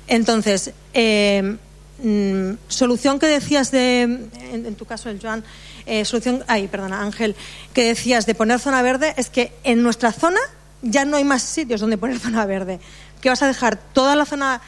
Entonces, eh, mm, solución que decías de, en, tu caso el Joan, eh, solución, ay, perdona, Ángel, que decías de poner zona verde, es que en nuestra zona ya no hay más sitios donde poner [LAUGHS] zona verde. Que vas a dejar toda la zona,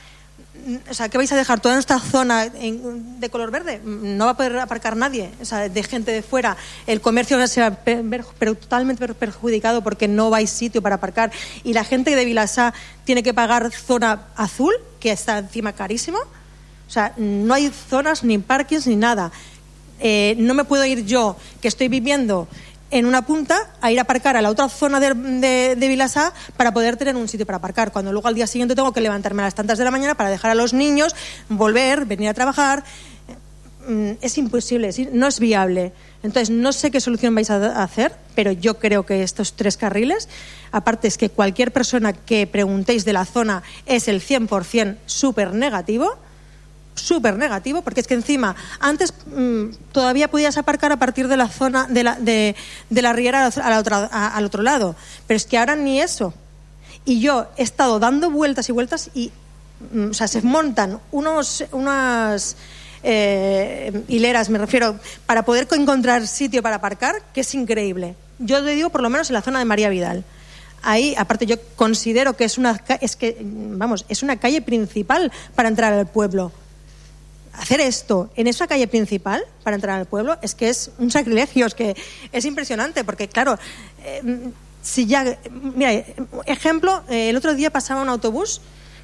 o sea, que vais a dejar toda esta zona de color verde, no va a poder aparcar nadie, o sea, de gente de fuera. El comercio se va a ver pero totalmente per- perjudicado porque no vais sitio para aparcar y la gente de Vilasá tiene que pagar zona azul, que está encima carísimo. O sea, no hay zonas ni parkings ni nada. Eh, no me puedo ir yo, que estoy viviendo en una punta, a ir a aparcar a la otra zona de, de, Vilasá para poder tener un sitio para aparcar. Cuando luego al día siguiente tengo que levantarme a las tantas de la mañana para dejar a los niños, volver, venir a trabajar. Mm, Es imposible, no es viable. Entonces, no sé qué solución vais a a hacer, pero yo creo que estos tres carriles, aparte es que cualquier persona que preguntéis de la zona es el 100% súper negativo, súper negativo, porque es que encima, antes mm, todavía podías aparcar a partir de la zona de la, de, la riera a la otra- al otro lado, pero es que ahora ni eso. Y yo he estado dando vueltas y vueltas y, mm, o sea, se montan unos, unas eh, hileras, me refiero, para poder co- encontrar sitio para aparcar, que es increíble. Yo te digo, por lo menos en la zona de María Vidal. Ahí, aparte, yo considero que es una, es que, mm, vamos, es una calle principal para entrar al pueblo hacer esto en esa calle principal para entrar al pueblo es que es un sacrilegio, es que es impresionante, porque claro, eh, si ya, mira, ejemplo, eh, el otro día pasaba un autobús,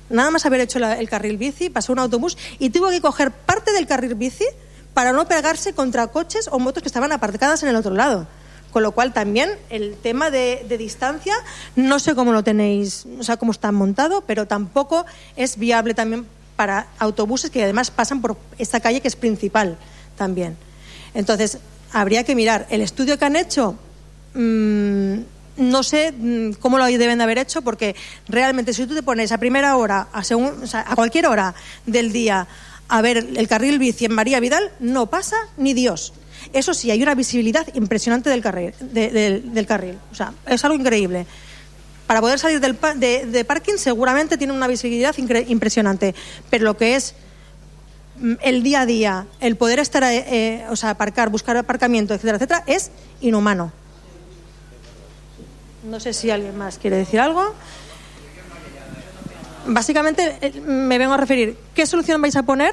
nada más haber hecho el carril bici, pasó un autobús y tuvo que coger parte del carril bici para no pegarse contra coches o motos que estaban aparcadas en el otro lado. Con lo cual también el tema de, de distancia, no sé cómo lo tenéis, o sea, cómo está montado, pero tampoco es viable también para autobuses que además pasan por esta calle que es principal también. Entonces, habría que mirar el estudio que han hecho. mm, no sé mm, cómo lo deben de haber hecho, porque realmente si tú te pones a primera hora, a, o sea, a cualquier hora del día, a ver el carril bici en María Vidal, no pasa ni Dios. Eso sí, hay una visibilidad impresionante del carril. de- del carril. O sea, es algo increíble. Para poder salir del de, de parking seguramente tiene una visibilidad impresionante, pero lo que es mm, el día a día, el poder estar, eh, eh, o sea, aparcar, buscar aparcamiento, etcétera, etcétera, es inhumano. No sé si alguien más quiere decir algo. Básicamente eh, me vengo a referir, ¿qué solución vais a poner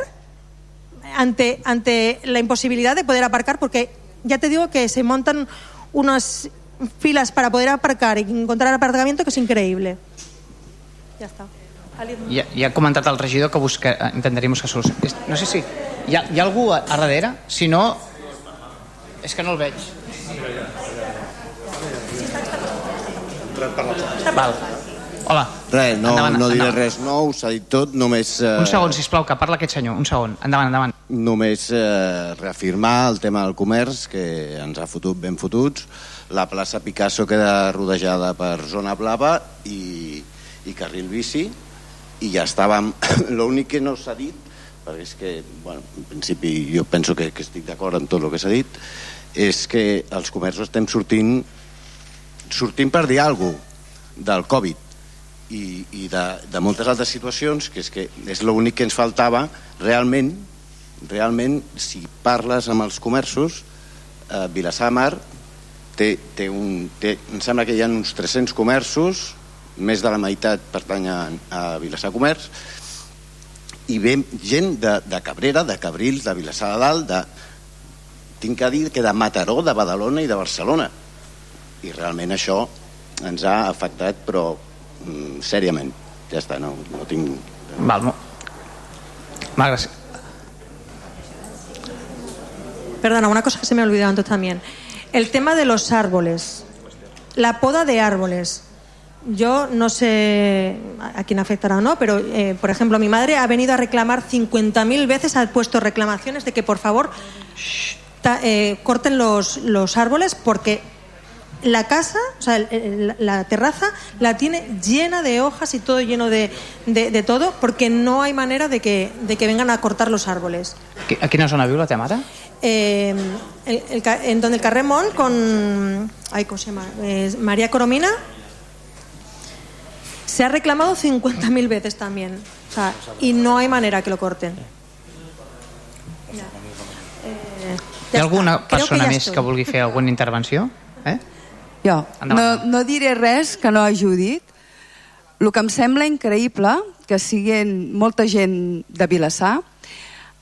ante, ante la imposibilidad de poder aparcar? Porque ya te digo que se montan unas filas para poder aparcar y encontrar aparcamiento que es increíble. Ja està. Alguien- Ja, ja ha comentat el regidor que busca, eh, intentaríem buscar solució. És- No sé si hi ha, hi ha algú a, a darrere? Si no, és que no el veig. Val. Hola. Res, no, Endavant, no diré endavant. res nou, s'ha dit tot, només... Eh, Un segon, sisplau, que parla aquest senyor. Un segon. Endavant, endavant. Només eh, reafirmar el tema del comerç, que ens ha fotut ben fotuts. La plaça Picasso queda rodejada per zona blava i, i carril bici, i ja estàvem... [COUGHS] L'únic que no s'ha dit, perquè és que, bueno, en principi jo penso que, que estic d'acord amb tot el que s'ha dit, és que els comerços estem sortint sortint per dir alguna del Covid i, i de, de moltes altres situacions que és que és l'únic que ens faltava realment realment si parles amb els comerços eh, Vilassar Mar té, té un, té, em sembla que hi ha uns 300 comerços més de la meitat pertany a, a Vilassar Comerç i ve gent de, de Cabrera, de Cabrils, de Vilassar de Dalt, de, tinc que dir que de Mataró, de Badalona i de Barcelona. I realment això ens ha afectat, però mm, sèriament. Ja està, no, no tinc... Val, mo... Mal, gràcies. Perdona, una cosa que se me ha olvidado antes también. El tema de los árboles. La poda de árboles. Yo no sé a quién afectará o no, pero, eh, por ejemplo, mi madre ha venido a reclamar 50.000 veces, ha puesto reclamaciones de que, por favor, eh, corten los, los árboles porque la casa, o sea, el- el- la terraza, la tiene llena de hojas y todo lleno de, de- de todo, porque no hay manera de que, de que vengan a cortar los árboles. A quina zona viu la teva mare? Eh, el- el ca- en donde el Carremón con ay, ¿cómo se llama? Eh, María Coromina se ha reclamado 50.000 veces también o sea, y no hay manera que lo corten Ya. Eh, Hi ha alguna Creo que persona ja més que vulgui fer alguna intervenció? [LAUGHS] Eh? Jo no, no diré res que no hagi dit. El que em sembla increïble que siguin molta gent de Vilassar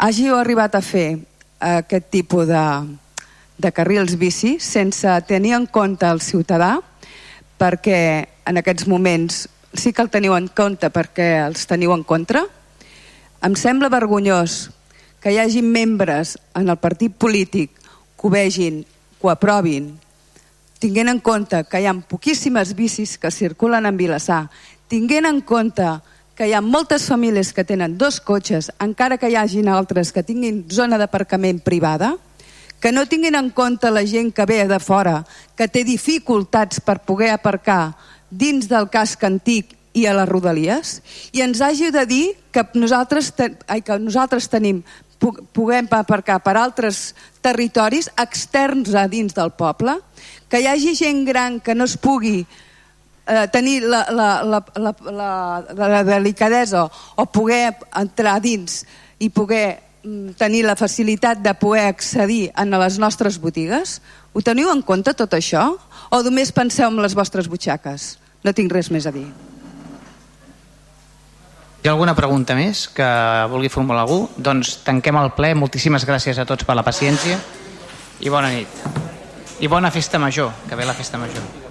hàgiu arribat a fer aquest tipus de, de carrils bici sense tenir en compte el ciutadà perquè en aquests moments sí que el teniu en compte perquè els teniu en contra. Em sembla vergonyós que hi hagi membres en el partit polític que ho vegin, que ho aprovin, tinguent en compte que hi ha poquíssimes bicis que circulen en Vilassar, tinguent en compte que hi ha moltes famílies que tenen dos cotxes, encara que hi hagin altres que tinguin zona d'aparcament privada, que no tinguin en compte la gent que ve de fora, que té dificultats per poder aparcar dins del casc antic i a les rodalies, i ens hagi de dir que nosaltres, te, ai, que nosaltres tenim pu- puguem aparcar per altres territoris externs a dins del poble, que hi hagi gent gran que no es pugui eh, tenir la, la, la, la, la, la delicadesa o poder entrar dins i poder mm, tenir la facilitat de poder accedir a les nostres botigues? Ho teniu en compte tot això? O només penseu en les vostres butxaques? No tinc res més a dir. Hi ha alguna pregunta més que vulgui formular algú? Doncs tanquem el ple. Moltíssimes gràcies a tots per la paciència i bona nit. I bona festa major, que ve la festa major.